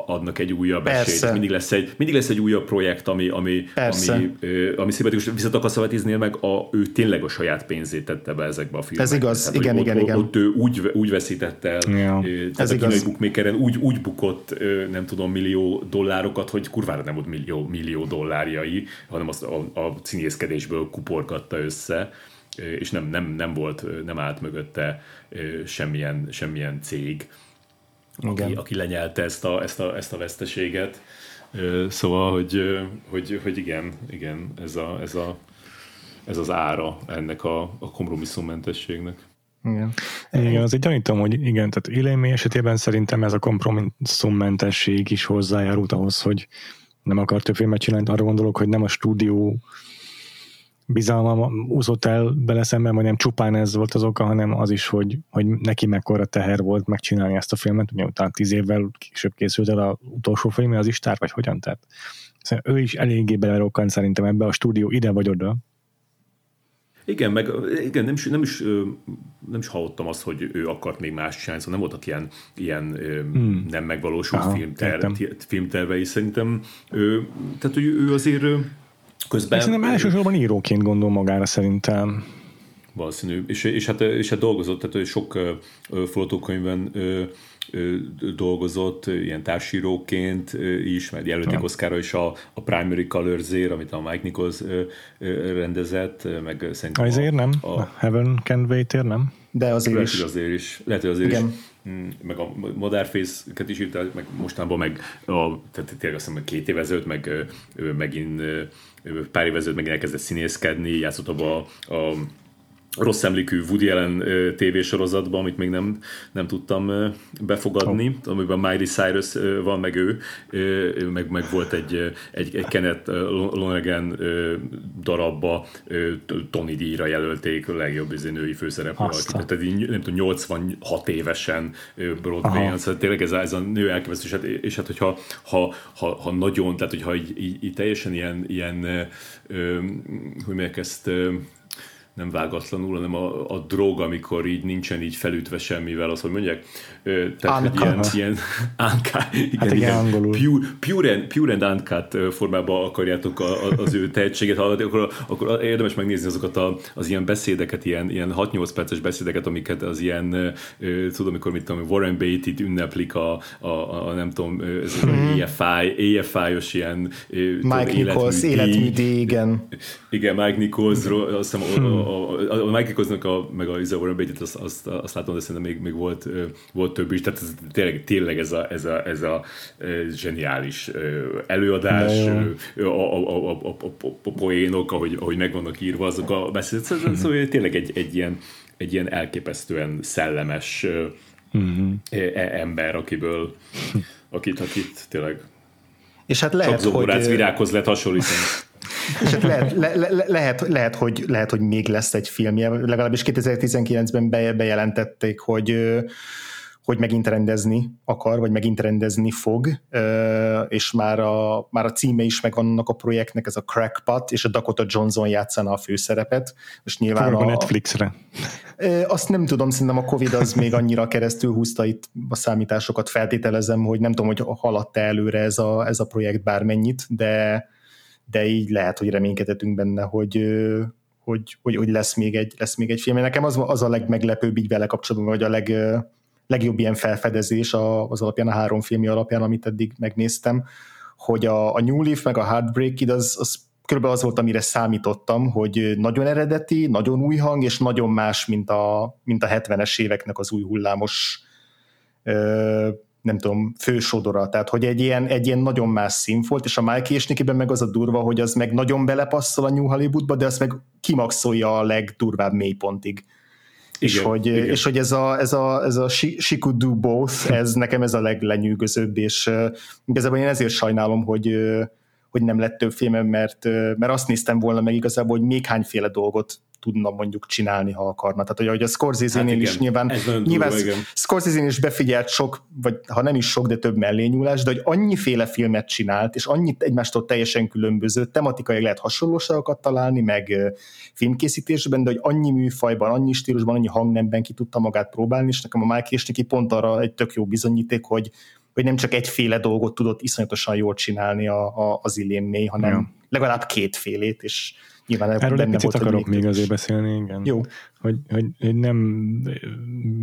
adnak egy újabb Persze. esélyt. Mindig lesz egy, mindig lesz egy újabb projekt, ami, ami, ami, ami szimpatikus. Viszont a Kasszavatiznél meg a, ő tényleg a saját pénzét tette be ezekbe a filmekbe. Ez igaz, Tehát, igen, igen, ott, igen. Ott ő úgy, úgy veszítette el, ja. tehát Ez a kínai bookmakeren úgy, úgy bukott, nem tudom, millió dollárokat, hogy kurvára nem volt millió, millió dollárjai, hanem azt a, a színészkedésből kuporgatta össze, és nem, nem, nem volt, nem állt mögötte semmilyen, semmilyen cég, aki, aki lenyelte ezt a, ezt, a, ezt a veszteséget. Szóval, hogy, hogy, hogy igen, igen, ez, a, ez, a, ez az ára ennek a, a kompromisszummentességnek. Igen. Igen, azért gyanítom, hogy igen, tehát Ilémi esetében szerintem ez a kompromisszummentesség is hozzájárult ahhoz, hogy, nem akar több filmet csinálni, arra gondolok, hogy nem a stúdió bizalma úszott el bele szemben, vagy nem csupán ez volt az oka, hanem az is, hogy, hogy neki mekkora teher volt megcsinálni ezt a filmet, ugye utána tíz évvel később készült el az utolsó film, az is tár, vagy hogyan, tehát szóval ő is eléggé belerokkant szerintem ebbe a stúdió ide vagy oda, igen, meg igen, nem is, nem, is, nem is hallottam azt, hogy ő akart még más csinálni, szóval nem voltak ilyen, ilyen hmm. nem megvalósult Aha, filmter, filmtervei. Szerintem ő, tehát, hogy ő azért közben... Szerintem elsősorban íróként gondol magára szerintem. Valószínű. És, és, hát, és hát dolgozott, tehát sok forgatókönyvben dolgozott ilyen társíróként is, mert jelölték. Oscarra is a, a Primary Colors-ért, amit a Mike Nichols rendezett, meg szerintem... Azért a, nem? A, a Heaven Can wait nem? De azért lehet, is. azért is. Lehet, hogy azért Igen. is mm, meg a Modern Face-ket is írta, meg mostanában meg a, tehát tényleg azt hiszem, két évezőt, meg megint pár évezőt megint elkezdett színészkedni, játszott abba a, a rossz emlékű Woody Allen tévésorozatban, amit még nem, nem tudtam befogadni, oh. amiben Miley Cyrus van, meg ő, meg, meg volt egy, egy, egy Kenneth Lonergan darabba Tony D-ra jelölték a legjobb izé, női főszereplő Tehát így, nem tudom, 86 évesen Broadway-on, szóval tényleg ez a, ez a nő elképesztő, és hát, és hát hogyha ha, ha, ha nagyon, tehát hogyha így, így, így teljesen ilyen, ilyen hogy mondják ezt, nem vágatlanul, hanem a, a drog, amikor így nincsen így felütve semmivel, az, hogy mondják, tehát, hogy ilyen, ilyen <laughs> uncut, igen, hát igen, igen. pure, pure, pure and uncut formában akarjátok a, a, az ő tehetséget hallani, akkor, akkor érdemes megnézni azokat a, az ilyen beszédeket, ilyen, ilyen 6-8 perces beszédeket, amiket az ilyen, tudom, amikor mit tudom, Warren Beatty-t ünneplik a, a, a, a nem tudom, ez hmm. EFI, EFI-os ilyen Mike Nichols, életműdi, igen. Igen, Mike Nichols, azt hiszem, hmm a, a, a Mike Nicholsnak a, meg a Warren Beatty-t azt, azt, azt látom, de szerintem még, még volt, volt több is, tehát ez, tényleg, tényleg ez a, ez a, ez a zseniális előadás, a, a, a, a, a, a poénok, ahogy, ahogy meg vannak írva azok a beszédek, szóval, szóval tényleg egy, egy, ilyen, egy ilyen elképesztően szellemes uh-huh. ember, akiből akit, akit tényleg és hát lehet, csak hogy... virághoz lehet hasonlítani. <laughs> És hát lehet, le, le, lehet, lehet, hogy, lehet, hogy még lesz egy filmje, legalábbis 2019-ben be, bejelentették, hogy hogy megint rendezni akar, vagy megint rendezni fog, és már a, már a címe is megvan annak a projektnek, ez a Crackpot, és a Dakota Johnson játszana a főszerepet. És nyilván a, a Netflixre. Azt nem tudom, szerintem a Covid az még annyira keresztül húzta itt a számításokat, feltételezem, hogy nem tudom, hogy haladt előre ez a, ez a projekt bármennyit, de de így lehet, hogy reménykedhetünk benne, hogy, hogy, hogy, hogy lesz, még egy, lesz még egy film. Nekem az, az a legmeglepőbb így vele kapcsolatban, vagy a leg, legjobb ilyen felfedezés az alapján, a három filmi alapján, amit eddig megnéztem, hogy a, a New Leaf meg a Heartbreak az, az körülbelül az volt, amire számítottam, hogy nagyon eredeti, nagyon új hang, és nagyon más, mint a, mint a 70-es éveknek az új hullámos nem tudom, fősodora, tehát hogy egy ilyen, egy ilyen nagyon más szín volt, és a Mikey és Nikiben meg az a durva, hogy az meg nagyon belepasszol a New Hollywoodba, de azt meg kimaxolja a legdurvább mélypontig. Igen, és, hogy, igen. és hogy ez a, ez a, ez a she, she could do both, ez nekem ez a leglenyűgözőbb, és uh, igazából én ezért sajnálom, hogy, uh, hogy nem lett több filmem, mert, uh, mert azt néztem volna meg igazából, hogy még hányféle dolgot tudna mondjuk csinálni, ha akarna. Tehát, hogy, hogy a Scorsese-nél hát is nyilván, nyilván Scorsese-nél is befigyelt sok, vagy ha nem is sok, de több mellényúlás, de hogy annyiféle filmet csinált, és annyit egymástól teljesen különböző, tematikai lehet hasonlóságokat találni, meg filmkészítésben, de hogy annyi műfajban, annyi stílusban, annyi hangnemben ki tudta magát próbálni, és nekem a Mike Kisniki pont arra egy tök jó bizonyíték, hogy, hogy nem csak egyféle dolgot tudott iszonyatosan jól csinálni a, a, az Ilén mély, hanem ja. legalább kétfélét, és Nyilván Erről egy picit akarok még azért beszélni, igen. Jó. Hogy, hogy, hogy nem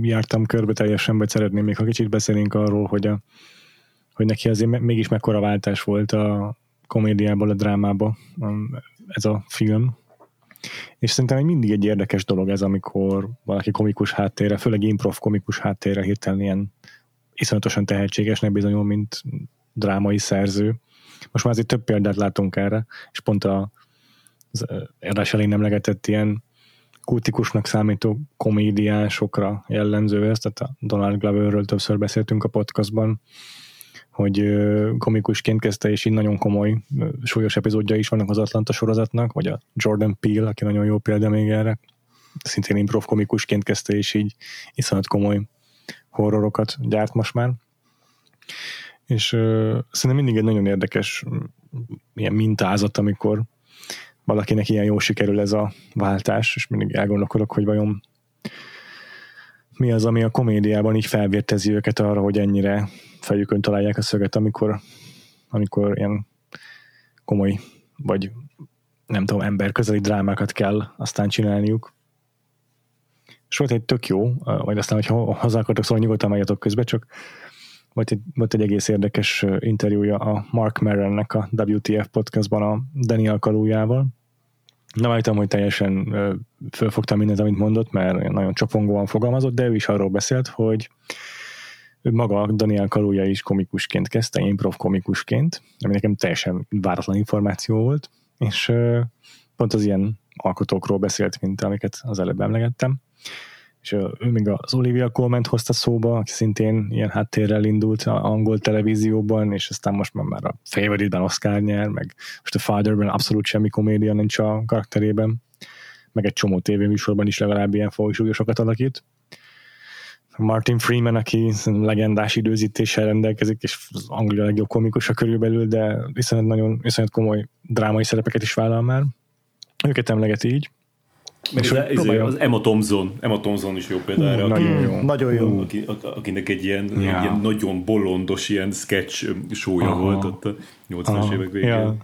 jártam körbe teljesen, vagy szeretném még, ha kicsit beszélnénk arról, hogy, a, hogy neki azért mégis mekkora váltás volt a komédiából a drámába ez a film. És szerintem egy mindig egy érdekes dolog ez, amikor valaki komikus háttérre, főleg improv komikus háttérre hirtelen ilyen iszonyatosan tehetségesnek bizonyul, mint drámai szerző. Most már azért több példát látunk erre, és pont a az érdás elén emlegetett ilyen kultikusnak számító komédiásokra jellemző ez, tehát a Donald Gloverről többször beszéltünk a podcastban, hogy komikusként kezdte, és így nagyon komoly, súlyos epizódja is vannak az Atlanta sorozatnak, vagy a Jordan Peele, aki nagyon jó példa még erre, szintén improv komikusként kezdte, és így iszonyat komoly horrorokat gyárt most már. És uh, szerintem mindig egy nagyon érdekes ilyen mintázat, amikor valakinek ilyen jó sikerül ez a váltás, és mindig elgondolkodok, hogy vajon mi az, ami a komédiában így felvértezi őket arra, hogy ennyire fejükön találják a szöget, amikor, amikor ilyen komoly, vagy nem tudom, emberközeli drámákat kell aztán csinálniuk. És volt egy tök jó, vagy aztán, hogyha hozzá akartok szólni, nyugodtan megjatok közbe, csak volt egy, volt egy egész érdekes interjúja a Mark Merrennek a WTF podcastban a Daniel Kalújával, nem állítom, hogy teljesen fölfogtam mindent, amit mondott, mert nagyon csapongóan fogalmazott, de ő is arról beszélt, hogy ő maga, Daniel Kaluja is komikusként kezdte, improv komikusként, ami nekem teljesen váratlan információ volt, és pont az ilyen alkotókról beszélt, mint amiket az előbb emlegettem és még az Olivia Colment hozta szóba, aki szintén ilyen háttérrel indult a angol televízióban, és aztán most már, már a Favorite-ben Oscar nyer, meg most a Fatherben abszolút semmi komédia nincs a karakterében, meg egy csomó tévéműsorban is legalább ilyen folysúlyosokat alakít. Martin Freeman, aki legendás időzítéssel rendelkezik, és az Anglia legjobb komikusa körülbelül, de viszont nagyon viszont komoly drámai szerepeket is vállal már. Őket emlegeti így. Meg ez, ez az Emma Thompson, Emma Thompson is jó például. Uh, nagyon jó. Nagyon jó. Aki, akinek egy ilyen, egy ilyen nagyon bolondos ilyen sketch show volt ott a 80-as évek végén. Ja.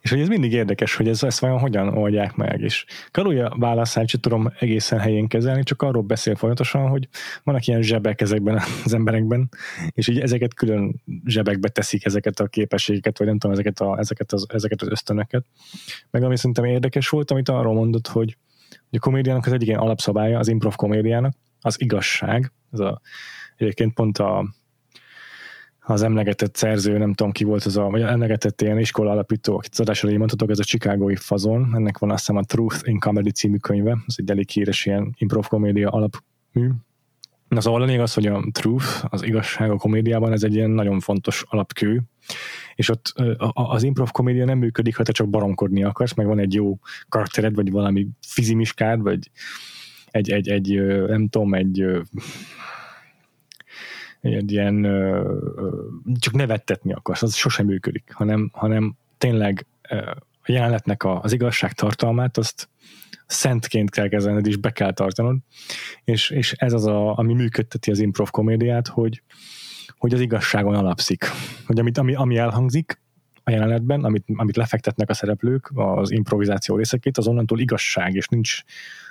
És hogy ez mindig érdekes, hogy ez, ezt vajon hogyan oldják meg. És Karuja válaszát sem tudom egészen helyén kezelni, csak arról beszél folyamatosan, hogy vannak ilyen zsebek ezekben az emberekben, és így ezeket külön zsebekbe teszik ezeket a képességeket, vagy nem tudom, ezeket, a, ezeket, az, ezeket az ösztönöket. Meg ami szerintem érdekes volt, amit arról mondott, hogy a komédiának az egyik ilyen alapszabálya, az improv komédiának, az igazság. Ez a, egyébként pont a, az emlegetett szerző, nem tudom ki volt az a, vagy emlegetett ilyen iskola alapító, akit az mondhatok, ez a Chicagói fazon, ennek van azt hiszem a Truth in Comedy című könyve, ez egy elég híres ilyen improv komédia alapmű. Na szóval a lényeg az, hogy a truth, az igazság a komédiában, ez egy ilyen nagyon fontos alapkő, és ott az improv komédia nem működik, ha te csak baromkodni akarsz, meg van egy jó karaktered, vagy valami fizimiskád, vagy egy, egy, egy nem tudom, egy egy ilyen csak nevettetni akarsz, az sosem működik, hanem, hanem tényleg a jelenetnek az igazság tartalmát, azt szentként kell kezelned, és be kell tartanod, és, és ez az, a, ami működteti az improv komédiát, hogy, hogy az igazságon alapszik. Hogy amit, ami, ami elhangzik a jelenetben, amit, amit lefektetnek a szereplők, az improvizáció részekét, az onnantól igazság, és nincs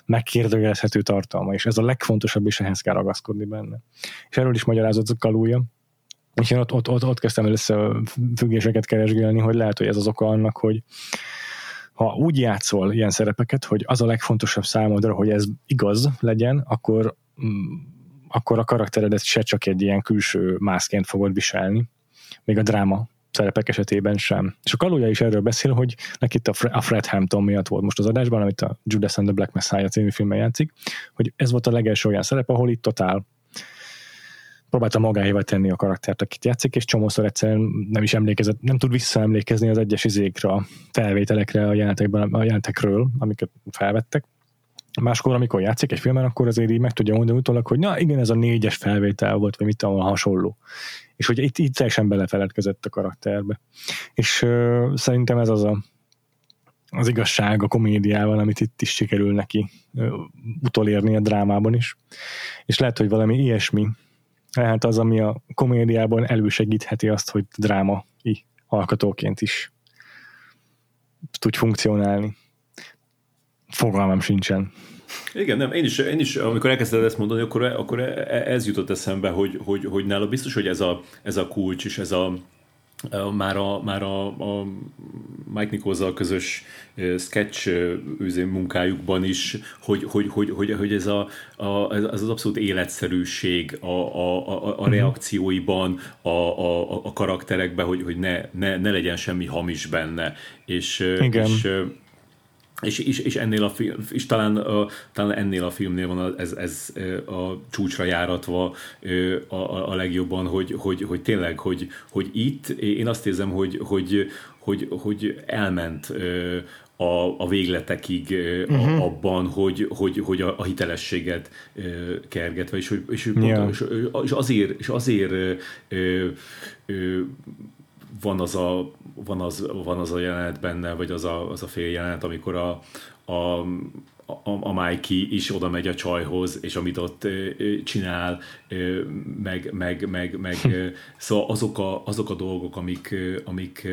megkérdőjelezhető tartalma, és ez a legfontosabb, és ehhez kell ragaszkodni benne. És erről is magyarázott a Kalúja, és én ott, ott, ott, ott kezdtem először függéseket keresgélni, hogy lehet, hogy ez az oka annak, hogy ha úgy játszol ilyen szerepeket, hogy az a legfontosabb számodra, hogy ez igaz legyen, akkor, mm, akkor a karakteredet se csak egy ilyen külső mászként fogod viselni, még a dráma szerepek esetében sem. És a Kaluja is erről beszél, hogy neki itt a Fred Hampton miatt volt most az adásban, amit a Judas and the Black Messiah című filmben játszik, hogy ez volt a legelső olyan szerep, ahol itt totál próbálta magáévá tenni a karaktert, akit játszik, és csomószor egyszerűen nem is emlékezett, nem tud visszaemlékezni az egyes izékre, a felvételekre a, jelentekben, a jelentekről, amiket felvettek. Máskor, amikor játszik egy filmen, akkor azért így meg tudja mondani utólag, hogy na igen, ez a négyes felvétel volt, vagy mit tudom, hasonló. És hogy itt, itt teljesen belefeledkezett a karakterbe. És uh, szerintem ez az a az igazság a komédiával, amit itt is sikerül neki uh, utolérni a drámában is. És lehet, hogy valami ilyesmi lehet az, ami a komédiában elősegítheti azt, hogy drámai alkatóként is tud funkcionálni. Fogalmam sincsen. Igen, nem, én is, én is amikor elkezdted ezt mondani, akkor, akkor ez jutott eszembe, hogy, hogy, hogy nála biztos, hogy ez a, ez a kulcs, és ez a, már a, már a, a Mike Nicholson közös sketch munkájukban is, hogy, hogy, hogy, hogy, hogy ez, a, a, ez az abszolút életszerűség a, a, a, a mhm. reakcióiban, a, a, a karakterekben, hogy, hogy ne, ne, ne legyen semmi hamis benne. És, Igen. és és, és, és ennél a film, és talán, uh, talán ennél a filmnél van ez, ez a csúcsra járatva a, a, a legjobban, hogy, hogy, hogy tényleg, hogy, hogy itt én azt érzem, hogy, hogy, hogy, hogy elment a, a végletekig uh-huh. abban, hogy, hogy, hogy a, a hitelességet kergetve, és, és, yeah. és, és azért, és azért ö, ö, van az a, van az, van az a jelenet benne, vagy az a, az a fél jelenet, amikor a, a, a, a Mikey is oda megy a csajhoz, és amit ott csinál, meg, meg, meg, meg szóval azok a, azok a dolgok, amik, amik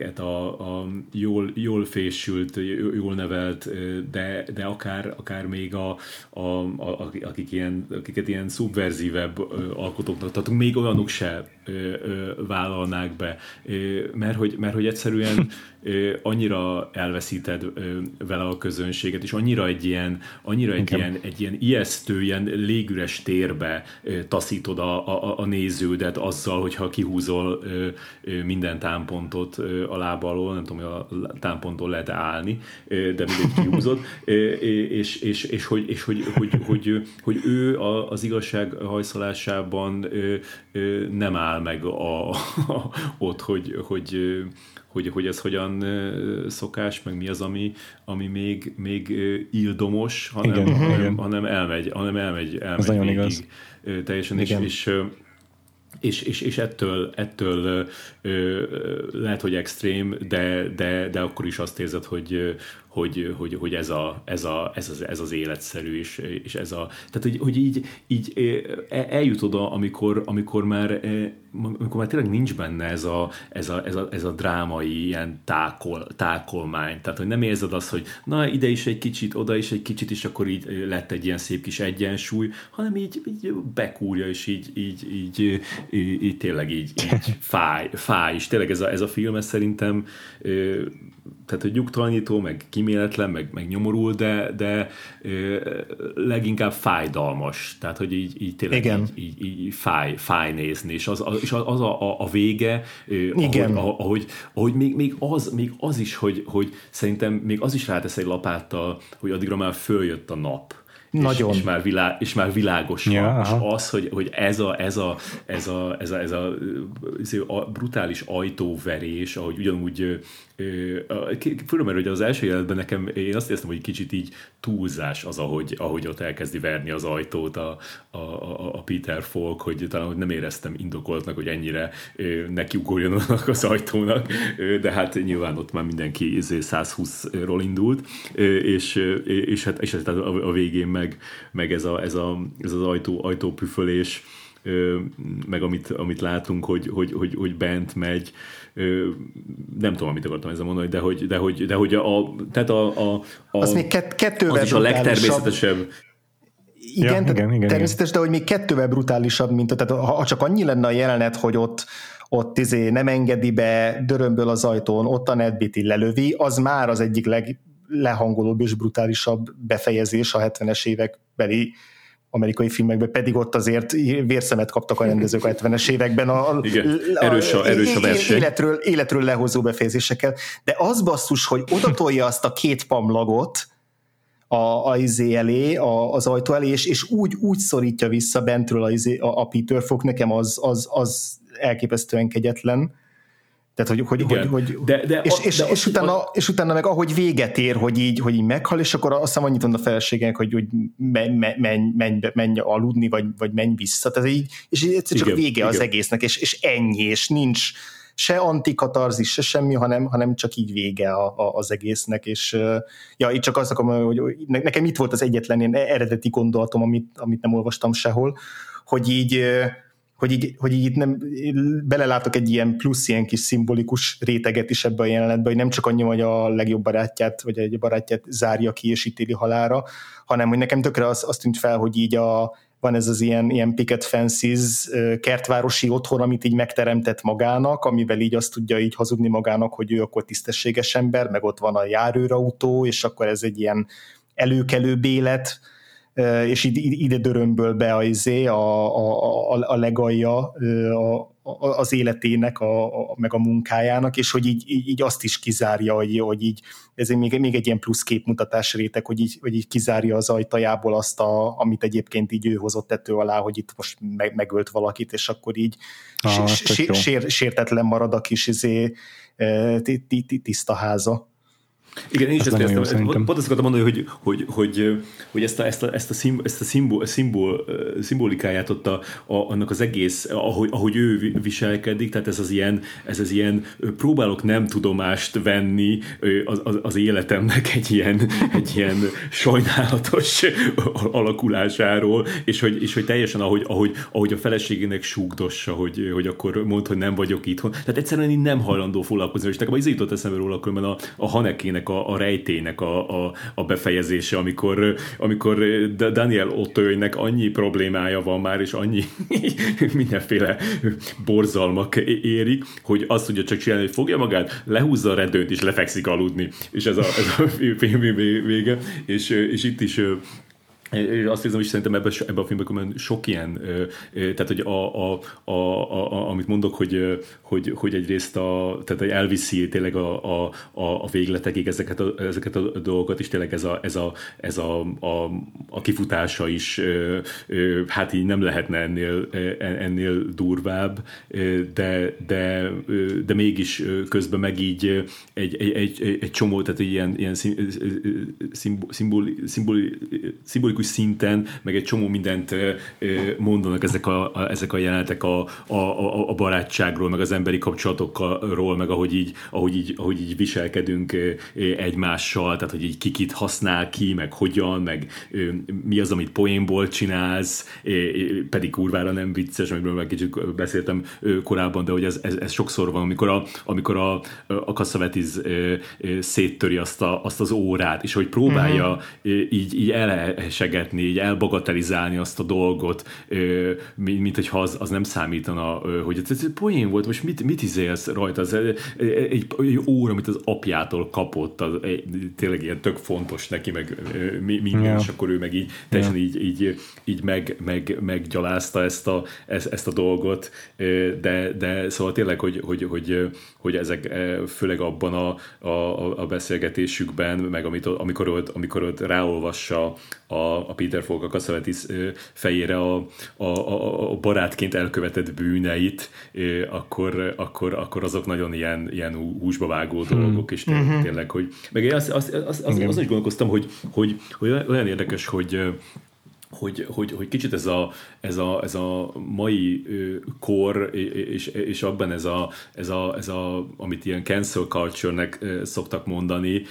hát a, a jól, jól fésült, jól nevelt, de, de akár, akár még a, a, a, akik ilyen, akiket ilyen szubverzívebb alkotóknak tartunk, még olyanok se vállalnák be, mert hogy, mert hogy egyszerűen annyira elveszíted vele a közönséget, és annyira egy ilyen, annyira egy ilyen, egy ilyen ijesztő, ilyen légüres térbe taszítod a, a, a néződet azzal, hogyha kihúzol minden támpontot a lába alól, nem tudom, hogy a támponton lehet állni, de mindegy kihúzod, és, és, és, hogy, és hogy, hogy, hogy, hogy ő az igazság hajszolásában nem áll meg a, a, ott, hogy, hogy hogy, hogy ez hogyan szokás, meg mi az, ami, ami még, még ildomos, hanem, igen, hanem, igen. hanem elmegy, hanem elmegy, elmegy ez végig, nagyon igaz. teljesen, igen. és, és és, és, és ettől, ettől ö, lehet, hogy extrém, de, de, de akkor is azt érzed, hogy, hogy, hogy, hogy ez, a, ez, a, ez, az, ez az életszerű, és, és ez a, tehát hogy, hogy így, így eljut oda, amikor, amikor, már, amikor már tényleg nincs benne ez a, ez a, ez a, ez a drámai ilyen tákol, tákolmány, tehát hogy nem érzed azt, hogy na ide is egy kicsit, oda is egy kicsit, és akkor így lett egy ilyen szép kis egyensúly, hanem így, így bekúrja, és így, így, így, így, így tényleg így, így <laughs> fáj, fáj, és tényleg ez a, ez a film, ez szerintem tehát hogy nyugtalanító, meg kiméletlen, meg, meg nyomorul, de, de ö, leginkább fájdalmas. Tehát, hogy így, így tényleg Igen. Így, így, így fáj, fáj nézni, és az, és az a, a, vége, ö, Igen. ahogy, ahogy, ahogy még, még, az, még az is, hogy, hogy szerintem még az is rátesz egy lapáttal, hogy addigra már följött a nap nagyon. És, és, már, világ, és már világos ja, van. És az, hogy, hogy ez, a, ez, a, ez, a, ez, a, ez a, ez a brutális ajtóverés, ahogy ugyanúgy Fura, mert hogy az első jelenetben nekem én azt éreztem, hogy kicsit így túlzás az, ahogy, ahogy ott elkezdi verni az ajtót a, a, a, a Peter Falk, hogy talán hogy nem éreztem indokoltnak, hogy ennyire nekiugorjon az ajtónak, de hát nyilván ott már mindenki 120-ról izé indult, és, és, hát, és hát a végén meg, meg ez, a, ez, a, ez az ajtó, ajtópüfölés, meg amit, amit látunk, hogy, hogy, hogy, hogy bent megy, nem tudom, amit akartam ezzel mondani, de hogy, de hogy, de hogy a, tehát a, a, a az még kettővel az is a legtermészetesebb. Igen, ja, igen, igen, természetes, igen. de hogy még kettővel brutálisabb, mint tehát ha csak annyi lenne a jelenet, hogy ott ott izé nem engedi be, dörömből az ajtón, ott a netbiti lelövi, az már az egyik leg lehangolóbb és brutálisabb befejezés a 70-es évekbeli amerikai filmekben, pedig ott azért vérszemet kaptak a rendezők a 70-es években. A, Igen, erős a, erős a verseny. Életről, életről lehozó befejezésekkel. De az basszus, hogy odatolja azt a két pamlagot a, a izé elé, a, az ajtó elé, és, és úgy, úgy szorítja vissza bentről a, izé, a, a Peter Falk, nekem az, az, az elképesztően kegyetlen tehát, hogy, hogy, hogy, hogy de, de, és, és, de és, utána, és utána meg ahogy véget ér, hogy így, hogy így meghal, és akkor azt hiszem annyit mond a feleségének, hogy, hogy menj, menj, menj, menj aludni, vagy, vagy menj vissza. Tehát így, és egyszer csak igen, vége igen. az egésznek, és, és ennyi, és nincs se antikatarzis, se semmi, hanem, hanem csak így vége a, a, az egésznek, és ja, itt csak azt akarom, hogy, hogy nekem itt volt az egyetlen ilyen eredeti gondolatom, amit, amit nem olvastam sehol, hogy így hogy így, hogy így nem, belelátok egy ilyen plusz, ilyen kis szimbolikus réteget is ebbe a jelenetbe, hogy nem csak annyi, hogy a legjobb barátját, vagy egy barátját zárja ki és ítéli halára, hanem hogy nekem tökre az, azt tűnt fel, hogy így a, van ez az ilyen, ilyen picket fences kertvárosi otthon, amit így megteremtett magának, amivel így azt tudja így hazudni magának, hogy ő akkor tisztességes ember, meg ott van a járőrautó, és akkor ez egy ilyen előkelő bélet, és ide dörömböl be a, izé, a, a, a, a legalja a, az életének, a, a, meg a munkájának, és hogy így, így azt is kizárja, hogy, hogy így, ez még, még egy ilyen plusz képmutatás réteg, hogy így, hogy így kizárja az ajtajából azt, a, amit egyébként így ő hozott tető alá, hogy itt most meg, megölt valakit, és akkor így ah, sér, sértetlen marad a kis izé, tiszta háza. Igen, én is ezt értem. Pont azt akartam mondani, hogy, hogy, hogy, hogy ezt a, ezt a, ezt a, szimb, ezt a szimbol, szimbol, szimbolikáját ott a, a, annak az egész, ahogy, ahogy ő viselkedik, tehát ez az ilyen, ez az ilyen próbálok nem tudomást venni az, az, az életemnek egy ilyen, egy ilyen sajnálatos alakulásáról, és hogy, és hogy teljesen ahogy, ahogy, ahogy a feleségének súgdossa, hogy, hogy akkor mond, hogy nem vagyok itthon. Tehát egyszerűen így nem hajlandó foglalkozni, és nekem az jutott eszembe róla, különben a, a Hanekének a, a rejtének a, a, a befejezése, amikor, amikor Daniel Otőjnek annyi problémája van már, és annyi <laughs> mindenféle borzalmak érik, hogy azt tudja csak csinálni, hogy fogja magát, lehúzza a redőnyt, és lefekszik aludni. És ez a, ez a film vége. És, és itt is én azt érzem, hogy szerintem ebben, ebben a filmben sok ilyen, tehát hogy a, a, a, a, amit mondok, hogy, hogy, hogy egyrészt a, tehát hogy elviszi tényleg a, a, a végletekig ezeket a, ezeket a dolgokat, és tényleg ez a, ez a, ez a, a, a kifutása is, hát így nem lehetne ennél, ennél durvább, de, de, de mégis közben meg így egy, egy, egy, egy csomó, tehát ilyen, ilyen szimbol, szimbol, szimbol, szimbol szimbolikus szinten, meg egy csomó mindent mondanak ezek a, a, ezek a jelenetek a, a, a, a barátságról, meg az emberi kapcsolatokról, meg ahogy így, ahogy így, ahogy így viselkedünk egymással, tehát hogy így kikit használ ki, meg hogyan, meg mi az, amit poénból csinálsz, pedig kurvára nem vicces, amiről meg kicsit beszéltem korábban, de hogy ez, ez, ez sokszor van, amikor a, amikor a, a Kasszavetiz széttöri azt, a, azt az órát, és hogy próbálja uh-huh. így, így elsegetni, így elbagatelizálni azt a dolgot, mint, mint hogyha az, az nem számítana, hogy ez egy poén volt, most mit, mit izélsz rajta? Ez egy, egy, egy óra, amit az apjától kapott, az, egy, tényleg ilyen tök fontos neki, meg minden, yeah. és akkor ő meg így teljesen yeah. így, így, így meg, meg, meggyalázta ezt a, ezt, ezt a dolgot, de, de szóval tényleg, hogy, hogy, hogy, hogy ezek főleg abban a, a, a beszélgetésükben, meg amit, amikor ott, amikor ott ráolvassa a, a Peter Falk a Cassavetis fejére a, a, a, a barátként elkövetett bűneit, akkor, akkor, akkor azok nagyon ilyen, ilyen húsba vágó hmm. dolgok, és tényleg, mm-hmm. tényleg hogy meg én azt, azt, azt, azt, azt, azt is gondolkoztam, hogy, hogy, hogy olyan érdekes, hogy hogy, hogy, hogy kicsit ez a, ez a, ez a mai kor, és, és abban ez a, ez, a, ez a, amit ilyen cancel culture-nek szoktak mondani,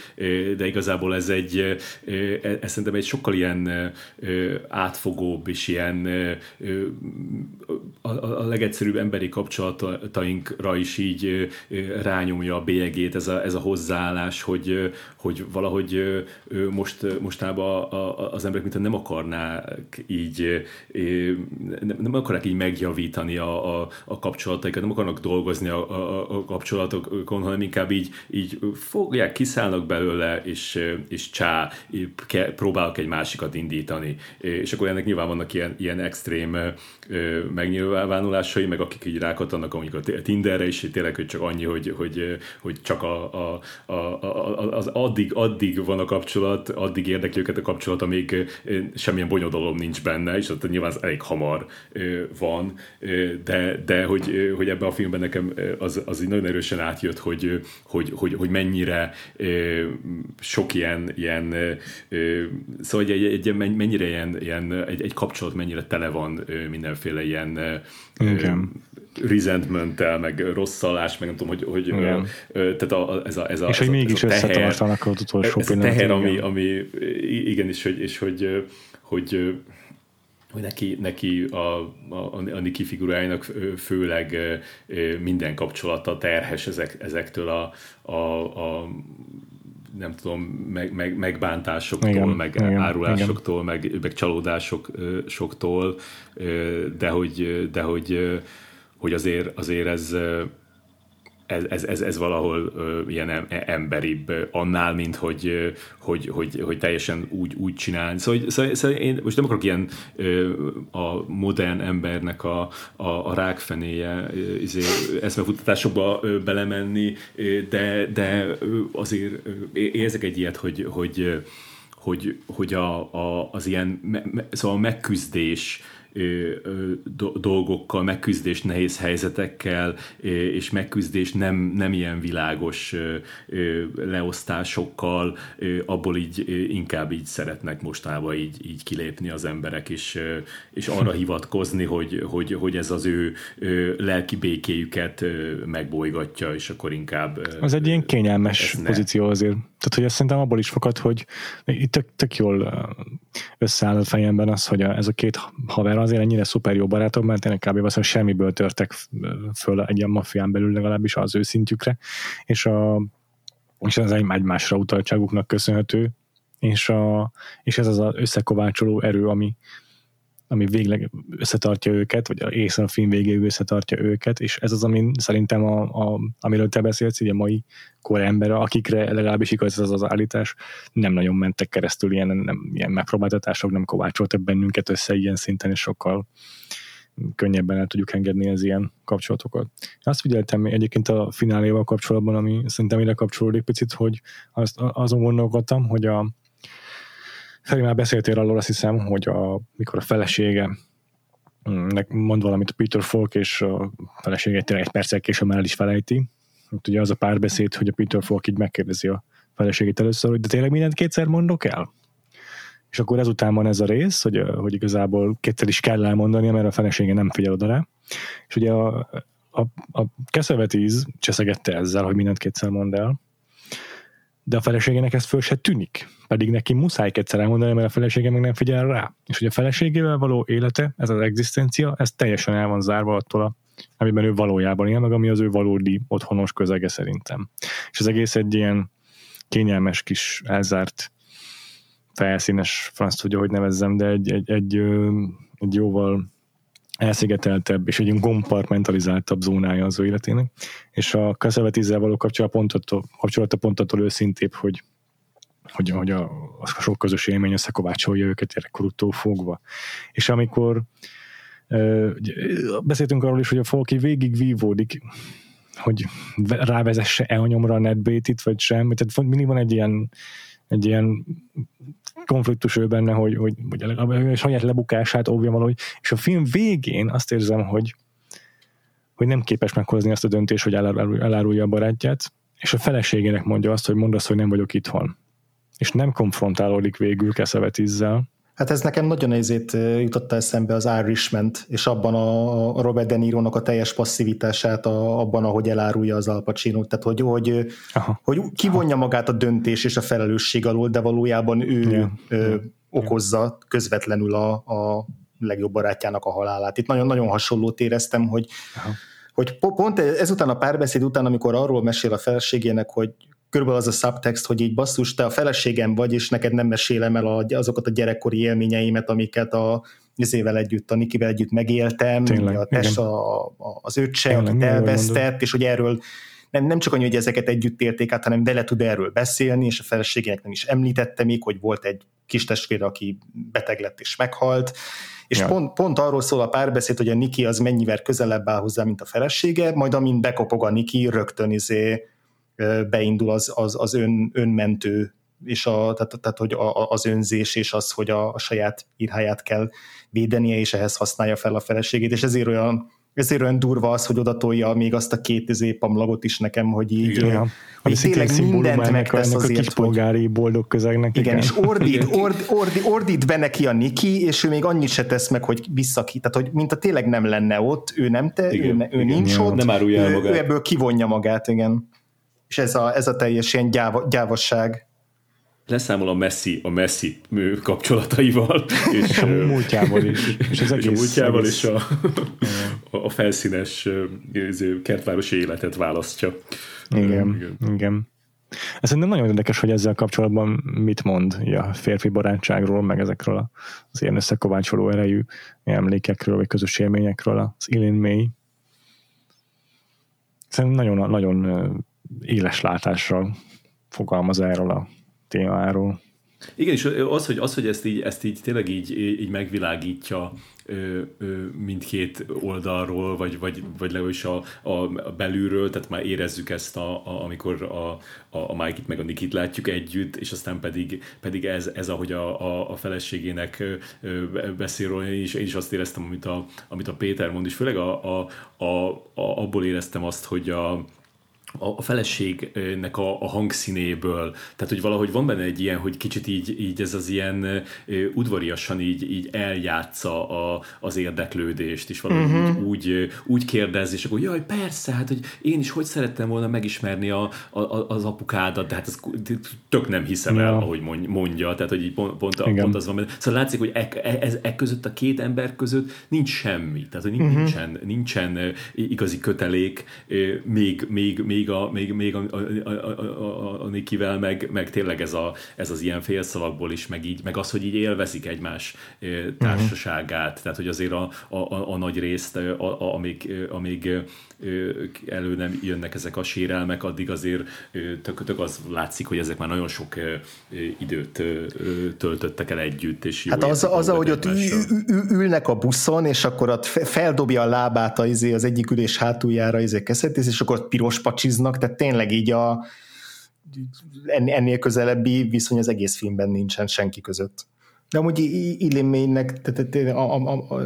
de igazából ez egy, ez szerintem egy sokkal ilyen átfogóbb és ilyen a, a legegyszerűbb emberi kapcsolatainkra is így rányomja a bélyegét ez a, ez a hozzáállás, hogy, hogy valahogy most, mostában az emberek mint nem akarnák így nem, akarják így megjavítani a, a, a kapcsolataikat, nem akarnak dolgozni a, a, a kapcsolatokon, hanem inkább így, így fogják, kiszállnak belőle, és, és csá, próbálok egy másikat indítani. És akkor ennek nyilván vannak ilyen, ilyen extrém megnyilvánulásai, meg akik így rákattannak mondjuk a Tinderre is, tényleg, hogy csak annyi, hogy, hogy, hogy csak a, a, a, a, az addig, addig van a kapcsolat, addig érdekli őket a kapcsolat, amíg semmilyen bonyodalom nincs benne, és ott nyilván az elég hamar van, de, de hogy, hogy ebben a filmben nekem az, az így nagyon erősen átjött, hogy, hogy, hogy, hogy mennyire sok ilyen, ilyen szóval egy, egy, mennyire ilyen, ilyen egy, egy kapcsolat mennyire tele van mindenféle ilyen Igen. resentmenttel, meg rosszalás, meg nem tudom, hogy, hogy ö, tehát a, ez a, ez a És hogy mégis összetartanak az utolsó ez a teher, ami, ami igenis, hogy, és hogy, hogy hogy neki, neki a, a, a Niki figurájának főleg minden kapcsolata terhes ezek, ezektől a, a, a nem tudom, meg, meg, megbántásoktól, igen, meg igen, árulásoktól, igen. Meg, meg csalódásoktól, de hogy, de hogy, hogy azért, azért ez ez, ez, ez, ez valahol uh, ilyen emberibb uh, annál, mint hogy, hogy, hogy, hogy teljesen úgy, úgy csinálni. Szóval, szóval, szóval én most nem akarok ilyen uh, a modern embernek a, a, a rákfenéje izé, eszmefutatásokba uh, belemenni, uh, de, de uh, azért uh, érzek egy ilyet, hogy, hogy, hogy, hogy a, a, az ilyen me, me, szóval a megküzdés dolgokkal, megküzdés nehéz helyzetekkel, és megküzdés nem, nem ilyen világos leosztásokkal, abból így inkább így szeretnek mostában így, így kilépni az emberek, és, és arra hivatkozni, hogy, hogy, hogy ez az ő lelki békéjüket megbolygatja, és akkor inkább... Az egy ilyen kényelmes pozíció azért. Tehát, hogy azt szerintem abból is fakad, hogy itt tök, tök jól összeáll a fejemben az, hogy a, ez a két haver azért ennyire szuper jó barátok, mert tényleg kb. azt semmiből törtek föl egy ilyen maffián belül legalábbis az ő szintjükre, és, a, és ez egymásra utaltságuknak köszönhető, és, a, és ez az az összekovácsoló erő, ami, ami végleg összetartja őket, vagy észre a film végéig összetartja őket, és ez az, ami szerintem, a, a, amiről te beszélsz, így a mai kor ember, akikre legalábbis igaz ez az állítás, nem nagyon mentek keresztül ilyen, nem, ilyen megpróbáltatások, nem kovácsoltak bennünket össze ilyen szinten, és sokkal könnyebben el tudjuk engedni az ilyen kapcsolatokat. Azt figyeltem egyébként a fináléval kapcsolatban, ami szerintem ide kapcsolódik picit, hogy azt, azon gondolkodtam, hogy a, Feri, már beszéltél arról, azt hiszem, hogy a, mikor a felesége mm, mond valamit Peter Falk, és a felesége tényleg egy perccel később már el is felejti. Ott ugye az a párbeszéd, hogy a Peter Falk így megkérdezi a feleségét először, hogy de tényleg mindent kétszer mondok el? És akkor ezután van ez a rész, hogy, hogy igazából kétszer is kell elmondani, mert a felesége nem figyel oda rá. És ugye a, a, a Keszevetíz cseszegette ezzel, hogy mindent kétszer mond el, de a feleségének ez föl se tűnik. Pedig neki muszáj egyszer elmondani, mert a felesége meg nem figyel rá. És hogy a feleségével való élete, ez az egzisztencia, ez teljesen el van zárva attól, amiben ő valójában él, meg ami az ő valódi otthonos közege szerintem. És az egész egy ilyen kényelmes kis elzárt felszínes, franc tudja, hogy nevezzem, de egy, egy, egy, egy jóval elszigeteltebb és egy ilyen zónája az ő életének, és a konzervatízzel való kapcsolata pont attól őszintébb, hogy hogy, hogy a, a sok közös élmény összekovácsolja őket gyerekkorútól fogva. És amikor ö, beszéltünk arról is, hogy a Folki végig vívódik, hogy rávezesse-e a nyomra a netbait vagy sem, tehát mindig van egy ilyen, egy ilyen konfliktus ő benne, hogy, hogy, hogy a saját lebukását óvja valahogy, és a film végén azt érzem, hogy, hogy nem képes meghozni azt a döntést, hogy elárulja a barátját, és a feleségének mondja azt, hogy mondd hogy nem vagyok itthon. És nem konfrontálódik végül Keszevetizzel, Hát ez nekem nagyon ezért jutotta eszembe az irishman és abban a Robert De Niro-nak a teljes passzivitását, a, abban, ahogy elárulja az Al Pacino, tehát hogy, hogy, hogy kivonja magát a döntés és a felelősség alól, de valójában ő yeah. ö, okozza közvetlenül a, a legjobb barátjának a halálát. Itt nagyon-nagyon hasonlót éreztem, hogy, Aha. hogy pont ezután a párbeszéd után, amikor arról mesél a feleségének, hogy körülbelül az a subtext, hogy így basszus, te a feleségem vagy, és neked nem mesélem el azokat a gyerekkori élményeimet, amiket a izével együtt, a Nikivel együtt megéltem, Tényleg, a test, a, a, az öccse, Tényleg, akit elvesztett, és hogy erről nem, nem csak annyi, hogy ezeket együtt élték át, hanem vele tud erről beszélni, és a feleségének nem is említette még, hogy volt egy kis testvér, aki beteg lett és meghalt, és ja. pont, pont arról szól a párbeszéd, hogy a Niki az mennyivel közelebb áll hozzá, mint a felesége, majd amint bekopog a Niki, rögtön izé beindul az, az, az ön, önmentő és a, tehát, tehát hogy a, az önzés és az, hogy a, a saját írháját kell védenie, és ehhez használja fel a feleségét, és ezért olyan ezért olyan durva az, hogy odatolja még azt a két izé pamlagot is nekem, hogy így, igen, hogy tényleg mindent megtesz azért, a kispolgári hogy... boldog közegnek. Igen, igen. és ordít, ord, ordít, ordít be neki a Niki, és ő még annyit se tesz meg, hogy visszaki, tehát hogy mint a tényleg nem lenne ott, ő nem te, igen, ő, ő igen, nincs igen. ott, nem árulja ő, magát. ő ebből kivonja magát, igen. És ez a, ez a teljes ilyen gyáva, gyávasság leszámol a Messi, a Messi kapcsolataival. <laughs> És, a múltjával is. És, az egész, és a múltjával egész... és <laughs> a, a, a felszínes kertvárosi életet választja. Igen, igen. igen. Ez szerintem nagyon érdekes, hogy ezzel kapcsolatban mit mond a férfi barátságról, meg ezekről az ilyen összekovácsoló erejű emlékekről, vagy közös élményekről, az Ilin May. Szerintem nagyon, nagyon éles látással fogalmaz erről a témáról. Igen, és az, hogy, az, hogy ezt, így, ezt így tényleg így, így megvilágítja ö, ö, mindkét oldalról, vagy, vagy, vagy legalábbis a, a, a belülről, tehát már érezzük ezt, a, a, amikor a, a, a Mike-it meg a Nikit látjuk együtt, és aztán pedig, pedig ez, ez ahogy a, a, a feleségének beszél róla, én is, én is azt éreztem, amit a, amit a Péter mond, és főleg a, a, a, a, abból éreztem azt, hogy a, a feleségnek a, a hangszínéből, tehát hogy valahogy van benne egy ilyen, hogy kicsit így, így ez az ilyen udvariasan így, így eljátsza a, az érdeklődést, és valahogy uh-huh. úgy, úgy, kérdez, és akkor jaj, persze, hát hogy én is hogy szerettem volna megismerni a, a, az apukádat, de hát ez tök nem hiszem el, ja. ahogy mondja, tehát hogy így pont, pont, pont az van benne. Szóval látszik, hogy e, e, ez, e között a két ember között nincs semmi, tehát hogy uh-huh. nincsen, nincsen igazi kötelék, még, még, még még a, még, még a, a, a, a, a Nikivel, meg, meg tényleg ez, a, ez az ilyen félszavakból is, meg, így, meg az, hogy így élvezik egymás társaságát, uh-huh. tehát hogy azért a, a, a, a nagy részt, a, a, amíg, amíg elő nem jönnek ezek a sérelmek, addig azért tök, tök az látszik, hogy ezek már nagyon sok időt töltöttek el együtt. És hát az, az ahogy ott ülnek a buszon, és akkor ott feldobja a lábát az, az egyik ülés hátuljára izé keszetész, és akkor ott piros pacsiznak, tehát tényleg így a ennél közelebbi viszony az egész filmben nincsen senki között. De amúgy Illiménynek, tehát a, a, a,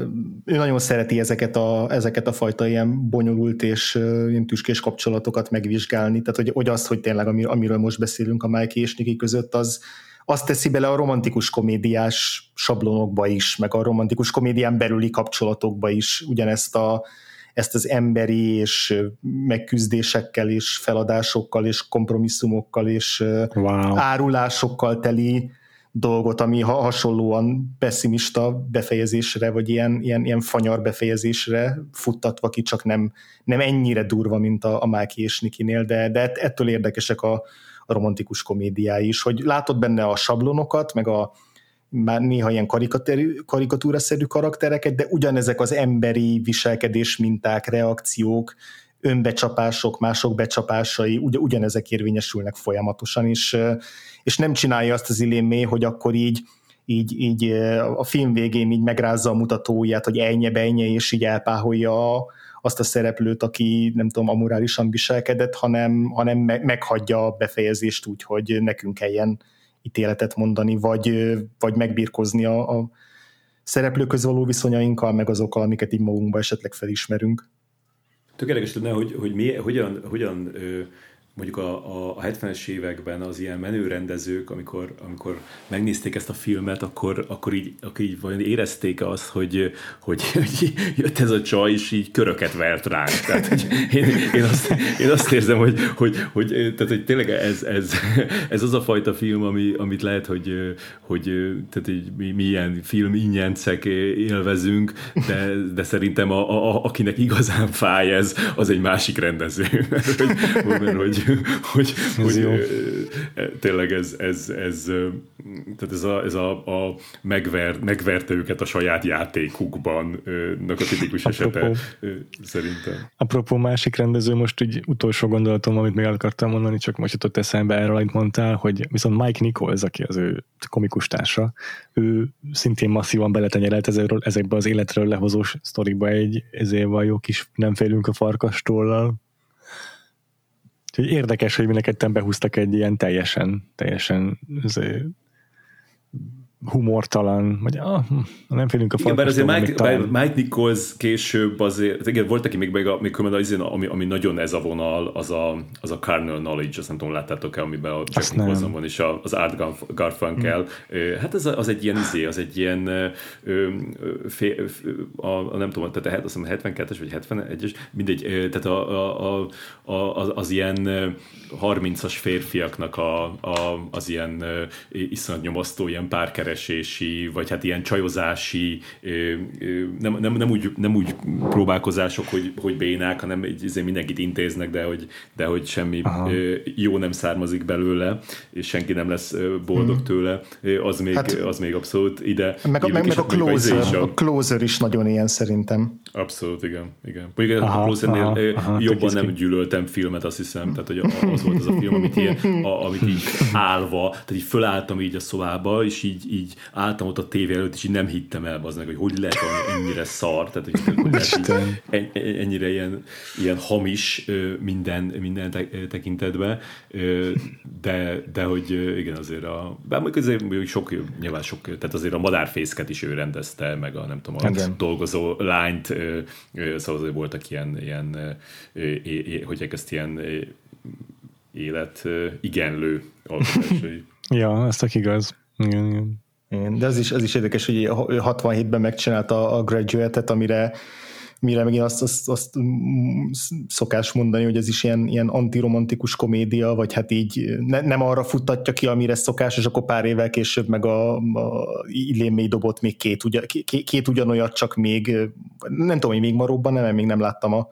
ő nagyon szereti ezeket a, ezeket a fajta ilyen bonyolult és ilyen tüskés kapcsolatokat megvizsgálni, tehát hogy, hogy az, hogy tényleg amiről most beszélünk a Mike és Niki között, az, azt teszi bele a romantikus komédiás sablonokba is, meg a romantikus komédián belüli kapcsolatokba is ugyanezt a, ezt az emberi és megküzdésekkel és feladásokkal és kompromisszumokkal és wow. árulásokkal teli dolgot, ami hasonlóan pessimista befejezésre, vagy ilyen, ilyen, ilyen fanyar befejezésre futtatva ki, csak nem, nem ennyire durva, mint a, a Máki és Nikinél, de, de ettől érdekesek a, a romantikus komédiái is, hogy látod benne a sablonokat, meg a már néha ilyen karikatúraszerű karaktereket, de ugyanezek az emberi viselkedés minták, reakciók, önbecsapások, mások becsapásai, ugy, ugyanezek érvényesülnek folyamatosan, és, és nem csinálja azt az ilémé, hogy akkor így, így, így a film végén így megrázza a mutatóját, hogy ennyi benye, és így elpáholja azt a szereplőt, aki nem tudom, amorálisan viselkedett, hanem, hanem meghagyja a befejezést úgy, hogy nekünk kelljen ítéletet mondani, vagy, vagy megbírkozni a, a szereplőköz való viszonyainkkal, meg azokkal, amiket így magunkba esetleg felismerünk. Tökéletes lenne, hogy, hogy mi, hogyan, hogyan ö, mondjuk a, a 70-es években az ilyen menő rendezők, amikor, amikor megnézték ezt a filmet, akkor, akkor, így, akkor így vajon érezték azt, hogy, hogy, hogy jött ez a csaj, és így köröket vert ránk. Tehát, hogy én, én, azt, én azt érzem, hogy, hogy, hogy, tehát, hogy tényleg ez, ez, ez az a fajta film, ami, amit lehet, hogy, hogy tehát, hogy mi, mi ilyen film ingyencek élvezünk, de, de szerintem a, a, akinek igazán fáj ez, az egy másik rendező. <laughs> Mert, hogy, hogy, <laughs> hogy, hogy jó. tényleg ez, ez, ez, tehát ez a, ez a, a megver, megverte őket a saját játékukban a tipikus Apropó. esete szerintem. Apropó másik rendező, most így utolsó gondolatom, amit még el akartam mondani, csak most jutott eszembe erről, amit mondtál, hogy viszont Mike Nichols, aki az ő komikus társa, ő szintén masszívan beletenyerelt ezekbe az életről lehozós sztoriba egy ezért van jó kis nem félünk a farkastól Úgyhogy érdekes, hogy mi ketten behúztak egy ilyen teljesen, teljesen humortalan, vagy ah, hm, nem félünk a Igen, bár azért Mike, talán... Mike Nichols később azért, igen, volt, aki még, még, még az, ami, ami nagyon ez a vonal, az a, az a carnal knowledge, azt nem tudom, láttátok-e, amiben a Jack Nicholson van, és az Art Garfunkel. Hmm. Hát ez az egy ilyen izé, az egy ilyen fé, a, a, nem tudom, tehát azt hiszem 72-es vagy 71-es, mindegy, tehát a, a, a, a, az ilyen 30-as férfiaknak a, a, az ilyen iszonyat nyomasztó ilyen párkeres keresési, vagy hát ilyen csajozási, nem, nem, nem, úgy, nem úgy próbálkozások, hogy, hogy bénák, hanem így mindenkit intéznek, de hogy, de hogy semmi Aha. jó nem származik belőle, és senki nem lesz boldog hmm. tőle, az még, hát, az még abszolút ide. Meg, a, meg, meg a, closer, is a, a closer is nagyon ilyen szerintem. Abszolút, igen. igen. Mondjuk aha, a closernél aha, aha, jobban nem gyűlöltem filmet, azt hiszem, tehát hogy az volt az a film, amit, ilyen, a, amit így <laughs> állva, tehát így fölálltam így a szobába, és így, így így álltam ott a tévé előtt, és így nem hittem el az meg, hogy hogy lehet ennyire szar, tehát hogy, <laughs> hogy lehet így, ennyire ilyen, ilyen hamis minden, minden tekintetben, de, de hogy igen, azért a, bár azért sok, nyilván sok, tehát azért a madárfészket is ő rendezte, meg a nem tudom, a igen. dolgozó lányt, szóval azért voltak ilyen, ilyen hogy ezt ilyen élet igenlő alkotásai. <laughs> ja, ez tök igaz. Igen, igen. Igen, de ez is, ez is érdekes, hogy 67-ben megcsinálta a graduate-et, amire mire megint azt, azt, azt szokás mondani, hogy ez is ilyen, ilyen antiromantikus komédia, vagy hát így ne, nem arra futtatja ki, amire szokás, és akkor pár évvel később meg a, a Illén még dobott még két, ugyan, két, két ugyanolyat, csak még nem tudom, hogy még maróbban, nem, még nem láttam a,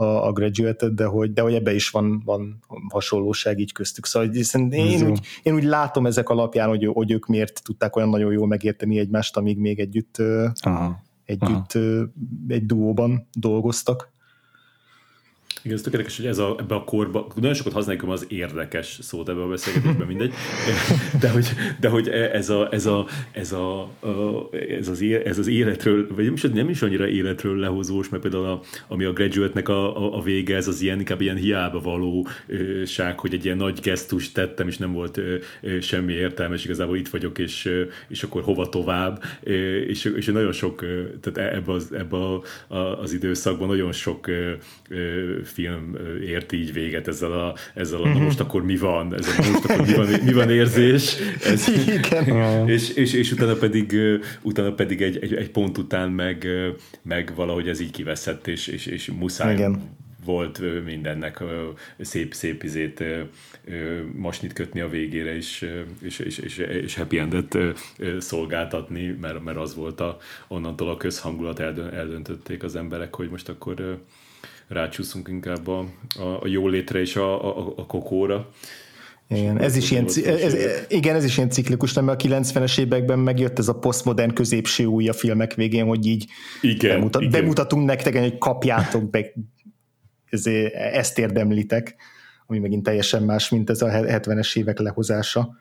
a, a graduate de hogy, de hogy ebbe is van, van hasonlóság így köztük. Szóval én, én, úgy, én úgy látom ezek alapján, hogy, hogy ők miért tudták olyan nagyon jól megérteni egymást, amíg még együtt, Aha. együtt Aha. egy duóban dolgoztak. Igen, ez tökéletes, hogy ez a, ebbe a korba, nagyon sokat használjuk az érdekes szót ebbe a beszélgetésben, mindegy, <laughs> de hogy, de hogy ez, a, ez, a, ez, a, ez, az, ez az életről, vagy nem is, nem is annyira életről lehozós, mert például a, ami a graduate-nek a, a, a vége, ez az ilyen, inkább ilyen hiába valóság, hogy egy ilyen nagy gesztust tettem, és nem volt semmi értelme, és igazából itt vagyok, és, és akkor hova tovább, és, és nagyon sok, tehát ebbe az, ebbe az időszakban nagyon sok film ért így véget ezzel a, ezzel a uh-huh. na most akkor mi van, ezzel a, most akkor mi van, mi van érzés, ez, Igen. És, és, és, utána pedig, utána pedig egy, egy, egy pont után meg, meg valahogy ez így kiveszett, és, és, és muszáj Igen volt mindennek szép, szép izét masnit kötni a végére, és, és, és, és, és happy endet szolgáltatni, mert, mert az volt a, onnantól a közhangulat eldöntötték az emberek, hogy most akkor rácsúszunk inkább a, a, a jólétre és a, a, a kokóra. Igen, ez is, ilyen, ez, igen, ez is ilyen ciklikus, nem? A 90-es években megjött ez a posztmodern középső új a filmek végén, hogy így igen, bemutat, igen. bemutatunk nektek, hogy kapjátok be, ezért, ezt érdemlitek, ami megint teljesen más, mint ez a 70-es évek lehozása.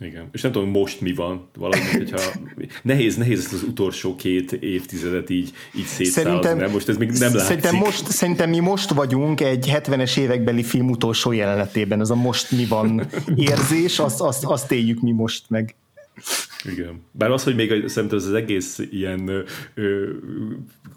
Igen. És nem tudom, most mi van, valami, hogyha nehéz, nehéz ezt az utolsó két évtizedet így, így szétszállazni, nem? Most ez még nem látszik. Szerintem, most, szerintem mi most vagyunk egy 70-es évekbeli film utolsó jelenetében, ez a most mi van <laughs> érzés, azt, azt, azt éljük mi most meg. Igen. Bár az, hogy még szerintem az, az egész ilyen ö,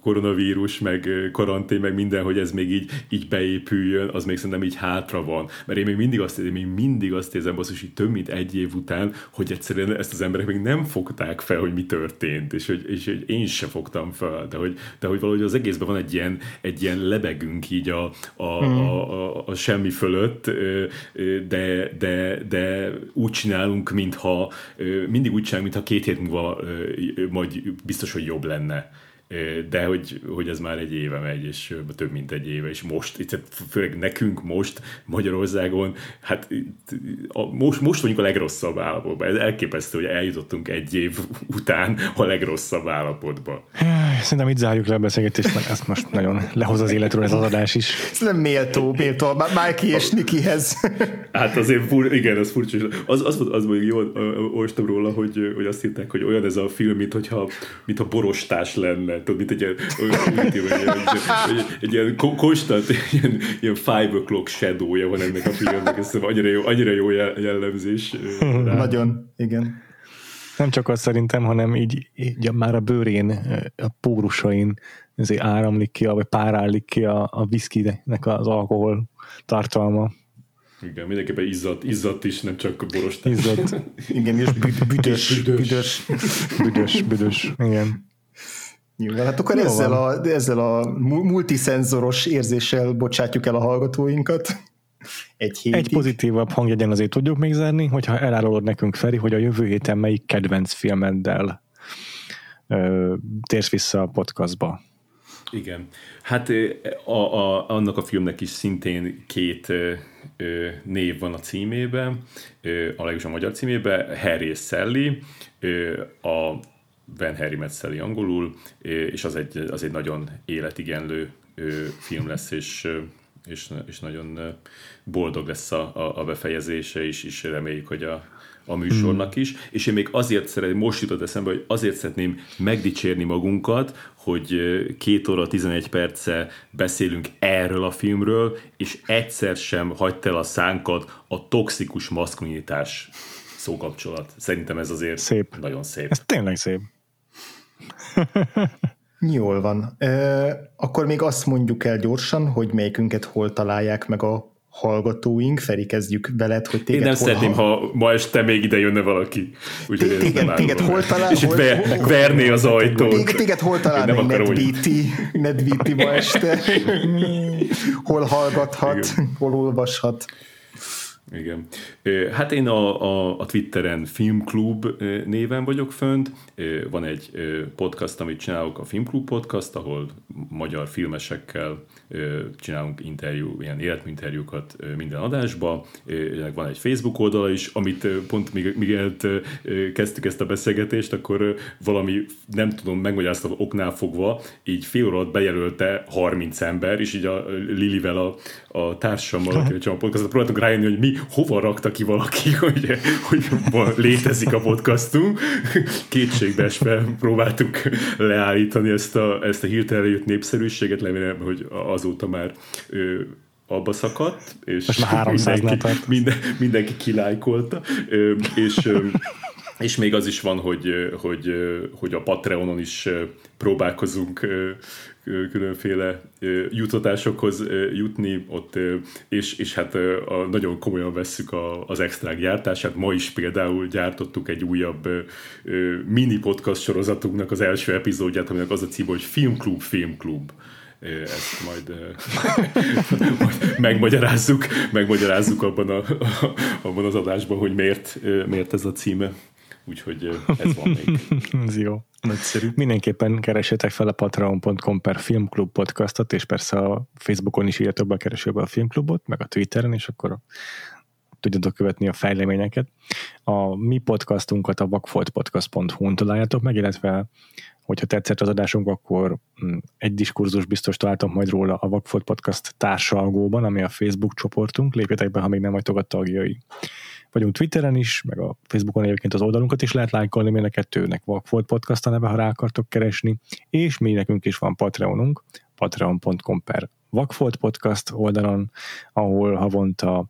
koronavírus, meg karantén, meg minden, hogy ez még így, így beépüljön, az még szerintem így hátra van. Mert én még mindig azt, én még mindig azt érzem, basszus, hogy több mint egy év után, hogy egyszerűen ezt az emberek még nem fogták fel, hogy mi történt, és hogy, és hogy én se fogtam fel, de hogy, de hogy valahogy az egészben van egy ilyen, egy ilyen lebegünk így a, a, hmm. a, a, a semmi fölött, de, de, de úgy csinálunk, mintha mindig úgy csinálunk, mintha két hét múlva majd biztos, hogy jobb lenne de hogy, hogy ez már egy éve megy, és több mint egy éve, és most, főleg nekünk most Magyarországon, hát most, most vagyunk a legrosszabb állapotban. Ez elképesztő, hogy eljutottunk egy év után a legrosszabb állapotba. Szerintem itt zárjuk le a beszélgetést, mert ezt most nagyon lehoz az életről ez az adás is. Ez nem méltó, méltó, Mikey és Nikihez. Hát azért, fur, igen, az furcsa. Az, az, az, mondjuk jól olvastam róla, hogy, hogy azt hitták, hogy olyan ez a film, mint hogyha, mint a borostás lenne tudod, mint egy ilyen, egy, ilyen, egy, ilyen konstant <laughs> ilyen, ilyen five o'clock shadow-ja van ennek a filmnek, ez annyira jó, annyira jó jellemzés. Rá. Nagyon, igen. Nem csak az szerintem, hanem így, így már a bőrén, a pórusain ezért áramlik ki, vagy párállik ki a, a viszkinek az alkohol tartalma. Igen, mindenképpen izzadt, izzadt is, nem csak boros. Izzadt. <laughs> igen, és <laughs> büdös, büdös. Büdös, büdös, igen. Nyilván, hát akkor ezzel a, ezzel a multiszenzoros érzéssel bocsátjuk el a hallgatóinkat. Egy hétig. Egy pozitívabb hangjegyen azért tudjuk még zárni, hogyha elárulod nekünk, Feri, hogy a jövő héten melyik kedvenc filmeddel ö, térsz vissza a podcastba. Igen. Hát a, a, annak a filmnek is szintén két ö, név van a címében, ö, a legalábbis a magyar címében, Harry és Sally. Ö, a Van Harry Met angolul, és az egy, az egy nagyon életigenlő film lesz, és, és, és nagyon boldog lesz a, a befejezése is, és reméljük, hogy a, a műsornak is, és én még azért szeretném, most jutott eszembe, hogy azért szeretném megdicsérni magunkat, hogy két óra 11 perce beszélünk erről a filmről, és egyszer sem hagyta el a szánkat a toxikus maszkulinitás szókapcsolat. Szerintem ez azért szép. nagyon szép. Ez tényleg szép. <laughs> Jól van. E, akkor még azt mondjuk el gyorsan, hogy melyikünket hol találják meg a hallgatóink. Feri, kezdjük veled, hogy téged Én nem hol szeretném, ha ma este még ide jönne valaki. Téged, téged hol talál? És hol, hol, verné az ajtót. Téged, téged hol találnak NetBT, NetBT ma este? <laughs> hol hallgathat, Igen. hol olvashat? Igen. Hát én a, a, a Twitteren Filmklub néven vagyok fönt. Van egy podcast, amit csinálok, a Filmklub podcast, ahol magyar filmesekkel csinálunk interjú, ilyen életminterjúkat minden adásba. Van egy Facebook oldala is, amit pont mielőtt kezdtük ezt a beszélgetést, akkor valami, nem tudom, megmagyaráztam oknál fogva, így fél óra bejelölte 30 ember, és így a Lilivel, a, a társammal, aki a podcastot próbáltunk rájönni, hogy mi hova rakta ki valaki, <laughs> hogy, hogy létezik a podcastunk. Kétségbeesve próbáltuk leállítani ezt a, ezt a hirtelen jött népszerűséget, remélem, hogy azóta már ö, abba szakadt, és Most már 300 mindenki, minden, mindenki kilájkolta, ö, és ö, és még az is van, hogy, hogy, hogy a Patreonon is próbálkozunk különféle jutatásokhoz jutni. Ott, és, és hát a, nagyon komolyan vesszük a, az extrák gyártását. Ma is például gyártottuk egy újabb mini podcast sorozatunknak az első epizódját, aminek az a cím, hogy Filmklub, Filmklub ezt majd, <laughs> majd megmagyarázzuk, megmagyarázzuk abban, a, abban az adásban, hogy miért, miért ez a címe. Úgyhogy ez van még. <laughs> ez jó. Nagyszerű. Mindenképpen keresétek fel a patreon.com per filmklub podcastot, és persze a Facebookon is írjatok be a keresőbe a filmklubot, meg a Twitteren, és akkor tudjátok követni a fejleményeket. A mi podcastunkat a vakfoltpodcast.hu-n találjátok meg, illetve hogyha tetszett az adásunk, akkor mm, egy diskurzus biztos találtam majd róla a Vakfolt Podcast társalgóban, ami a Facebook csoportunk. Lépjetek be, ha még nem vagytok a tagjai. Vagyunk Twitteren is, meg a Facebookon egyébként az oldalunkat is lehet lájkolni, mind a kettőnek Vakfolt Podcast a neve, ha rá akartok keresni, és mi nekünk is van Patreonunk, patreon.com per Vakfolt Podcast oldalon, ahol havonta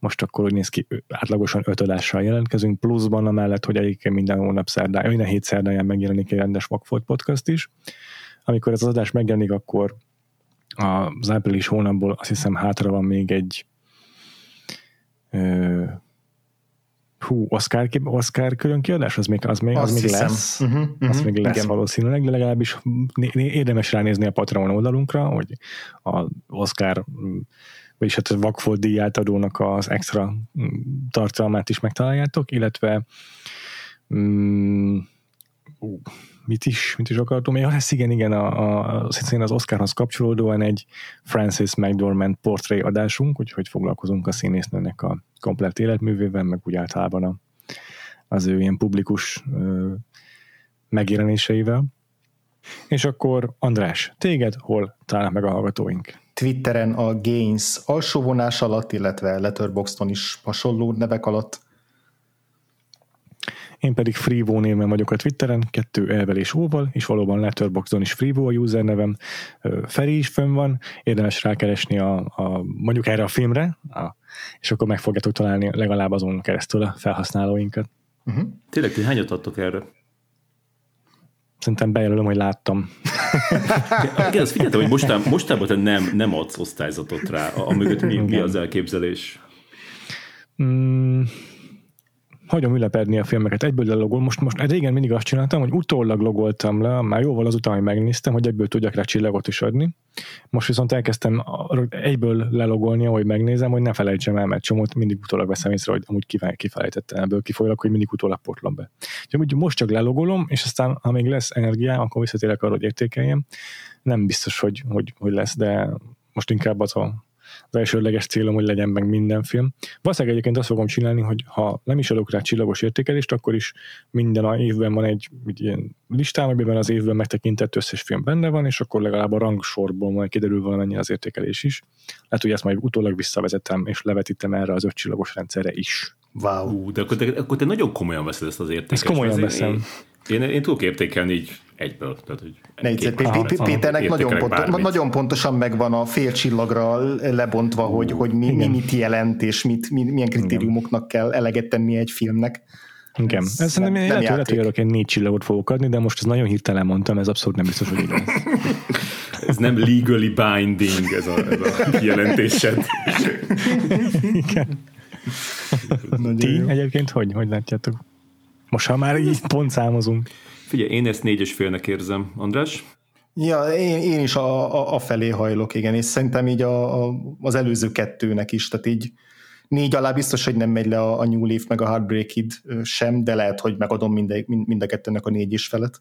most akkor úgy néz ki, átlagosan öt adással jelentkezünk, pluszban amellett, hogy egyébként minden hónap szerdán, minden hét szerdáján megjelenik egy rendes Vakfolt podcast is. Amikor ez az adás megjelenik, akkor az április hónapból azt hiszem hátra van még egy ö, hú, Oscar, Oscar külön kiadás, az még, az még, az még lesz. Uh-huh, uh-huh, az még lesz igen. valószínűleg, de legalábbis érdemes ránézni a Patreon oldalunkra, hogy a Oscar vagyis hát a Vakfolt díját adónak az extra tartalmát is megtaláljátok, illetve uh, mit is, mit is akartam? Ja, ez igen, igen, a, a, az Oscarhoz kapcsolódóan egy Francis McDormand portré adásunk, úgyhogy foglalkozunk a színésznőnek a komplett életművével, meg úgy általában a, az ő ilyen publikus ö, megjelenéseivel. És akkor András, téged hol találnak meg a hallgatóink? Twitteren a Gains alsóvonás alatt, illetve Letterboxdon is hasonló nevek alatt én pedig Freevo néven vagyok a Twitteren, kettő elvel és óval, és valóban Letterboxdon is Freevo a user nevem. Feri is fönn van, érdemes rákeresni a, a mondjuk erre a filmre, a, és akkor meg fogjátok találni legalább azon keresztül a felhasználóinkat. Uh-huh. Tényleg, ti hányat adtok erre? Szerintem bejelölöm, hogy láttam. Igen, azt figyeltem, hogy mostán, mostában te nem, nem adsz osztályzatot rá, a mögött mi, mi az elképzelés? Mm, hagyom ülepedni a filmeket, egyből lelogol. Most, most régen mindig azt csináltam, hogy utólag logoltam le, már jóval azután, hogy megnéztem, hogy egyből tudjak rá csillagot is adni. Most viszont elkezdtem egyből lelogolni, ahogy megnézem, hogy ne felejtsem el, mert csomót mindig utólag veszem észre, hogy amúgy kifelejtettem ebből kifolyólag, hogy mindig utólag potlom be. Úgyhogy most csak lelogolom, és aztán, ha még lesz energia, akkor visszatérek arra, hogy értékeljem. Nem biztos, hogy, hogy, hogy lesz, de most inkább az a az elsőleges célom, hogy legyen meg minden film. Valószínűleg egyébként azt fogom csinálni, hogy ha nem is adok rá csillagos értékelést, akkor is minden a évben van egy, egy ilyen listám, amiben az évben megtekintett összes film benne van, és akkor legalább a rangsorból majd kiderül valamennyi az értékelés is. Lehet, hogy ezt majd utólag visszavezetem, és levetítem erre az ötcsillagos rendszerre is. Wow. Uh, de akkor te, akkor te nagyon komolyan veszed ezt az értékelést. Ezt komolyan veszem. Én, én, én tudok értékelni így egyből. Tehát, hogy ne, két, Péternek nagyon, pont, nagyon pontosan megvan a fél csillagra lebontva, uh, hogy, hogy mi, mi mit jelent, és mit, mi, milyen kritériumoknak kell eleget tenni egy filmnek. Igen. Ez, ez szerintem nem, nem lehet, hogy én négy csillagot fogok adni, de most ez nagyon hirtelen mondtam, ez abszolút nem biztos, hogy így lesz. <laughs> ez nem legally binding, ez a, ez a kijelentésed. Igen. Ti jó. egyébként hogy, hogy látjátok? Most ha már így pontszámozunk. Figyelj, én ezt négyes félnek érzem. András? Ja, én, én is a, a, a felé hajlok, igen, és szerintem így a, a, az előző kettőnek is, tehát így négy alá biztos, hogy nem megy le a, a New Leaf meg a Heartbreakid sem, de lehet, hogy megadom mind, mind a kettőnek a négy is felet.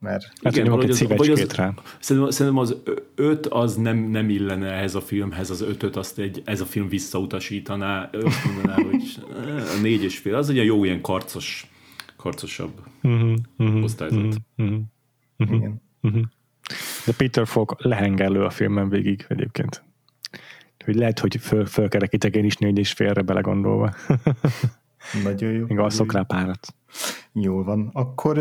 Mert hát, igen, hogy az, vagy az, rá. Szerintem, szerintem az öt az nem, nem illene ehhez a filmhez, az ötöt azt egy, ez a film visszautasítaná, azt mondaná, hogy a négy és fél, az egy jó ilyen karcos karcosabb uh-huh, uh-huh, osztályzat. Uh-huh, uh-huh, Igen. Uh-huh. De Peter Falk lehengelő a filmen végig egyébként. Hogy lehet, hogy föl, fölkerekítek én is négy és félre belegondolva. Nagyon jó. Még alszok rá párat. Jól van. Akkor,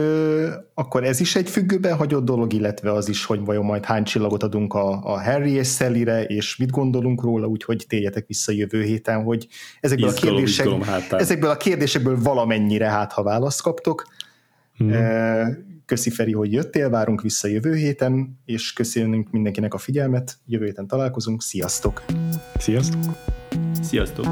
akkor ez is egy függőben hagyott dolog, illetve az is, hogy vajon majd hány csillagot adunk a, a Harry és Sally-re, és mit gondolunk róla, úgyhogy térjetek vissza jövő héten, hogy ezekből, izgalom, a, kérdések, ezekből a kérdésekből valamennyire hát, ha választ kaptok. Hmm. Köszi Feri, hogy jöttél, várunk vissza jövő héten, és köszönünk mindenkinek a figyelmet. Jövő héten találkozunk. Sziasztok! Sziasztok! Sziasztok!